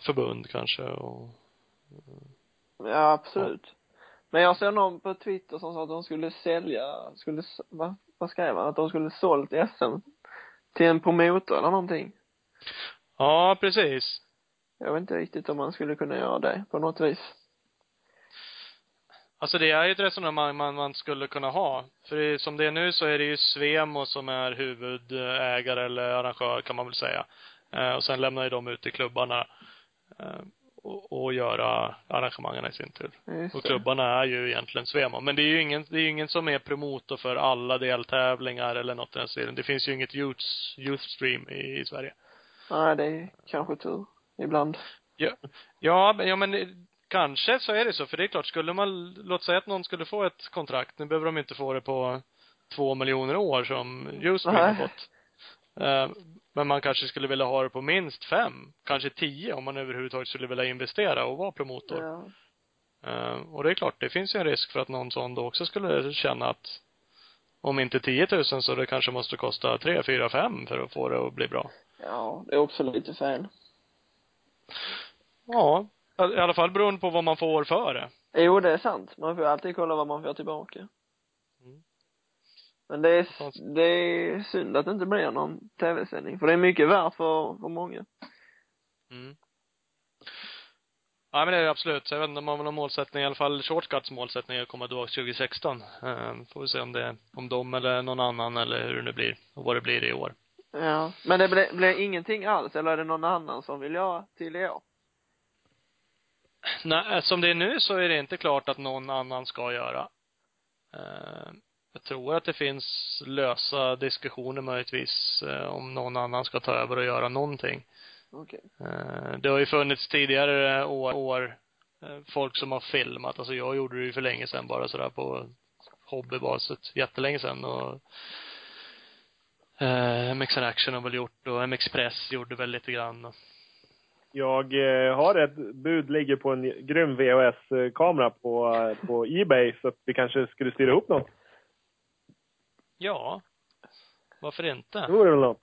förbund kanske och Ja, absolut. Men jag såg någon på Twitter som sa att de skulle sälja, skulle, vad, vad skrev han? Att de skulle sålt SM till en promotor eller någonting. Ja, precis. Jag vet inte riktigt om man skulle kunna göra det på något vis. Alltså det är ju ett resonemang man, man skulle kunna ha. För det, som det är nu så är det ju Svemo som är huvudägare eller arrangör kan man väl säga. Eh, och sen lämnar ju de ut till klubbarna eh, och, och göra arrangemangen i sin tur. Och klubbarna är ju egentligen Svemo. Men det är ju ingen, det är ingen som är promotor för alla deltävlingar eller något i den stilen. Det finns ju inget youth, youth stream i, i Sverige. Nej, det är kanske tur. Ibland. Ja, men, ja men det- kanske så är det så. För det är klart, skulle man, låt säga att någon skulle få ett kontrakt. Nu behöver de inte få det på två miljoner år som Ustream har Nej. fått. Men man kanske skulle vilja ha det på minst fem, kanske tio om man överhuvudtaget skulle vilja investera och vara promotor. Ja. Eh, Och det är klart, det finns ju en risk för att någon sån då också skulle känna att om inte 10 000 så det kanske måste kosta 3, 4, 5 för att få det att bli bra. Ja, det är också lite fel. Ja, i alla fall beroende på vad man får för det. Jo, det är sant. Man får alltid kolla vad man får tillbaka. Men det är, det är synd att det inte blir någon tv-sändning. För det är mycket värt för, för många. Mm. Ja men det är det absolut. Jag vet inte om man har någon målsättning, i alla fall Shortcuts målsättning är att komma tillbaka 2016. Eh, får vi se om det, om de eller någon annan eller hur det nu blir och vad det blir i år. Ja. Men det blir, blir ingenting alls, eller är det någon annan som vill göra till i år? Nej, som det är nu så är det inte klart att någon annan ska göra. Eh, jag tror att det finns lösa diskussioner möjligtvis eh, om någon annan ska ta över och göra någonting. Okej. Eh, det har ju funnits tidigare år, år eh, folk som har filmat. Alltså jag gjorde det ju för länge sedan bara sådär på hobbybaset, jättelänge sedan och eh, MXN Action har väl gjort och MX Press gjorde väl lite grann och, Jag eh, har ett bud, ligger på en grym VHS-kamera på, eh, på Ebay, så att vi kanske skulle styra ihop något. Ja. Varför Det inte? vore väl något.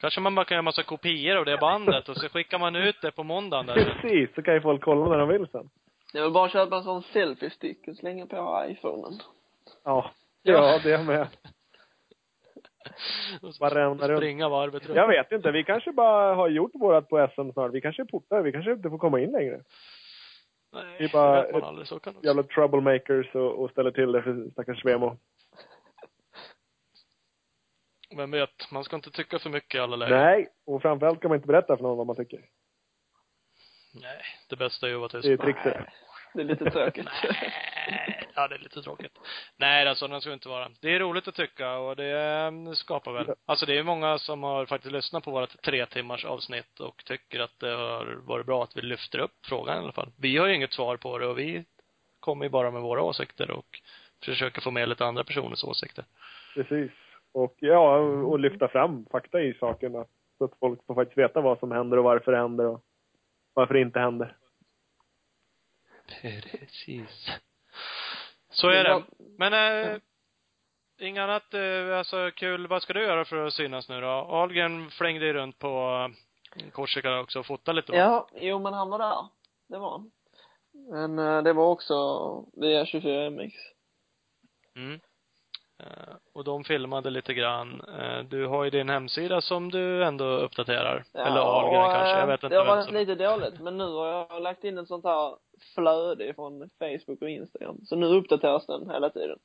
Kanske man bara kan göra massa kopior av det bandet och så skickar man ut det på måndagen där. Precis, så kan ju folk kolla när de vill sen. Det är väl bara att köpa en sån selfie-stick och slänga på iPhonen. Ja. Ja, det med. Bara ränna runt. Springa varvet runt. Jag vet inte, vi kanske bara har gjort vårat på SM snart. Vi kanske är portade, vi kanske inte får komma in längre. Nej, det är bara det vet man aldrig. Så kan det. Jävla troublemakers och, och ställer till det för stackars Svemo. Vem vet, man ska inte tycka för mycket i alla lägen. Nej, och framförallt ska man inte berätta för någon vad man tycker. Nej. Det bästa är ju att vara Det är tyst. trixet. Det är lite tråkigt. Nej, ja det är lite tråkigt. Nej, alltså den ska inte vara. Det är roligt att tycka och det eh, skapar väl. Alltså det är många som har faktiskt lyssnat på vårt tre timmars avsnitt och tycker att det har varit bra att vi lyfter upp frågan i alla fall. Vi har ju inget svar på det och vi kommer ju bara med våra åsikter och försöker få med lite andra personers åsikter. Precis. Och ja, och lyfta fram fakta i saken. att- Så att folk får faktiskt veta vad som händer och varför det händer och varför det inte händer. Precis. Så är det. Men äh, inget annat, äh, alltså kul. Vad ska du göra för att synas nu då? Ahlgren flängde ju runt på äh, Korsika också och fotade lite va? Ja, jo men han var där. Det var han. Men eh, det var också via 24MX. Mm. Eh, och de filmade lite grann. Eh, du har ju din hemsida som du ändå uppdaterar. Eller Ahlgren kanske, jag eh, vet inte Det har varit som... lite dåligt, men nu har jag lagt in ett sånt här flöde från Facebook och Instagram. Så nu uppdateras den hela tiden.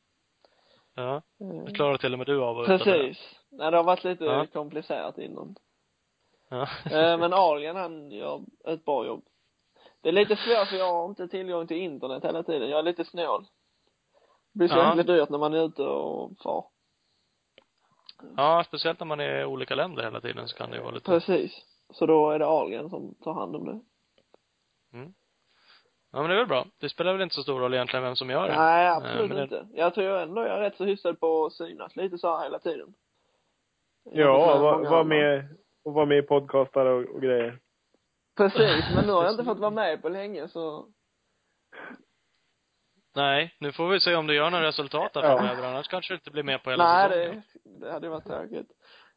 Ja, Eh, det klarar till och med du av att uppdatera. Precis. Nej, det har varit lite Ja. komplicerat innan. Ja. Eh, Men Ahlgren han gör ett bra jobb. Det är lite svårt för jag har inte tillgång till internet hela tiden. Jag är lite snål. Det blir så Ja. jäkla dyrt när man är ute och far. ja, speciellt när man är i olika länder hela tiden så kan det ju vara lite... Precis. Så då är det Ahlgren som tar hand om det. Ja, men det är väl bra. Det spelar väl inte så stor roll egentligen vem som gör det. Nej, Eh, absolut men det- inte. Jag tror ändå jag är rätt så hyfsad på att synas lite så här hela tiden. Ja, med var, med och vara med i podcastar och, och grejer. Precis, men nu har jag inte fått vara med på länge så Nej, nu får vi se om du gör några resultat där Ja. framöver. Annars kanske du inte blir med på hela Nej, säsongen. det, det hade ju varit tråkigt.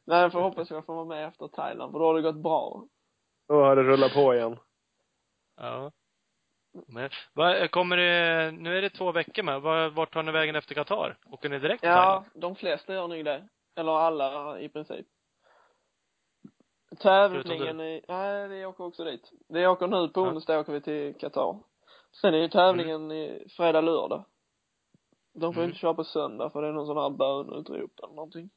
Nej, jag får hoppas jag får vara med efter Thailand, för då har det gått bra. Då har det rullat på igen. Ja. Men, vad, kommer det, nu är det två veckor med. Vad- Vart tar ni vägen efter Qatar? Åker ni direkt till Ja, Thailand? de flesta gör nog det. Eller alla i princip. Tävlingen i, nej vi åker också dit. Vi åker nu på Ja. onsdag åker vi till Qatar. Sen är ju tävlingen i fredag, lördag. De får Mm. inte köra på söndag för det är någon sån här bönutrop eller någonting.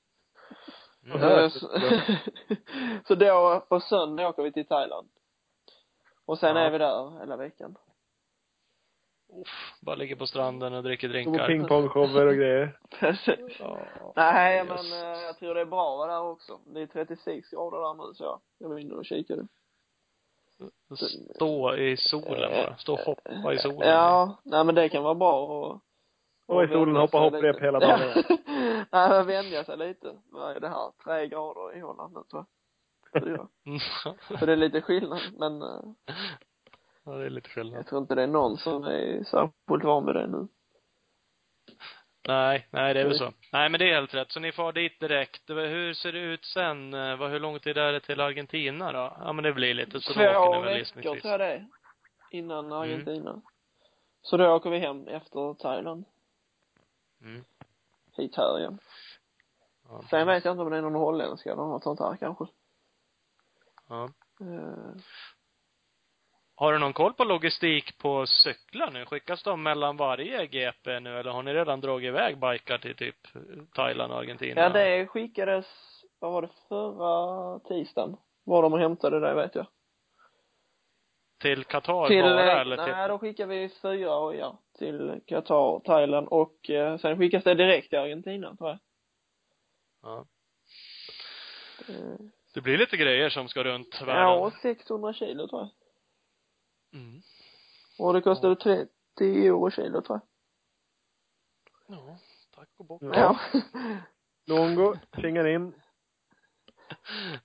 Mm. Eh, Så, så då, på söndag åker vi till Thailand. Och sen Ja. är vi där hela veckan. Uff, bara ligger på stranden och dricker Och drinkar. pingpongshower och grejer. Ja. Nej, Yes. men eh, jag tror det är bra att vara där också. Det är 36 grader där nu så jag var inne och kikade. Stå i solen bara. Stå och hoppa i solen. Ja, nej men det kan vara bra och Och i solen hoppa hopprep hela dagen. nej men vänja sig lite. Vad är det här? Tre grader i Holland nu tror jag. Fyra. Mm. Så det är lite skillnad men eh, ja, det är lite skillnad. jag tror inte det är någon som är särskilt van vid det nu. Nej, nej det är väl så. Nej men det är helt rätt. Så ni far dit direkt. Hur ser det ut sen? Eh, Vad, hur lång tid är det till Argentina då? Ja men det blir lite så då åker Två ni väl veckor tror jag det är. Innan Mm. Argentina. Så då åker vi hem efter Thailand. Mm. Hit här igen. Ja, Sen vet jag inte om det är någon holländska eller något sånt här kanske. ja. Eh, Har du någon koll på logistik på cyklar nu? Skickas de mellan varje GP nu eller har ni redan dragit iväg bikar till typ Thailand och Argentina? Ja, det skickades, vad var det, förra tisdagen? Var de och hämtade det vet jag. Mm. Mm. Till Qatar Till, bara eller till? nej, då skickar vi fyra ojar till Qatar, Thailand och eh, sen skickas det direkt till Argentina, tror jag. Ja. Eh, Det blir lite grejer som ska runt världen. ja, 600 kilo tror jag. Mm. Och det kostade 30 euro kilo, tror jag. Ja, tack och bock. Ja. Longo, tvingar in.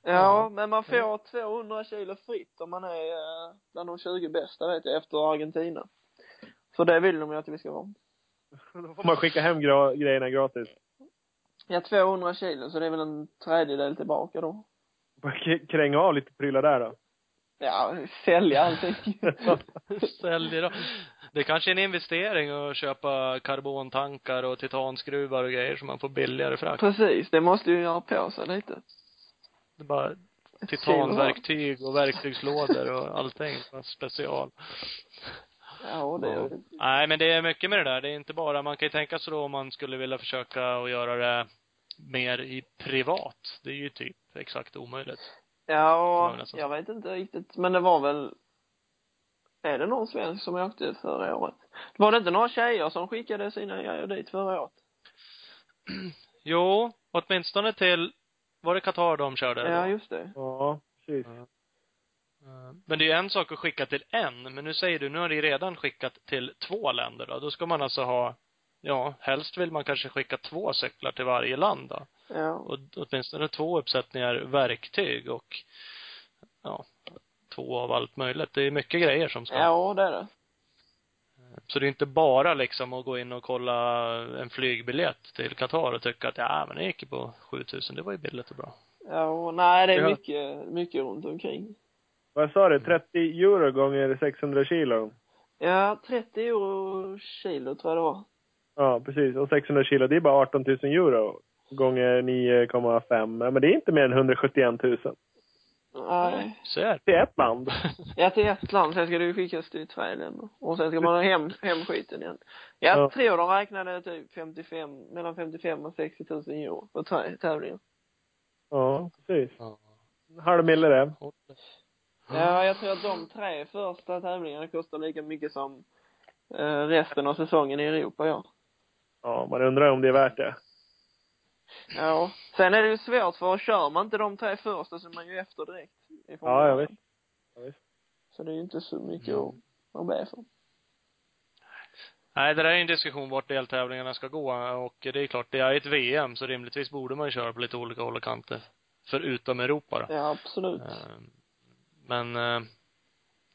Ja, men man får 200 kilo fritt om man är eh, bland de 20 bästa, vet jag, efter Argentina. Så det vill de ju att vi ska vara. Då får man skicka hem gra- grejerna gratis. Ja, 200 kilo, så det är väl en tredjedel tillbaka då. Kränga av lite prylar där då. Ja, sälja allting. Säljer då. Det är kanske är en investering att köpa karbontankar och titanskruvar och grejer så man får billigare frakt. Precis, det måste ju göra på sig lite. Det är bara titanverktyg och verktygslådor och allting. Special. Ja, det Ja. Nej, men det är mycket med det där. Det är inte bara, man kan ju tänka sig då om man skulle vilja försöka att göra det mer i privat. Det är ju typ exakt omöjligt. Ja, jag vet inte riktigt, men det var väl är det någon svensk som åkte förra året? Var det inte några tjejer som skickade sina grejer dit förra året? Jo, åtminstone till, var det Qatar de körde? Ja, då? just det. Ja, precis. Eh, Men det är ju en sak att skicka till en, men nu säger du, nu har de redan skickat till två länder då. Då ska man alltså ha, ja, helst vill man kanske skicka två cyklar till varje land då. Ja. Och åtminstone två uppsättningar verktyg och, ja, två av allt möjligt. Det är mycket grejer som ska. Ja, det är det. Så det är inte bara liksom att gå in och kolla en flygbiljett till Qatar och tycka att, ja, men det gick på 7000, det var ju billigt och bra. Ja, och nej, det är mycket, mycket runt omkring. Vad sa du? 30 euro gånger 600 kilo? Ja, 30 euro kilo tror jag det var. Ja, precis. Och 600 kilo, det är bara 18 000 euro. Gånger 9,5. Ja, men det är inte mer än 171 000. Nej. Så är Det är ett land. Ja, till ett land, sen ska ju skickas till länder. Och sen ska man ha hem, hem skiten igen. Jag Ja. tror de räknade typ 55, mellan 55 och 60 000 euro på tre tävlingar. Ja, precis. Ja. Halv mille det. Ja, jag tror att de tre första tävlingarna kostar lika mycket som eh, resten av säsongen i Europa, ja. Ja, man undrar om det är värt det. Ja. Sen är det ju svårt för kör man inte de tre första så är man ju efter direkt. Ja, jag vet. Ja, visst. Så det är ju inte så mycket att, att be för. Nej, det där är en diskussion vart deltävlingarna ska gå och det är klart, det är ett VM så rimligtvis borde man ju köra på lite olika håll och kanter. Förutom Europa då. Ja, absolut. Eh, Men, eh,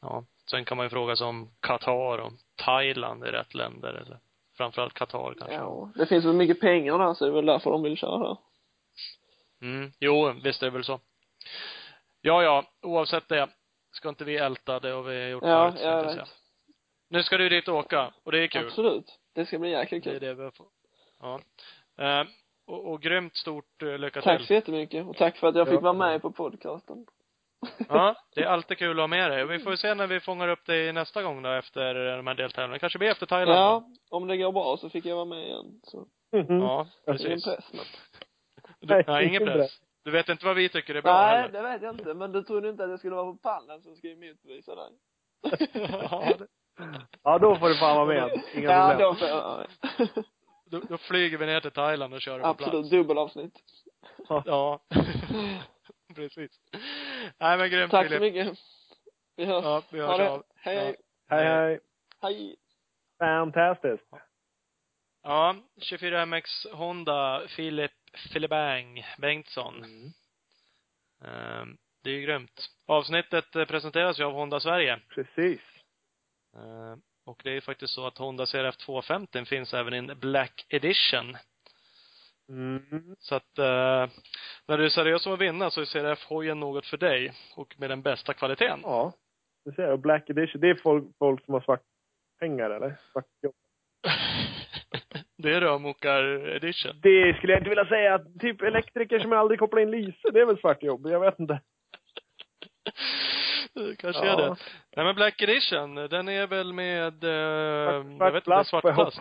ja, sen kan man ju fråga sig om Qatar och Thailand är rätt länder eller framförallt Qatar kanske. Ja, det finns väl mycket pengar där så det är väl därför de vill köra. Mm, jo, visst är det väl så. Ja, ja, oavsett det. Ska inte vi älta det och vi har gjort Ja, förut, jag vet. Nu ska du dit och åka och det är kul. Absolut. Det ska bli jäkligt Det är kul. det vi får. Ja. Eh, och, och grymt stort uh, lycka Tack till. så jättemycket. Och tack för att jag fick Ja. vara med på podcasten. Ja, det är alltid kul att ha med dig. Vi får se när vi fångar upp dig nästa gång då efter de här deltävlingarna. kanske blir efter Thailand. Ja, om det går bra så fick jag vara med igen. Så, Mhm. Ja, ingen precis. press men. Du, Nej, nej, ingen ingen press. Du vet inte vad vi tycker är bra Nej, heller. det vet jag inte. Men du trodde inte att jag skulle vara på pallen som ska motbevisa dig? ja, det, Ja, då får du fan vara med. Inga ja, problem. då får jag vara med. då, då flyger vi ner till Thailand och kör på plats. Absolut, dubbelavsnitt. Ja. Precis. Nej men grymt Tack så mycket. Vi hörs. Ja, vi hörs ha det. av. Hej, hej. Hej, hej. Hej. Fantastiskt. Ja, 24MX Honda Filip Filibang Bengtsson. Mm. Ehm, det är ju grymt. Avsnittet eh, presenteras ju av Honda Sverige. Precis. Ehm, och det är ju faktiskt så att Honda CRF 250 finns även i en Black Edition. Mm. Så att, eh, när du är seriös om att vinna så är CRF-hojen något för dig. Och med den bästa kvaliteten. Ja. Du ser, och Black Edition, det är folk, folk som har svart pengar eller? Svart jobb. det är rörmokar-edition. Det skulle jag inte vilja säga. Typ elektriker som aldrig kopplar in lyse, det är väl svart jobb? Jag vet inte. Det kanske är det. Nej men Black Edition, den är väl med, eh, jag Svart, vet svart inte, svart jag plast.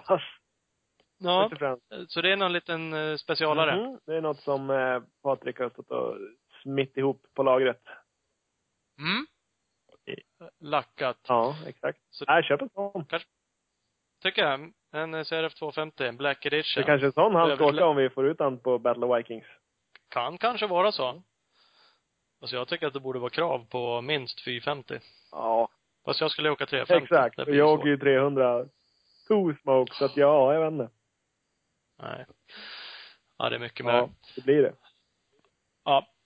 Ja, främst. så det är någon liten eh, specialare. Mhm. Det är något som eh, Patrik har stått och smitt ihop på lagret. Mm. lackat. Ja, exakt. Så Nej, köp en sån. tycker jag. En CRF 250, Black Edition. Det kanske är en sån han ska åka om vi får ut han på Battle of Vikings. Kan kanske vara så. Alltså jag tycker att det borde vara krav på minst 450. Ja, Fast jag skulle åka 350. exakt. Jag åker ju 300 two smoke, så att ja, jag vet inte. Nej. Ja, det är mycket mer. Ja, Ja. det blir det.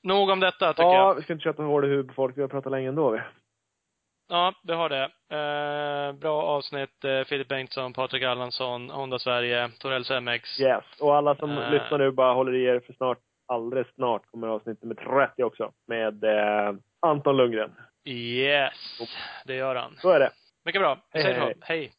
Nog om detta, tycker Ja, jag. vi ska inte köta hål i huvudet på folk. Vi har pratat länge ändå vi. Ja, vi har det. Eh, bra avsnitt. Eh, Filip Bengtsson, Patrik Allansson, Honda Sverige, Torells MX. Yes. Och alla som Eh. lyssnar nu, bara håller i er för snart, alldeles snart kommer avsnitt nummer 30 också. Med eh, Anton Lundgren. Yes. Det gör han. Så är det. Mycket bra. Hej, hej. Hej.